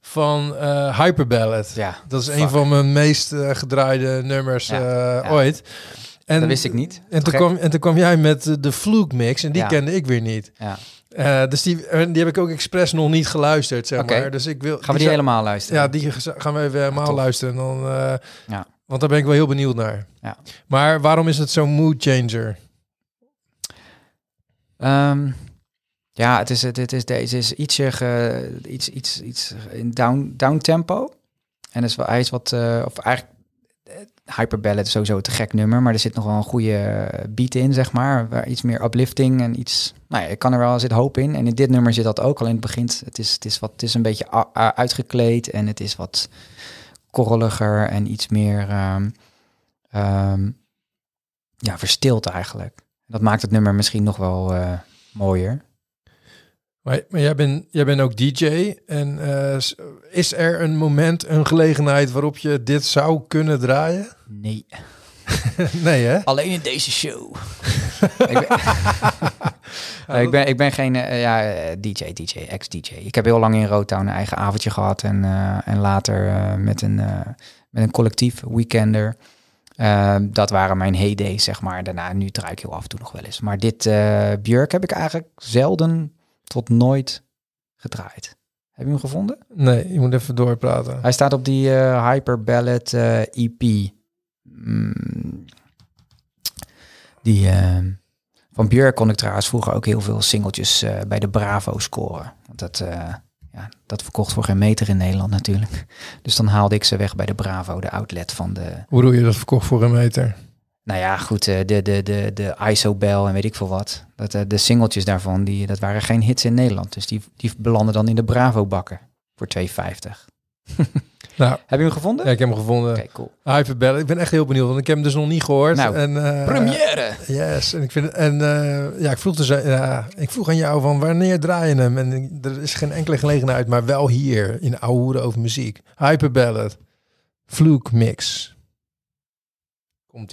van eh Hyperballad. Ja, Dat is fuck. een van mijn meest eh, gedraaide nummers Ja, eh, ja. ooit. En, dat wist ik niet. En toen, kwam, en toen kwam jij met eh, de Fluke mix en die Ja. kende ik weer niet. Ja. Eh, dus die, die heb ik ook expres nog niet geluisterd, zeg maar. Dus ik wil, Gaan we die helemaal luisteren? Ja, die gaan we even helemaal luisteren. En dan, eh, Ja. Want daar ben ik wel heel benieuwd naar. Ja. Maar waarom is het zo'n mood changer? Ehm, ja, het is, het is, deze is ietsje iets, iets, iets in down, down tempo. En is hij is wat, eh, of eigenlijk, eh, Hyperballad is sowieso te gek nummer, maar er zit nog wel een goede eh, beat in, zeg maar. Waar iets meer uplifting en iets, nou ja, ik kan er wel, zit hoop in. En in dit nummer zit dat ook al in het begin. Het is, het is, wat, het is een beetje uitgekleed en het is wat korreliger en iets meer, ehm, ja, verstild eigenlijk. Dat maakt het nummer misschien nog wel mooier. Maar, maar jij, bent, jij bent ook DJ. En eh, is er een moment, een gelegenheid waarop je dit zou kunnen draaien? Nee. (laughs) nee, hè? Alleen in deze show. (laughs) ik, ben, Nee, ik, ben, ik ben geen eh, ja, eh, DJ, DJ, ex-DJ. Ik heb heel lang in Rotown een eigen avondje gehad. En, en later met, een, met een collectief, Weekender. Dat waren mijn heydays, zeg maar. Daarna, nu draai ik heel af en toe nog wel eens. Maar dit Björk heb ik eigenlijk zelden tot nooit gedraaid. Heb je hem gevonden? Nee, je moet even doorpraten. Hij staat op die eh, Hyper Ballad eh, EP. Mm, die eh, van Björk kon ik trouwens vroeger ook heel veel singeltjes bij de Bravo scoren. Want dat, ja, dat verkocht voor geen meter in Nederland natuurlijk. (laughs) Dus dan haalde ik ze weg bij de Bravo, de outlet van de... Hoe doe je dat verkocht voor een meter? Nou ja, goed, eh, de, de, de, de ISO-bel en weet ik veel wat. Dat, eh, de singeltjes daarvan, die, dat waren geen hits in Nederland. Dus die, die belanden dan in de Bravo-bakken voor 2,50. (laughs) Nou, Heb je hem gevonden? ja, ik heb hem gevonden. Oké, cool. Hyperbell. Ik ben echt heel benieuwd, want ik heb hem dus nog niet gehoord. Nou, en, eh, Première! Yes, en ik vind en ja, ik vroeg dus, ja, ik vroeg aan jou van wanneer draai je hem? En er is geen enkele gelegenheid, maar wel hier in Oude over muziek. Hyperballad, Fluke Mix. Komt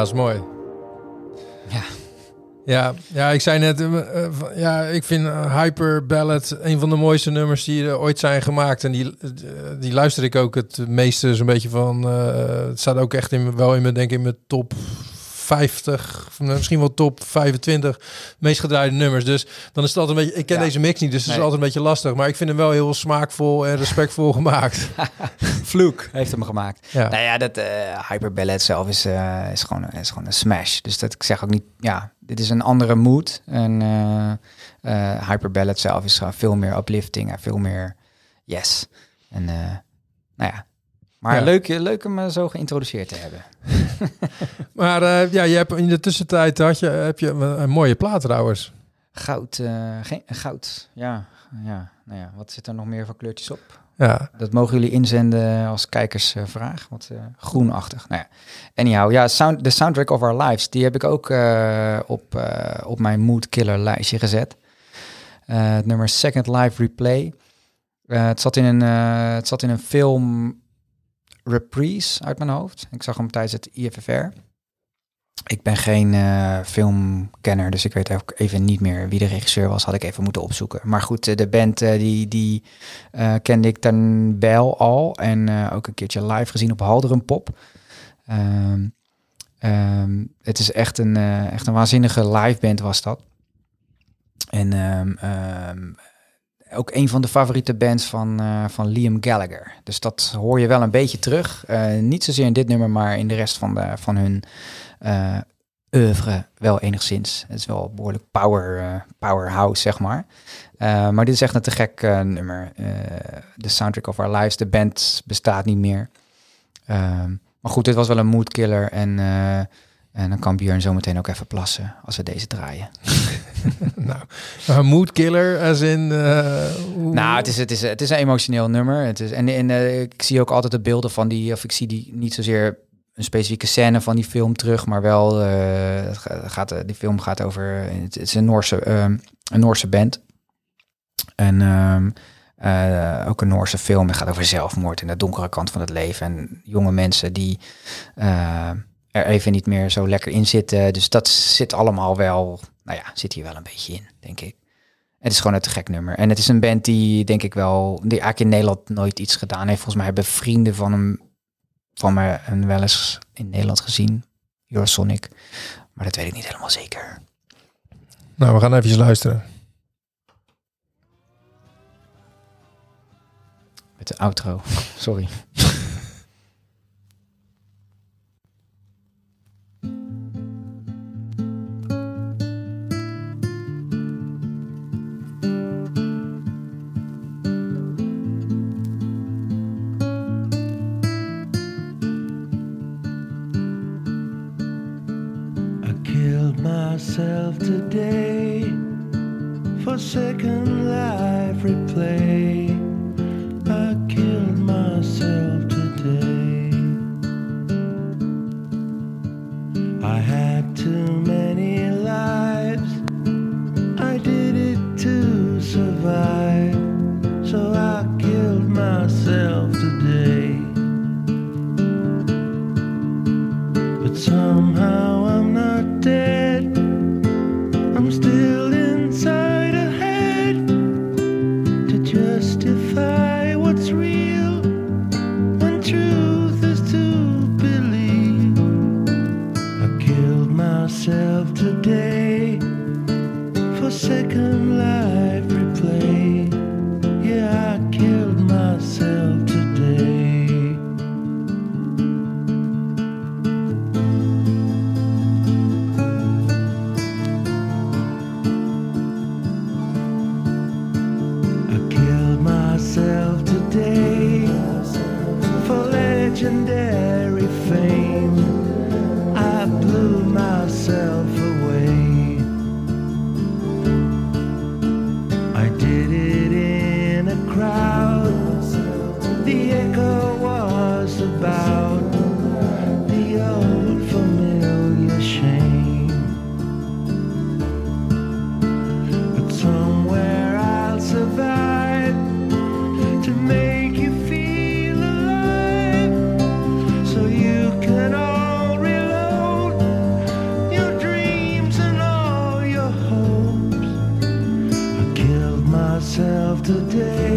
Ja, is mooi. Ja. Ja, ja ik zei net, eh, eh, ja, ik vind eh, Hyper Ballad een van de mooiste nummers die er ooit zijn gemaakt. En die, die luister ik ook het meeste zo'n beetje van. het staat ook echt in, wel in mijn, denk ik, in mijn top 50, of misschien wel top 25 meest gedraaide nummers. Dus dan is het altijd een beetje, ik ken Ja. deze mix niet, dus het is altijd een beetje lastig. Maar ik vind hem wel heel smaakvol en respectvol gemaakt. (laughs) Vloek. Heeft hem gemaakt. Ja. Nou ja, dat eh Hyperballad zelf is, is, gewoon, is gewoon een smash. Dus dat ik zeg ook niet, ja, dit is een andere mood. En eh eh Hyperballad zelf is gewoon veel meer uplifting en veel meer yes. En eh, nou ja, maar Ja. leuk, leuk hem zo geïntroduceerd te hebben. (laughs) Maar ja, je hebt in de tussentijd had je, heb je een, mooie plaat trouwens. Goud, geen, goud, ja, ja, nou ja, wat zit er nog meer voor kleurtjes op? Ja, Dat mogen jullie inzenden als kijkersvraag. Wat eh, groenachtig. Nou ja. Anyhow, ja, sound, de soundtrack of our lives, die heb ik ook eh, op, eh, op mijn mood killer lijstje gezet. Eh, het nummer Second Life Replay. Eh, het, zat in een, eh, het zat in een film reprise uit mijn hoofd. Ik zag hem tijdens het IFFR. Ik ben geen eh, filmkenner, dus ik weet ook even niet meer wie de regisseur was. Had ik even moeten opzoeken. Maar goed, eh, de band eh, die, die kende ik ten wel al. En ook een keertje live gezien op Halderen Pop. Ehm, ehm, het is echt een, echt een waanzinnige live band was dat. En ehm, ook een van de favoriete bands van, van Liam Gallagher. Dus dat hoor je wel een beetje terug. Niet zozeer in dit nummer, maar in de rest van, de, van hun oeuvre wel enigszins. Het is wel behoorlijk power, eh, powerhouse, zeg maar. Eh, maar dit is echt een te gek nummer. De soundtrack of our lives. De band bestaat niet meer. Ehm, maar goed, dit was wel een moodkiller. En, en dan kan Björn zo meteen ook even plassen als we deze draaien. (laughs) nou, een moodkiller als in... Nou, het is, het, is, het is een emotioneel nummer. Het is, en en ik zie ook altijd de beelden van die, of ik zie die niet zozeer een specifieke scène van die film terug, maar wel, eh, gaat, eh, die film gaat over, het, is een Noorse, ehm, een Noorse band. En ehm, eh, ook een Noorse film. Het gaat over zelfmoord en de donkere kant van het leven. En jonge mensen die er even niet meer zo lekker in zitten. Dus dat zit allemaal wel, nou ja, zit hier wel een beetje in, denk ik. Het is gewoon een gek nummer. En het is een band die, denk ik wel, die eigenlijk in Nederland nooit iets gedaan heeft. Volgens mij hebben vrienden van hem, van mij hem wel eens in Nederland gezien. Eurosonic. Maar dat weet ik niet helemaal zeker. Nou, we gaan even luisteren. Met de outro. (laughs) Sorry. Myself today for second life replay. I killed myself today. I had too many lives. I did it to survive. So I today.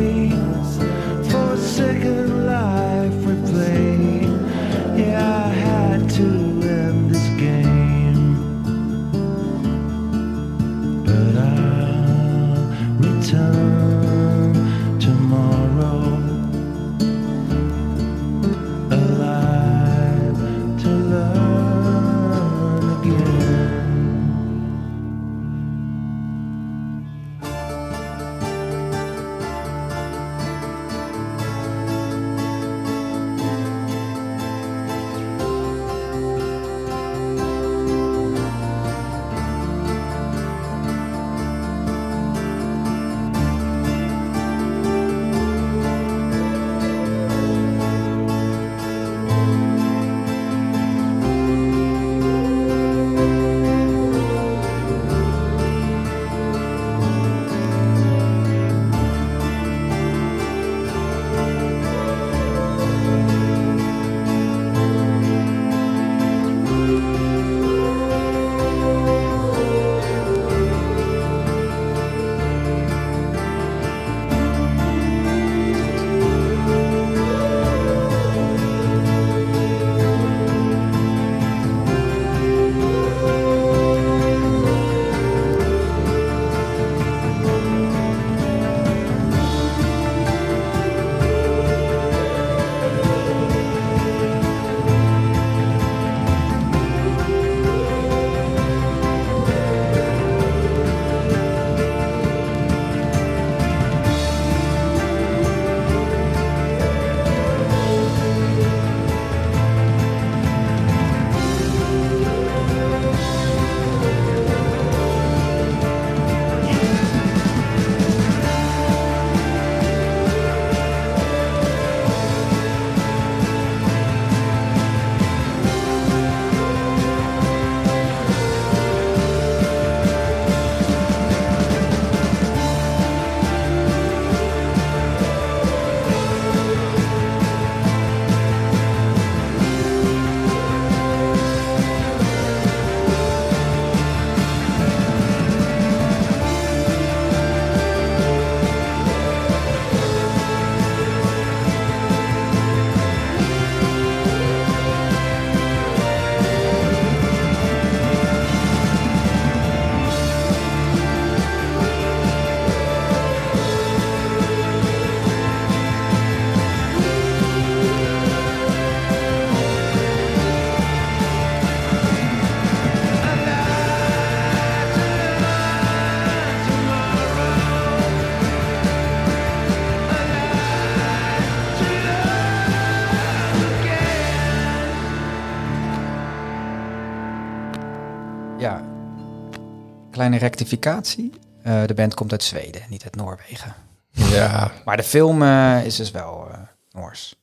Kleine rectificatie. Eh, de band komt uit Zweden, niet uit Noorwegen. Ja, Maar de film eh, is dus wel eh, Noors.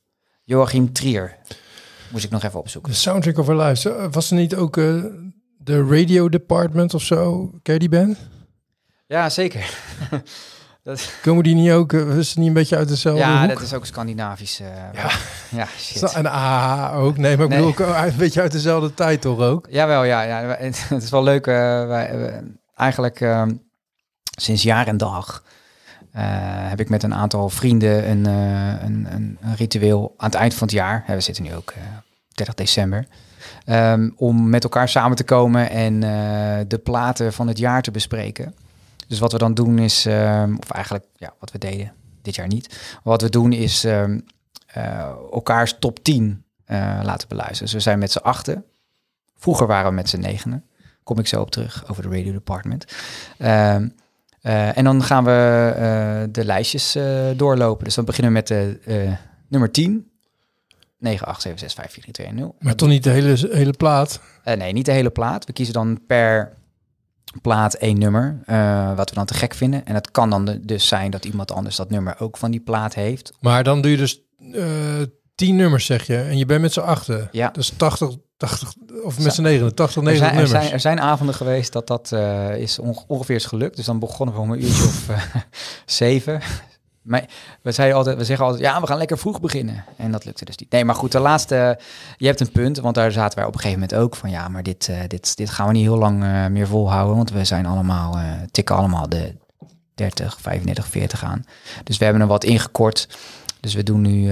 Joachim Trier. Moest ik nog even opzoeken. de soundtrack of our lives. Eh, Was er niet ook eh, de radio department of zo? Ken je die band? Ja, zeker. (laughs) dat, Komen die niet ook, is het niet een beetje uit dezelfde ja, hoek? dat is ook Scandinavisch. eh, Ja. ja, shit. En AH ook? Nee, maar ik Nee. bedoel, ook een beetje uit dezelfde tijd toch ook? Jawel, ja, ja. (laughs) Het is wel leuk. eh, wij, eigenlijk ehm, sinds jaar en dag eh, heb ik met een aantal vrienden een, eh, een, een, een ritueel aan het eind van het jaar. we zitten nu ook eh 30 december. ehm, om met elkaar samen te komen en eh, de platen van het jaar te bespreken. Dus wat we dan doen is, ehm, of eigenlijk ja, wat we deden dit jaar niet. Wat we doen is eh, elkaars top 10 eh, laten beluisteren. Dus we zijn met z'n achten. Vroeger waren we met z'n negenen. Kom ik zo op terug over de radio department. Ehm, eh, en dan gaan we eh, de lijstjes eh, doorlopen. Dus dan beginnen we met de nummer 10. 9, 8, 7, 6, 5, 4, 3, 2, 1, 0. Maar toch niet de hele, hele plaat? Nee, niet de hele plaat. We kiezen dan per plaat één nummer, wat we dan te gek vinden. En het kan dan de- dus zijn dat iemand anders dat nummer ook van die plaat heeft. Maar dan doe je dus eh tien nummers, zeg je. En je bent met z'n achten. Ja. Dus 80, 80 of met z'n negen, 80, Er 90 zijn, er, nummers. zijn, er zijn avonden geweest dat dat eh, is onge- ongeveer is gelukt. Dus dan begonnen we om een uurtje of eh, (laughs) zeven. Maar we, zeiden altijd, we zeggen altijd, ja, we gaan lekker vroeg beginnen. En dat lukte dus niet. Nee, maar goed, de laatste, je hebt een punt. Want daar zaten wij op een gegeven moment ook van, ja, maar dit, eh, dit, dit gaan we niet heel lang meer volhouden. Want we zijn allemaal, tikken allemaal de 30, 35, 40 aan. Dus we hebben er wat ingekort. Dus we doen nu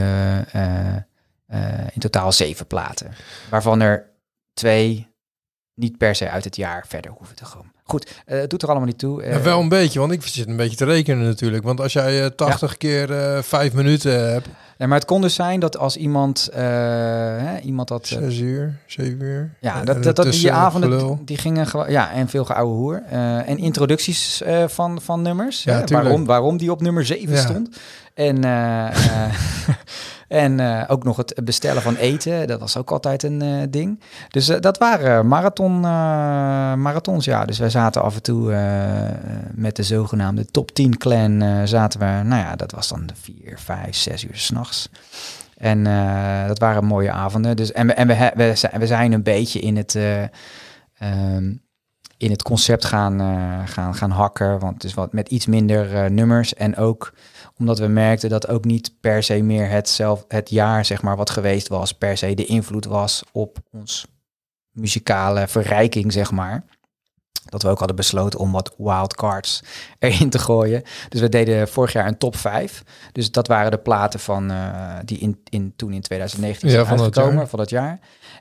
eh, eh, eh, in totaal zeven platen. Waarvan er twee niet per se uit het jaar verder hoeven te komen. Goed, eh, het doet er allemaal niet toe. Eh, Ja, wel een beetje, want ik zit een beetje te rekenen natuurlijk. Want als jij eh, 80 keer eh 5 minuten hebt, nee, maar het kon dus zijn dat als iemand, eh, hè, iemand dat... eh, 6 uur, 7 uur. ja, dat, dat, dat die avonden, die gingen. Ja, en veel geouwe hoer. Eh, en introducties eh, van, van nummers. Ja, hè, waarom, waarom die op nummer 7 Ja. stond. En, eh, eh, (laughs) en eh, ook nog het bestellen van eten. Dat was ook altijd een eh, ding. Dus eh, dat waren marathon, marathons, ja. Dus wij zaten af en toe met de zogenaamde top 10 clan. zaten we, nou ja, dat was dan vier, vijf, zes uur s'nachts. En dat waren mooie avonden. Dus, en we, en we, we, zijn, we zijn een beetje in het, eh, ehm, in het concept gaan, eh, gaan, gaan hakken. Want het is wat met iets minder eh, nummers. En ook omdat we merkten dat ook niet per se meer het, zelf, het jaar zeg maar, wat geweest was, per se de invloed was op ons muzikale verrijking, zeg maar. Dat we ook hadden besloten om wat wildcards (laughs) erin te gooien. Dus we deden vorig jaar een top 5. Dus dat waren de platen van, eh, die in, in, toen in 2019 Ja, zijn uitgekomen jaar. van dat jaar.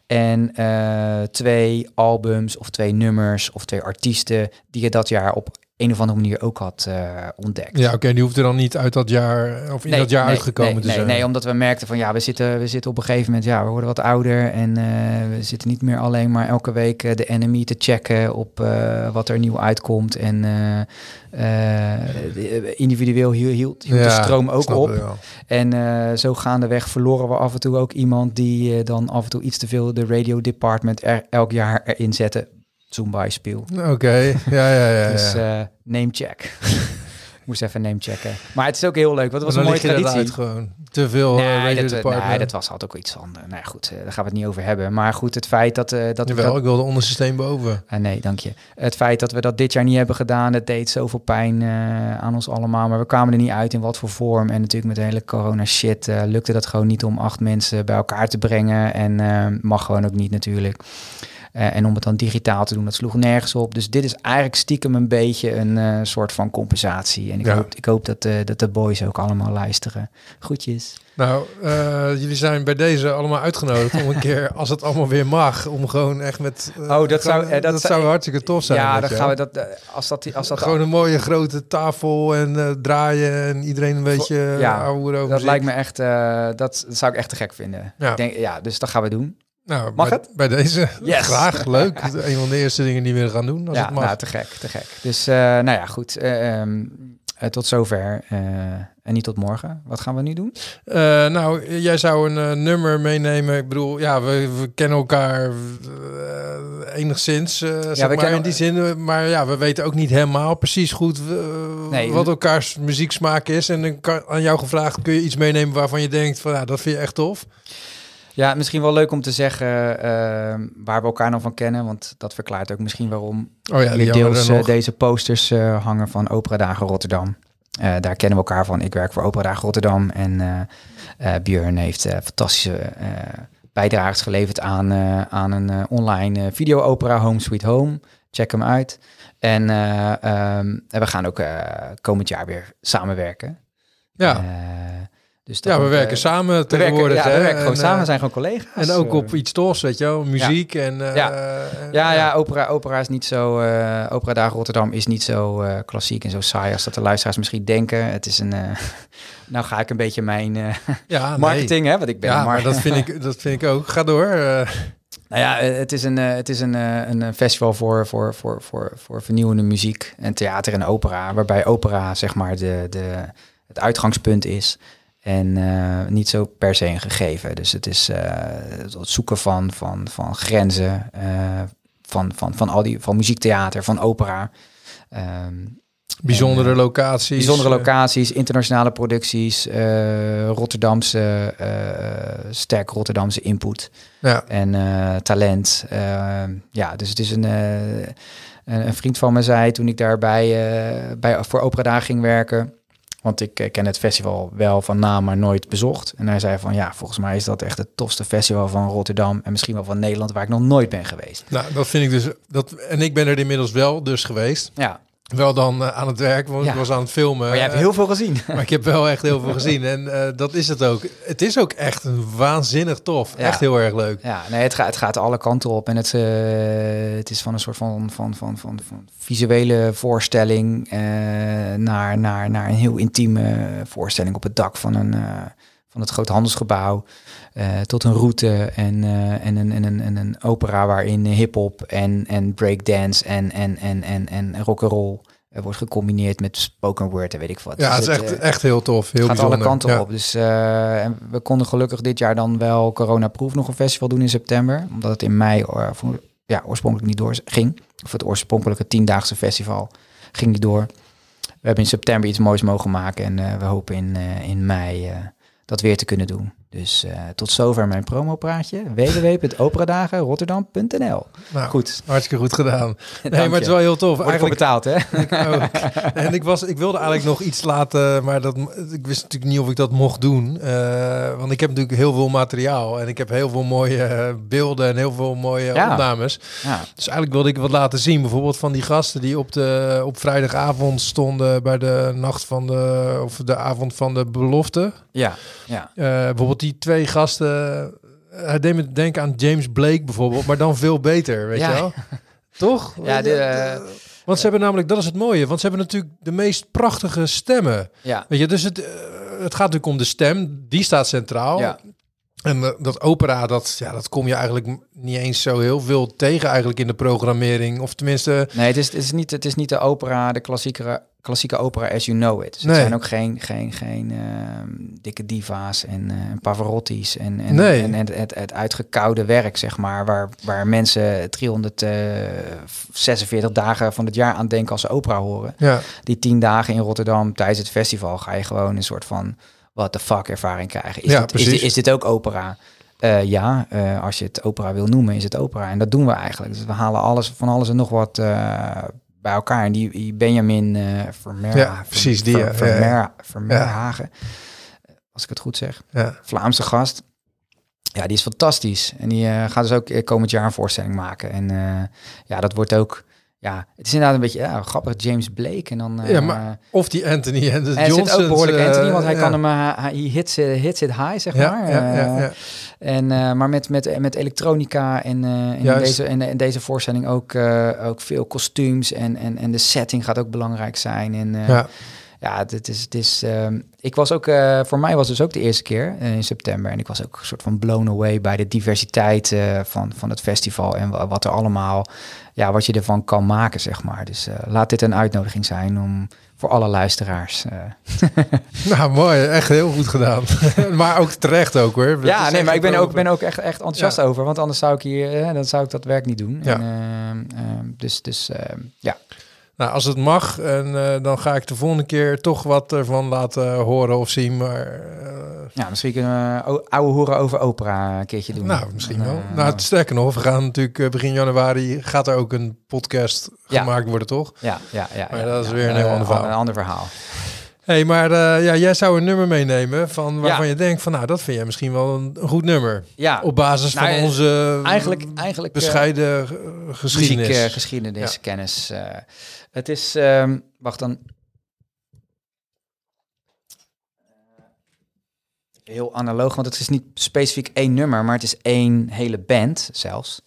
En eh, twee albums of twee nummers of twee artiesten die je dat jaar op een of andere manier ook had eh, ontdekt. Ja, oké, die hoeft er dan niet uit dat jaar, of in dat jaar uitgekomen nee, te nee, zijn. Nee, omdat we merkten van ja, we zitten, we zitten op een gegeven moment, ja, we worden wat ouder en eh, we zitten niet meer alleen maar elke week eh, de enemy te checken op wat er nieuw uitkomt. En individueel hield, hield, hield de Ja, stroom ook op. het. En eh, zo gaandeweg verloren we af en toe ook iemand die dan af en toe iets te veel de radio department er, elk jaar erin zette. Zumba speel. Oké, ja, ja, ja. (laughs) Dus ja. eh, name check. (laughs) Moest even name checken. Maar het is ook heel leuk, want het was een mooie traditie. gewoon. Te veel eh, Nee, dat, nee, dat was had ook iets van. nou ja, goed, eh, daar gaan we het niet over hebben. Maar goed, het feit dat, eh dat we Jawel, dat, ik wil de onderste steen boven. Ah, nee, dank je. Het feit dat we dat dit jaar niet hebben gedaan, dat deed zoveel pijn aan ons allemaal. Maar we kwamen er niet uit in wat voor vorm. En natuurlijk met de hele corona shit lukte dat gewoon niet om acht mensen bij elkaar te brengen. En mag gewoon ook niet natuurlijk. En om het dan digitaal te doen, dat sloeg nergens op. Dus dit is eigenlijk stiekem een beetje een soort van compensatie. En ik, Ja. hoop, ik hoop dat, eh, dat de boys ook allemaal luisteren. Groetjes. Nou, eh, jullie zijn bij deze allemaal uitgenodigd om een keer, als het allemaal weer mag, om gewoon echt met... eh, Oh, dat zou- gewoon- dat dat zou- zou hartstikke tof zijn. ja, dan je gaan we dat, als dat, als dat Gewoon een mooie grote tafel en eh, draaien en iedereen een beetje ja, over Dat lijkt me echt, eh, dat, dat zou ik echt te gek vinden. Ja. Ik denk, ja, dus dat gaan we doen. Nou, Mag bij, het? Bij deze. (laughs) Yes. Graag, leuk. (laughs) Een van de eerste dingen die we gaan doen, als ja, het mag. nou, te gek, te gek. Dus, eh, nou ja, goed. ehm, eh, tot zover. eh, En niet tot morgen. Wat gaan we nu doen? Eh, nou, jij zou een nummer meenemen. Ik bedoel, ja, we, we kennen elkaar enigszins, eh, zeg we maar, kennen- in die zin. Maar ja, we weten ook niet helemaal precies goed Nee, wat elkaars muzieksmaak is. En dan kan aan jou gevraagd, kun je iets meenemen waarvan je denkt van, ja, dat vind je echt tof? Ja, misschien wel leuk om te zeggen eh, waar we elkaar nog van kennen. Want dat verklaart ook misschien waarom Oh ja, die deels eh, deze posters eh, hangen van Opera Dagen Rotterdam. Eh, daar kennen we elkaar van. Ik werk voor Opera Dagen Rotterdam. En Björn heeft fantastische bijdrages geleverd aan, aan een online video-opera Home Sweet Home. Check hem uit. En, eh, ehm, we gaan ook komend jaar weer samenwerken. Ja. Dus Ja, we wordt, werken eh, samen we werken- tegenwoordig. ja, we werken gewoon En, samen, eh, we zijn gewoon collega's. En ook op iets tofs, weet je wel, muziek en... eh, Ja. eh, Ja, ja, opera, opera is niet zo. eh opera Dagen Rotterdam is niet zo eh, klassiek en zo saai als dat de luisteraars misschien denken. Het is een. eh, (laughs) nou ga ik een beetje mijn eh, (laughs) Ja, nee. marketing, hè? Want ik ben. Ja, maar dat vind, ik, dat vind ik ook. Ga door. eh. Nou ja, het is een, het is een, een festival voor, voor, voor, voor, voor vernieuwende muziek en theater en opera. Waarbij opera zeg maar de, de, het uitgangspunt is. En eh, niet zo per se een gegeven. Dus het is eh, het zoeken van, van, van grenzen. eh, van, van, van, al die, van muziektheater, van opera. Ehm, bijzondere en, locaties. Bijzondere locaties, internationale producties, Rotterdamse, sterk Rotterdamse input Ja. en talent. Eh, ja, dus het is een, een, vriend van me zei toen ik daarbij bij, voor Opera Dagen ging werken. Want ik eh, ken het festival wel van naam, maar nooit bezocht. En hij zei van ja, volgens mij is dat echt het tofste festival van Rotterdam en misschien wel van Nederland waar ik nog nooit ben geweest. Nou, dat vind ik dus. Dat, en ik ben er inmiddels wel dus geweest. Ja, Wel dan eh, aan het werk, want Ja. ik was aan het filmen. maar jij hebt eh, heel veel gezien. (laughs) Maar ik heb wel echt heel veel gezien. En eh, dat is het ook. Het is ook echt een waanzinnig tof. Ja. Echt heel erg leuk. Ja, nee, het, gaat, het gaat alle kanten op. En het, het is van een soort van, van, van, van, van visuele voorstelling naar, naar, naar een heel intieme voorstelling op het dak van, een, van het groot handelsgebouw. Eh, tot een route en, eh, en, een, en, een, en een opera waarin hip-hop en, en breakdance en, en, en, en, en rock'n'roll eh, wordt gecombineerd met spoken word en weet ik wat. Ja, Dus het is echt, echt heel tof. Heel gaat bijzonder. alle kanten Ja. op. Dus en we konden gelukkig dit jaar dan wel Corona-proof nog een festival doen in september. Omdat het in mei voor- ja, oorspronkelijk niet door ging. Of het oorspronkelijke tiendaagse festival ging niet door. We hebben in september iets moois mogen maken. En we hopen in, in mei dat weer te kunnen doen. Dus eh, tot zover mijn promopraatje. www.operadagenrotterdam.nl Nou, Goed. Hartstikke goed gedaan. (laughs) Nee, maar het is wel heel tof. Word Eigenlijk betaald, hè? (laughs) ik ook. En ik, was, ik wilde eigenlijk nog iets laten, maar dat, ik wist natuurlijk niet of ik dat mocht doen. Eh, want ik heb natuurlijk heel veel materiaal en ik heb heel veel mooie beelden en heel veel mooie Ja. opnames. Ja. Dus eigenlijk wilde ik wat laten zien. Bijvoorbeeld van die gasten die op, de, op vrijdagavond stonden bij de nacht van de, of de avond van de belofte. Ja, ja. Eh, bijvoorbeeld die twee gasten. eh, Hij deed me denken aan James Blake bijvoorbeeld, maar dan veel beter, weet Ja. je wel? Toch? (laughs) Ja, de, eh, Want ze hebben namelijk, dat is het mooie, want ze hebben natuurlijk de meest prachtige stemmen. ja. Weet je, dus het, eh, het gaat natuurlijk om de stem, die staat centraal. Ja. En eh, dat opera, dat, ja, dat kom je eigenlijk niet eens zo heel veel tegen eigenlijk in de programmering. Of tenminste, Nee, het is, het is, niet, het is niet de opera, de klassieke, klassieke opera as you know it. Dus Nee. Het zijn ook geen, geen, geen ehm, dikke diva's en, eh Pavarotti's en, en, Nee. en, het, het, het uitgekoude werk, zeg maar, waar, waar mensen 346 dagen van het jaar aan denken als ze opera horen. ja, Die tien dagen in Rotterdam tijdens het festival ga je gewoon een soort van what the fuck ervaring krijgen. Is, Ja, dit, is, precies. dit, is dit ook opera? Eh, ja, eh, als je het opera wil noemen, is het opera. En dat doen we eigenlijk. Dus we halen alles van alles en nog wat eh, bij elkaar. En die, die Benjamin eh Vermeer, Ja, precies, die, ja. Ver, Ja, ja. Vermeer, Vermeerhagen, als ik het goed zeg. ja. Vlaamse gast. Ja, die is fantastisch. En die eh, gaat dus ook eh, komend jaar een voorstelling maken. En eh, ja, dat wordt ook... Ja, het is inderdaad een beetje ja, grappig. James Blake en dan... eh, Ja, maar Of die Anthony en de hij zit ook behoorlijk Anthony, want hij kan hem, uh, hij hits, uh, hits it high, zeg Ja, maar. ja, ja, Eh, ja. En, maar met, met, met elektronica en, in, Juist. deze, in deze voorstelling ook, ook veel kostuums en, en, en de setting gaat ook belangrijk zijn. En, Ja. Ja, het is, het is, um, ik was ook, uh, voor mij was het dus ook de eerste keer uh, in september. En ik was ook een soort van blown away bij de diversiteit uh, van, van het festival en wa- wat er allemaal, ja, wat je ervan kan maken, zeg maar. Dus laat dit een uitnodiging zijn om voor alle luisteraars. eh. (laughs) Nou, mooi. Echt heel goed gedaan. (laughs) maar ook terecht ook hoor. Het ja, nee, maar ik ben ook- ben ook echt, echt enthousiast Ja. over. Want anders zou ik hier, eh, dan zou ik dat werk niet doen. Ja. En, ehm, ehm, dus, dus ehm, ja. Nou, als het mag, en, eh, dan ga ik de volgende keer toch wat ervan laten horen of zien. Maar eh, ja, misschien kunnen we o- ouwe horen over opera een keertje doen. nou, misschien wel. eh, nou, het sterker nog, we gaan natuurlijk eh, begin januari gaat er ook een podcast Ja. gemaakt worden, toch? ja, ja, ja. Maar ja, dat is ja. weer een heel Eh, ander verhaal. Een ander verhaal. Hey, maar eh, ja, jij zou een nummer meenemen van waarvan Ja. je denkt van, nou, dat vind jij misschien wel een, een goed nummer. Ja, Op basis Nou, van eh, onze eigenlijk, eigenlijk eh, bescheiden eh, geschiedenis. muziek, eh, geschiedenis, kennis. eh. het is, ehm, wacht dan. Heel analoog, want het is niet specifiek één nummer, maar het is één hele band zelfs.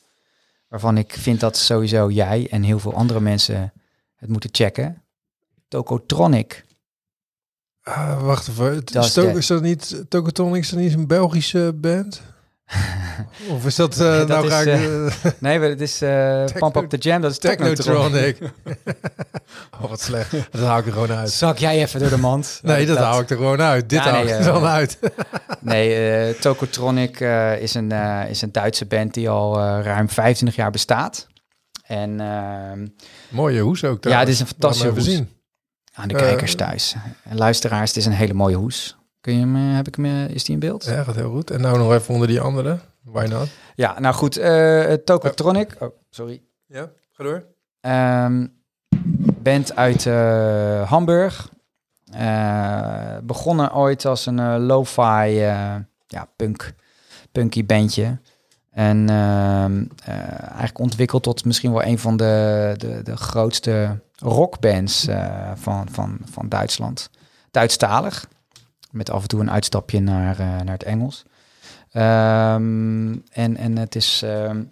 Waarvan ik vind dat sowieso jij en heel veel andere mensen het moeten checken. Tokotronic. Ah, wacht even. Dat is, dat niet Tokotronic? Is dat niet een Belgische band? (laughs) of is dat, eh Dat nou is, ik... eh, eh, Nee, maar het is eh (laughs) Pump Up the Jam, dat is Technotronic. (laughs) Oh, wat slecht. Dat hou ik er gewoon uit. Zak jij even door de mand? Nee, dat, hou ik er gewoon uit. Dit Ja, hou nee, ik er dan uit. Nee, Tokotronic is, een, is een Duitse band die al ruim 25 jaar bestaat. En ehm, Mooie hoes ook. ja, het is een fantastische hoes. zien. Aan de kijkers thuis. En luisteraars, het is een hele mooie hoes. Kun je hem, eh, heb ik hem, eh, is die in beeld? Ja, gaat heel goed. En nou nog even onder die andere. Why not? Ja, nou goed. eh Tokotronic. Oh, sorry. Ja, ga door. Ehm, band uit Hamburg. Begonnen ooit als een eh, lo-fi ja, punk, punky bandje. En ehm, eh, eigenlijk ontwikkeld tot misschien wel een van de, de, de grootste rockbands eh, van, van, van Duitsland. Duitsstalig. Met af en toe een uitstapje naar, eh, naar het Engels. Ehm, en, en het is... ehm,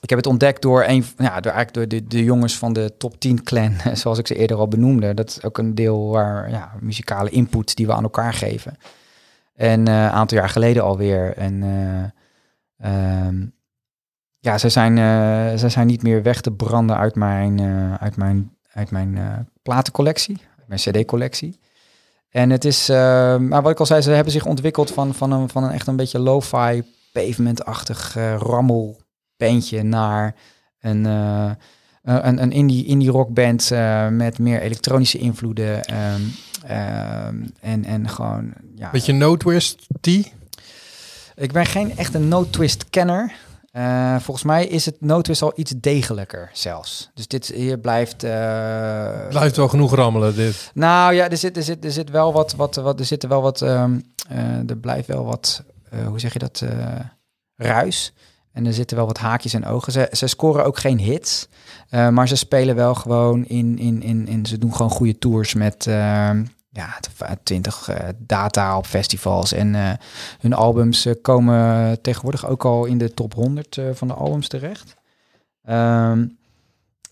ik heb het ontdekt door, een, ja, door, eigenlijk door de, de jongens van de top 10 clan, (laughs) zoals ik ze eerder al benoemde. Dat is ook een deel waar ja, muzikale input die we aan elkaar geven. En eh, een aantal jaar geleden alweer. En eh, ehm, ja, ze zijn, eh, ze zijn niet meer weg te branden uit mijn, eh, uit mijn, uit mijn eh, platencollectie, uit mijn cd-collectie. En het is, maar wat ik al zei, ze hebben zich ontwikkeld van, van, een, van een echt een beetje lo-fi, pavement-achtig eh, rammel bandje naar een, een, een indie, indie rockband met meer elektronische invloeden. ehm, ehm, en, en gewoon, ja. Beetje no twist T. Ik ben geen echte no-twist Eh, volgens mij is het no-twist al iets degelijker zelfs. Dus dit hier blijft... eh, Blijft wel genoeg rammelen dit. nou ja, er zit, er zit, er zit wel wat, wat, wat er zitten wel wat, ehm, eh, er blijft wel wat, hoe zeg je dat, ruis. En er zitten wel wat haakjes en ogen. Ze, ze scoren ook geen hits, maar ze spelen wel gewoon in, in, in, in ze doen gewoon goede tours met, ehm, ja, twintig eh, data op festivals. En eh, hun albums eh, komen tegenwoordig ook al in de top 100 eh, van de albums terecht. Ehm,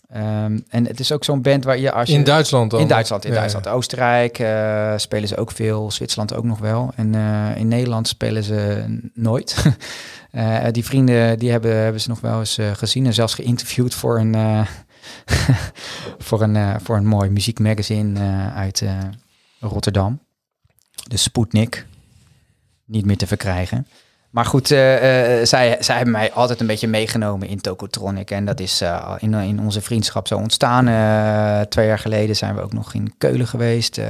ehm, en het is ook zo'n band waar je als je... In Duitsland dan? In Duitsland, in Ja, Duitsland. Oostenrijk eh, spelen ze ook veel, Zwitserland ook nog wel. En eh, in Nederland spelen ze nooit. (laughs) Eh, die vrienden die hebben, hebben ze nog wel eens eh, gezien en zelfs geïnterviewd voor een, eh, (laughs) voor een, eh, voor een mooi muziekmagazine eh, uit eh, Rotterdam. De Sputnik. Niet meer te verkrijgen. Maar goed, eh, eh, zij, zij hebben mij altijd een beetje meegenomen in Tokotronic. En dat is eh, in, in onze vriendschap zo ontstaan. Twee jaar geleden zijn we ook nog in Keulen geweest.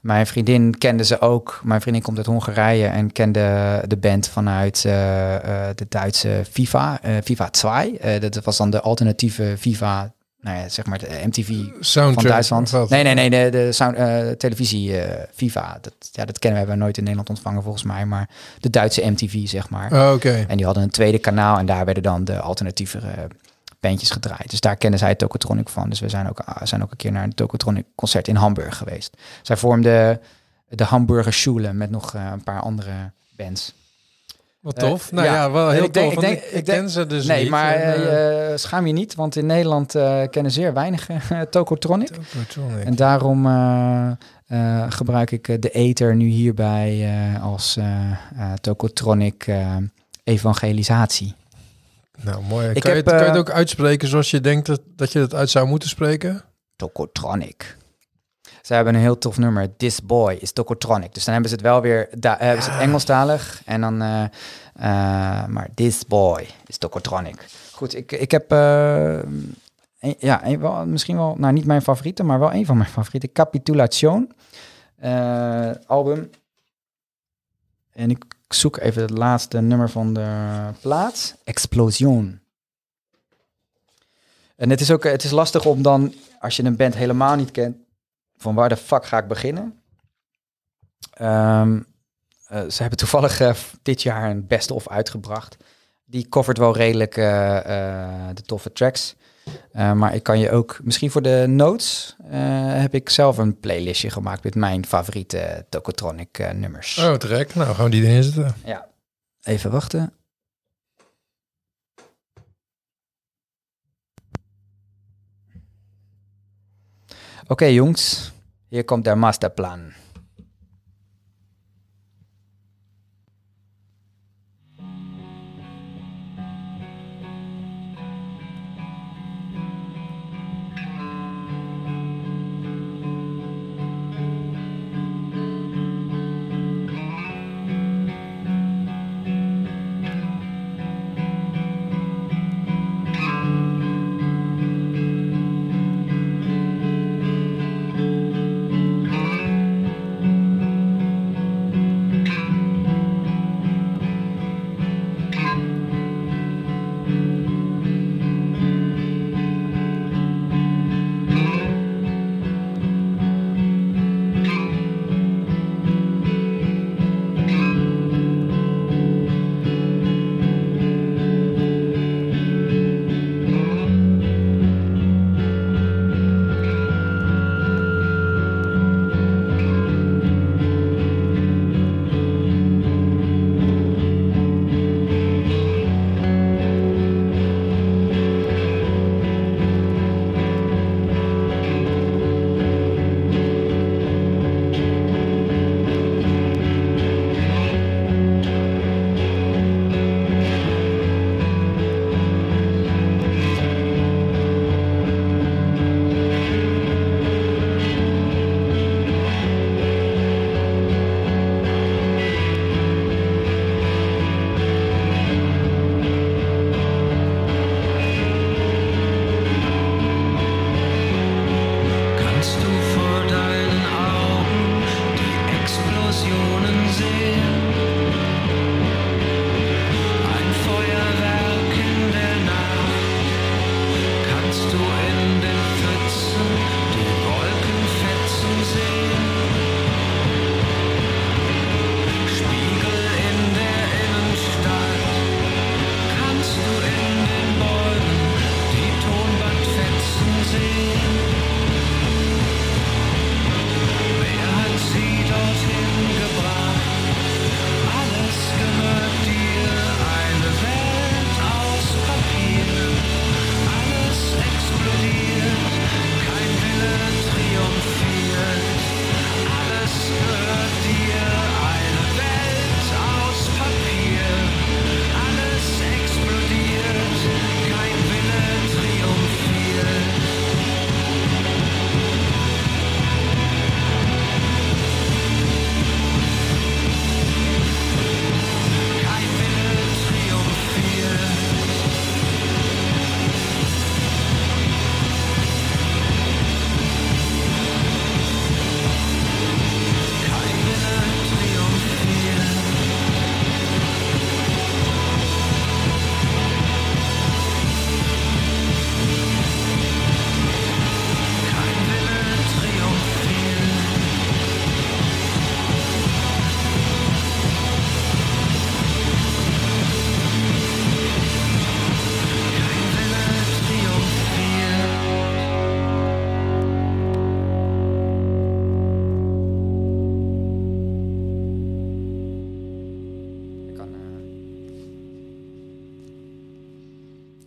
Mijn vriendin kende ze ook. Mijn vriendin komt uit Hongarije en kende de band vanuit de Duitse FIFA, FIFA 2. Eh, dat was dan de alternatieve FIFA, nou ja, zeg maar de MTV Soundtrack. van Duitsland. Nee, nee, nee, de, de sound, eh, televisie eh, FIFA. Dat, ja, dat kennen we hebben we nooit in Nederland ontvangen volgens mij, maar de Duitse MTV, zeg maar. Oh, Oké. En die hadden een tweede kanaal en daar werden dan de alternatieve eh, bandjes gedraaid. Dus daar kennen zij Tokotronic van. Dus we zijn ook, ah, zijn ook een keer naar een Tokotronic concert in Hamburg geweest. Zij vormden de Hamburger Schule met nog eh, een paar andere bands. Wat tof. Eh, nou ja, ja. wel heel ik denk- tof. ik denk- ik, ken ze dus nee, niet. maar En, eh, eh, schaam je niet, want in Nederland eh, kennen zeer weinig eh, Tokotronic. Tokotronic. En daarom gebruik ik de ether nu hierbij als Tokotronic evangelisatie. Nou, mooi. Ik kan, je, het- kan je het ook uitspreken zoals je denkt dat, dat je het uit zou moeten spreken? Tokotronic. Ze hebben een heel tof nummer. This Boy is Tokotronic. Dus dan hebben ze het wel weer... Da- hebben ze het Engelstalig. En dan... eh, eh, maar This Boy is Tokotronic. Goed, ik, ik heb... eh, een- ja, een, wel, misschien wel... Nou, niet mijn favoriete, maar wel een van mijn favorieten. Capitulation. eh, album. En ik zoek even het laatste nummer van de plaat. Explosion. En het is ook het is lastig om dan, als je een band helemaal niet kent, van waar de fuck ga ik beginnen? Ehm, eh, ze hebben toevallig eh, dit jaar een best of uitgebracht. Die covert wel redelijk eh, de toffe tracks. Maar ik kan je ook, misschien voor de notes, heb ik zelf een playlistje gemaakt met mijn favoriete Tokotronic nummers. Oh, trek. Nou, gaan we die erin zetten. Ja, even wachten. Oké jongens, hier komt de masterplan.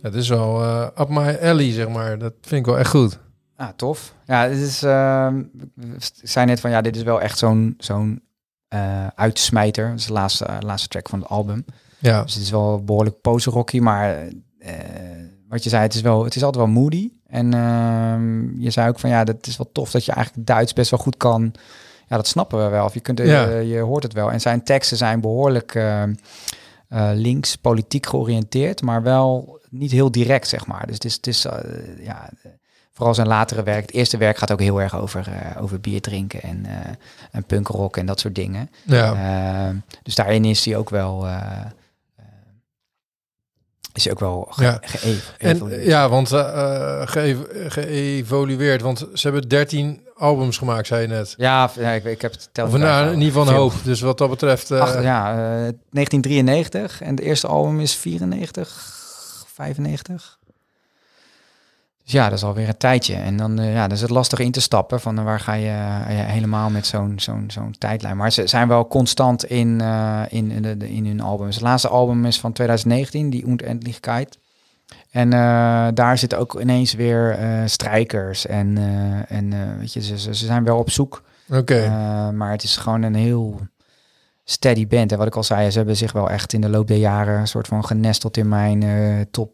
Het is wel eh, up my alley, zeg maar. Dat vind ik wel echt goed. Ah, tof. Ja, het is, ehm, we zei net van ja, dit is wel echt zo'n zo'n eh, uitsmijter. Dat is de laatste, eh, laatste track van het album. Ja, Dus het is wel behoorlijk pose-rocky, maar wat je zei, het is, wel, het is altijd wel moody. En ehm, je zei ook van ja, dat is wel tof dat je eigenlijk Duits best wel goed kan. Ja, dat snappen we wel. Of je, kunt, Ja. je hoort het wel. En zijn teksten zijn behoorlijk eh, links, politiek georiënteerd, maar wel niet heel direct, zeg maar. Dus het is, het is eh, ja, vooral zijn latere werk. Het eerste werk gaat ook heel erg over, eh, over bier drinken en, en punkrock en dat soort dingen. Ja. Dus daarin is hij ook wel. is hij ook wel ge- Ja. En ja, want ge- geëvolueerd. Want ze hebben 13 albums gemaakt, zei je net. Ja, ik, ik heb het tel Of nou, in ieder geval een hoop. Dus wat dat betreft... eh, Ach, ja, eh, 1993 en het eerste album is 94, 95. Dus ja, dat is alweer een tijdje. En dan, eh, ja, dan is het lastig in te stappen van eh, waar ga je eh, helemaal met zo'n zo'n zo'n tijdlijn. Maar ze zijn wel constant in, eh, in, in, de, de- in hun albums. Het laatste album is van 2019, die Unendlichkeit. En eh, daar zitten ook ineens weer eh, strijkers. En, eh, en weet je, ze, ze zijn wel op zoek. Oké. Maar het is gewoon een heel steady band. En wat ik al zei, ze hebben zich wel echt in de loop der jaren een soort van genesteld in mijn top,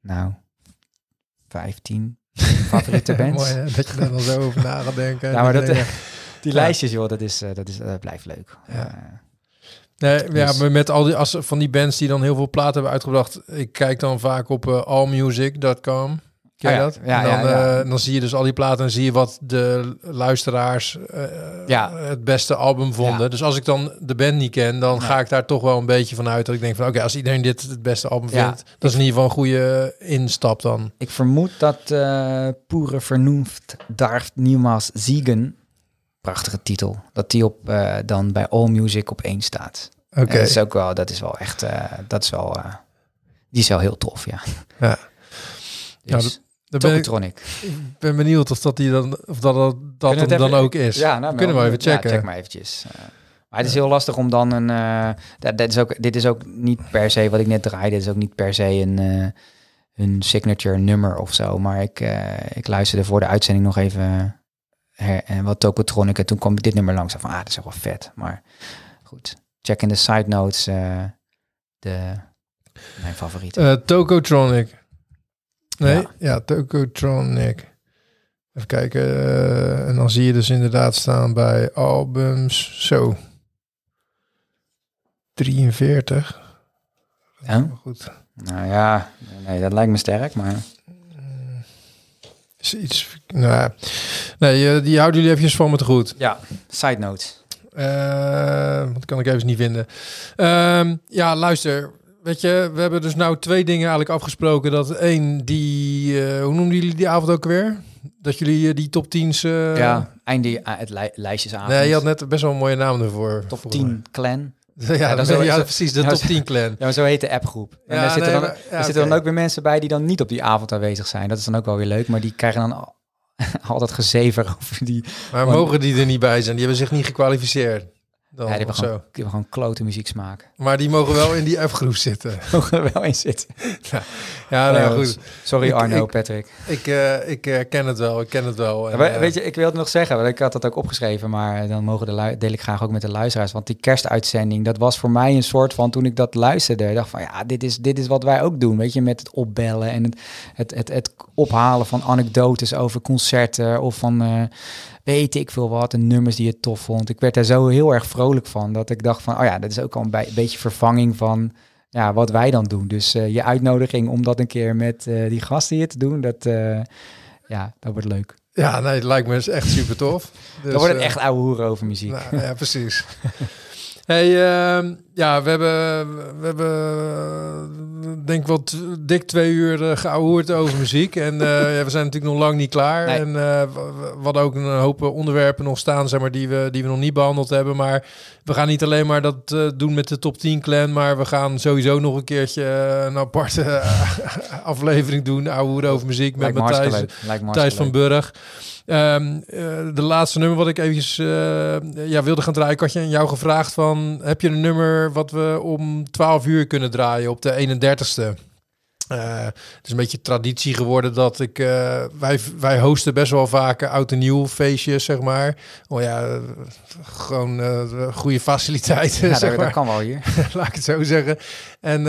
nou, 15 (laughs) favoriete bands. Mooi hè, dat je daar dan zo over na gaat denken. Ja, maar dat, (laughs) die Ja. lijstjes, joh, dat, is, dat, is, dat blijft leuk. Ja. Nee, ja, Dus- maar met al die als, van die bands die dan heel veel platen hebben uitgebracht. Ik kijk dan vaak op eh, allmusic.com. Ken je Oh ja, dat? ja, en dan, ja, ja. eh, dan zie je dus al die platen en zie je wat de luisteraars eh, Ja. het beste album vonden. Ja. Dus als ik dan de band niet ken, dan ga ik daar toch wel een beetje van uit dat ik denk van oké, als iedereen dit het beste album Ja. vindt, dat is in ieder geval een goede instap dan. ik vermoed dat eh Pure Vernunft darf niemals ziegen, prachtige titel, dat die op, dan bij All Music op één staat. Oké. Dat is ook wel, dat is wel echt, eh, dat is wel, eh, die is wel heel tof, ja. Ja. Ja, Dus, Dan ben ik ben benieuwd of dat die dan of dat dat, dat hem dan ook is. Ja, nou, Kunnen we even checken. Ja, check maar eventjes. Eh, maar het is heel lastig om dan een... dat, dat is ook, dit is ook niet per se wat ik net draaide. Dit is ook niet per se een, eh, een signature nummer of zo. Maar ik, ik luisterde voor de uitzending nog even her, en wat Tokotronic. En toen kwam dit nummer langs. Van, ah, dat is wel vet. Maar goed, check in de side notes eh, de, mijn favoriet. Eh, Tokotronic. Nee, ja, Ja. Tokotronic. Even kijken. eh, en dan zie je dus inderdaad staan bij albums. Zo. 43. Ja? Goed. Nou ja, nee, dat lijkt me sterk. Maar Is iets. Nou, nee, die houden jullie eventjes van me te goed. ja, side notes. Eh, wat kan ik even niet vinden. Ehm, ja, luister. Weet je, we hebben dus nou twee dingen eigenlijk afgesproken. Dat één, die, eh, hoe noemden jullie die avond ook weer? Dat jullie eh, die top 10's... eh, ja, einde het li lijstjesavond. Nee, je had net best wel een mooie naam ervoor. Top volgens 10 clan. (laughs) Ja, dat dat precies, de ja, top zo- 10 clan. Ja, maar zo heet de appgroep. En Ja, daar zitten, nee, dan, maar- er zitten dan ook weer mensen bij die dan niet op die avond aanwezig zijn. Dat is dan ook wel weer leuk, maar die krijgen dan al- (laughs) altijd gezever over die... Maar mogen die er niet bij zijn? Die hebben zich niet gekwalificeerd. Dan, Ja, die hebben gewoon, die hebben gewoon klote muziek smaken. Maar die mogen wel in die F-groep zitten. (laughs) Mogen er wel in zitten. Ja, nou Nee, goed. Sorry Ik- Arno, ik- Patrick. Ik, eh, ik eh, ken het wel, ik ken het wel. En, Ja, eh, we- weet je, ik wil het nog zeggen, want ik had dat ook opgeschreven, maar dan mogen de deel ik graag ook met de luisteraars. Want die kerstuitzending, dat was voor mij een soort van, toen ik dat luisterde, dacht van ja, dit is, dit is wat wij ook doen, weet je, met het opbellen en het, het, het, het ophalen van anekdotes over concerten of van weet ik veel wat, en nummers die je tof vond. Ik werd daar zo heel erg vrolijk van, dat ik dacht van, oh ja, dat is ook al een beetje vervanging van ja, wat wij dan doen. Dus eh, je uitnodiging om dat een keer met eh, die gasten hier te doen, dat, eh, ja, dat wordt leuk. Ja, nee, het lijkt me dus echt super tof. Dus, (laughs) Dan wordt het eh, echt ouwe hoeren over muziek. Nou, ja, precies. (laughs) hey, ehm, ja, we hebben, we hebben eh, denk ik wel t- dik twee uur uh, geouwehoerd over muziek. En eh, (laughs) ja, we zijn natuurlijk nog lang niet klaar. Nee. En hadden ook een hoop onderwerpen nog staan, zeg maar, die we, die we nog niet behandeld hebben. Maar we gaan niet alleen maar dat doen met de top 10 clan, maar we gaan sowieso nog een keertje een aparte (laughs) aflevering doen. Ouwehoeren over muziek met Matthijs. leuk. Lijkt me Thijs van Burg. Ehm, eh, de laatste nummer wat ik eventjes eh, ja, wilde gaan draaien. Ik had je aan jou gevraagd van... heb je een nummer wat we om 12 uur kunnen draaien op de 31ste? Eh, het is een beetje traditie geworden dat ik... wij, wij hosten best wel vaak oud en nieuw feestjes, zeg maar. Oh ja, gewoon goede faciliteiten. (laughs) Ja, zeg dat, maar. dat kan wel hier. (laughs) laat ik het zo zeggen. En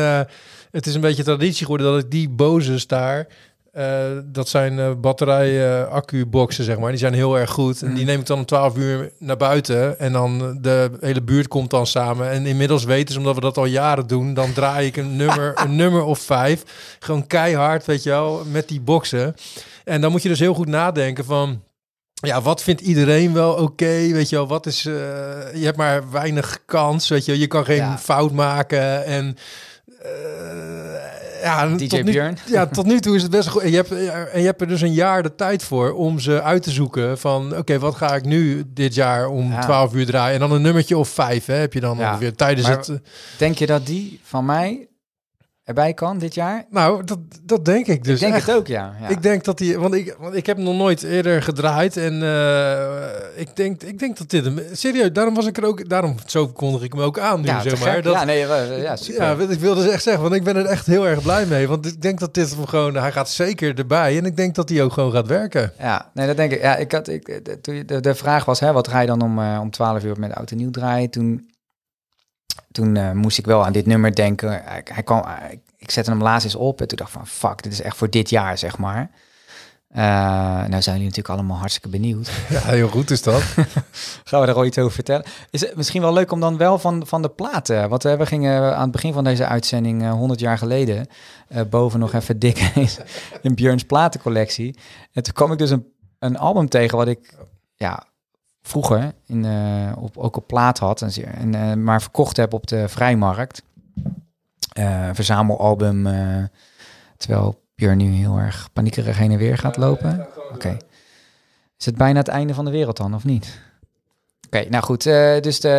het is een beetje traditie geworden dat ik die bozes daar Eh, dat zijn eh batterij-accu-boxen, zeg maar. Die zijn heel erg goed. En die neem ik dan om 12 uur naar buiten. En dan de hele buurt komt dan samen. En inmiddels weten ze, omdat we dat al jaren doen... dan draai ik een (laughs) nummer, een nummer of vijf. Gewoon keihard, weet je wel, met die boxen. En dan moet je dus heel goed nadenken van... Ja, wat vindt iedereen wel oké? weet je wel, wat is... eh, je hebt maar weinig kans, weet je wel. Je kan geen Ja. fout maken en... eh, ja, DJ tot nu, Björn. ja, (laughs) tot nu toe is het best goed. En je, hebt, en je hebt er dus een jaar de tijd voor om ze uit te zoeken van... Oké, wat ga ik nu dit jaar om Ja. 12 uur draaien? En dan een nummertje of vijf, hè, heb je dan Ja. ongeveer tijdens Maar- het... eh, Denk je dat die van mij erbij kan dit jaar? Nou, dat, dat denk ik dus ik denk echt. het ook, ja. ja. Ik denk dat die, want ik, want ik heb nog nooit eerder gedraaid en eh, ik denk, ik denk dat dit hem serieus. Daarom was ik er ook, daarom zo kondig ik hem ook aan nu, ja, zeg maar. Dat, ja, nee, ja, super. ja, ik wilde dus echt zeggen, want ik ben er echt heel erg blij mee, want ik denk dat dit hem gewoon, hij gaat zeker erbij en ik denk dat hij ook gewoon gaat werken. Ja, nee, dat denk ik. Ja, ik had, ik, de, toen de, de vraag was, hè, wat ga je dan om, eh, om 12 uur met oud en nieuw draaien? Toen, toen eh, moest ik wel aan dit nummer denken. Hij, hij kwam, ik zette hem laatst eens op en toen dacht ik van, fuck, dit is echt voor dit jaar, zeg maar. Eh, nou zijn jullie natuurlijk allemaal hartstikke benieuwd. (laughs) Ja, heel goed is dat. (laughs) Gaan we al iets over vertellen? Is het misschien wel leuk om dan wel van, van de platen. Want eh, we gingen aan het begin van deze uitzending, eh, 100 jaar geleden, boven nog even dik (laughs) in Björns platencollectie. En toen kwam ik dus een, een album tegen wat ik ja, vroeger in, eh, op, ook op plaat had, en, eh, maar verkocht heb op de vrijmarkt. Een verzamelalbum, terwijl Björn nu heel erg paniekerig heen en weer gaat lopen. Oké. Is het bijna het einde van de wereld dan, of niet? Oké, nou goed. dus de,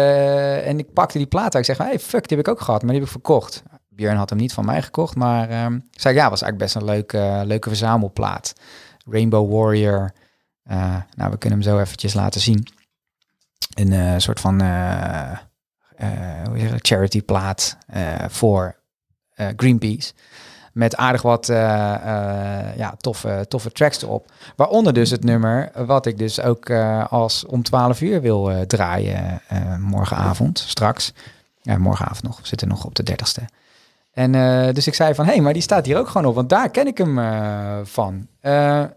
en ik pakte die plaat uit. Ik zeg, hey, fuck, die heb ik ook gehad, maar die heb ik verkocht. Björn had hem niet van mij gekocht, maar ehm, ik zei, ja, was eigenlijk best een leuke, leuke verzamelplaat. Rainbow Warrior. Nou, we kunnen hem zo eventjes laten zien. Een eh, soort van dat? charity plaat voor Greenpeace. Met aardig wat ja, toffe, toffe tracks erop. Waaronder dus het nummer wat ik dus ook als om 12 uur wil draaien morgenavond, straks. Ja, morgenavond nog. We zitten nog op de 30ste. En dus ik zei van, hé, hey, maar die staat hier ook gewoon op, want daar ken ik hem van.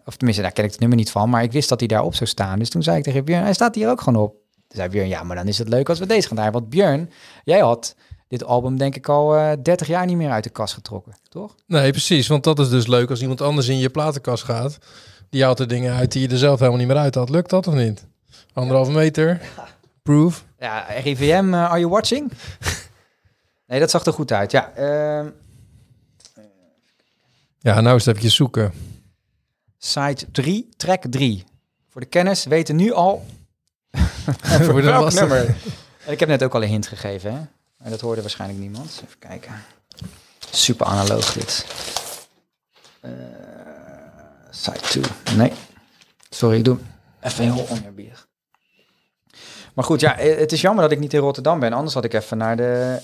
Of tenminste, daar ken ik het nummer niet van, maar ik wist dat hij daarop zou staan. Dus toen zei ik tegen Björn, hij staat hier ook gewoon op. Zei Björn, ja, maar dan is het leuk als we deze gaan draaien. Want Björn, jij had dit album denk ik al eh 30 jaar niet meer uit de kast getrokken, toch? Nee, precies, want dat is dus leuk als iemand anders in je platenkast gaat. Die haalt er dingen uit die je er zelf helemaal niet meer uit had. Lukt dat of niet? Anderhalve meter. (laughs) Proof. Ja, RIVM, eh, are you watching? (laughs) nee, dat zag er goed uit. Ja, ehm, Ja, nou is het even zoeken. site 3, track 3. Voor de kennis weten nu al (laughs) Welk nummer. En ik heb net ook al een hint gegeven, hè? Maar dat hoorde waarschijnlijk niemand. Even kijken. Super analoog dit. Eh, site 2. Nee. Sorry, ik doe even heel oneerbiedig. Maar goed, ja, eh, het is jammer dat ik niet in Rotterdam ben. Anders had ik even naar de,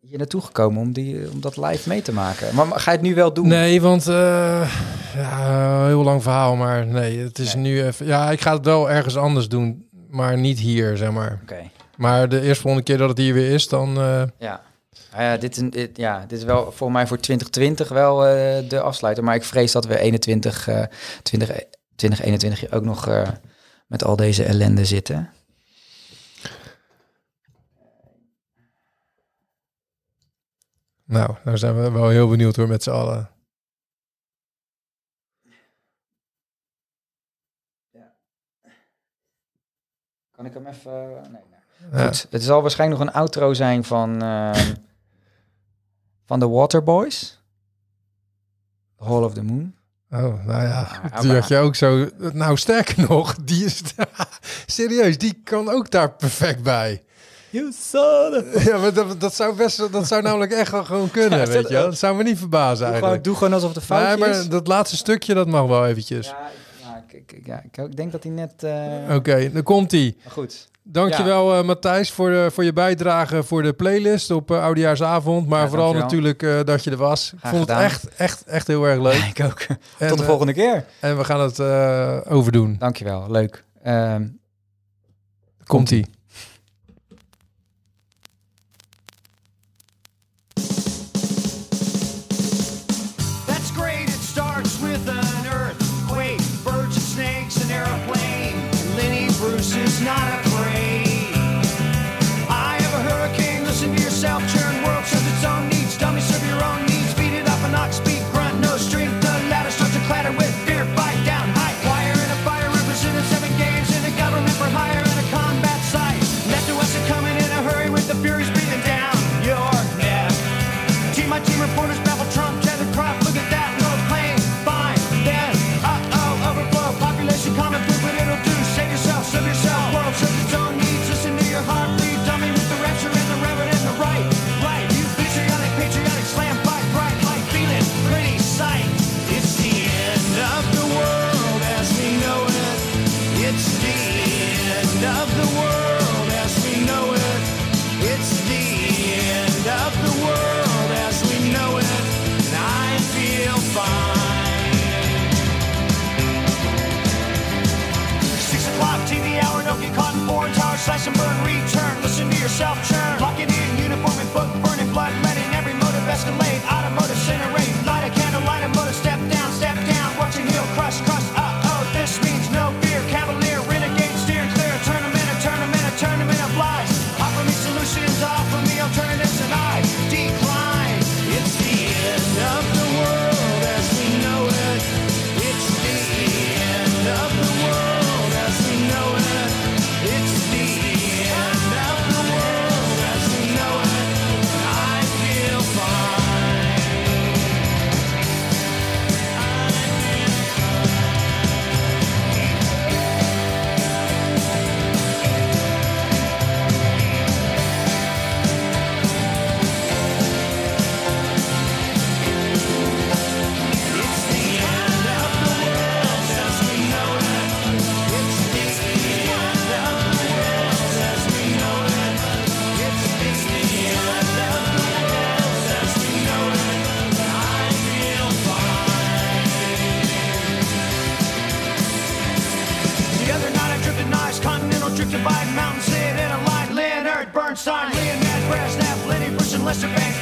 hier naartoe gekomen om, die, om dat live mee te maken. Maar, ga je het nu wel doen? Nee, want eh, ja, heel lang verhaal, maar nee, het is Nee. nu even. Ja, ik ga het wel ergens anders doen, maar niet hier, zeg maar. Oké. Maar de eerste volgende keer dat het hier weer is, dan. eh, Ja. Nou ja, dit, ja, dit is wel voor mij voor 2020 wel eh, de afsluiter. Maar ik vrees dat we 21, eh 20, 2021 ook nog eh, met al deze ellende zitten. nou, nou zijn we wel heel benieuwd hoor met z'n allen. Kan ik hem even... Nee, nee. Ja. Goed, het zal waarschijnlijk nog een outro zijn van, ehm, van de Waterboys. Hall of the Moon. Oh, nou ja, Ja, die had je ook zo. Nou, sterker nog, die is. (laughs) serieus, die kan ook daar perfect bij. You son of... Ja, maar dat, dat zou best. Dat zou namelijk echt wel gewoon kunnen, Ja, weet je wel. Dat zou me niet verbazen Doe gewoon, eigenlijk. doe gewoon alsof het een Nee, is. maar dat laatste stukje, dat mag wel eventjes. Ja, ik, ja, ja, denk dat hij net... eh, Oké, dan komt hij. goed. Dankjewel eh Matthijs voor, voor je bijdrage voor de playlist op eh, Oudejaarsavond. Maar Ja, vooral dankjewel. natuurlijk dat je er was. Ik vond het echt, echt, echt heel erg leuk. (laughs) Ik ook. En, Tot de volgende keer. En we gaan het overdoen. Dankjewel, leuk. Ehm, Komt-ie. That's great, yourself trying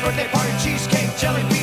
birthday party, cheesecake, jelly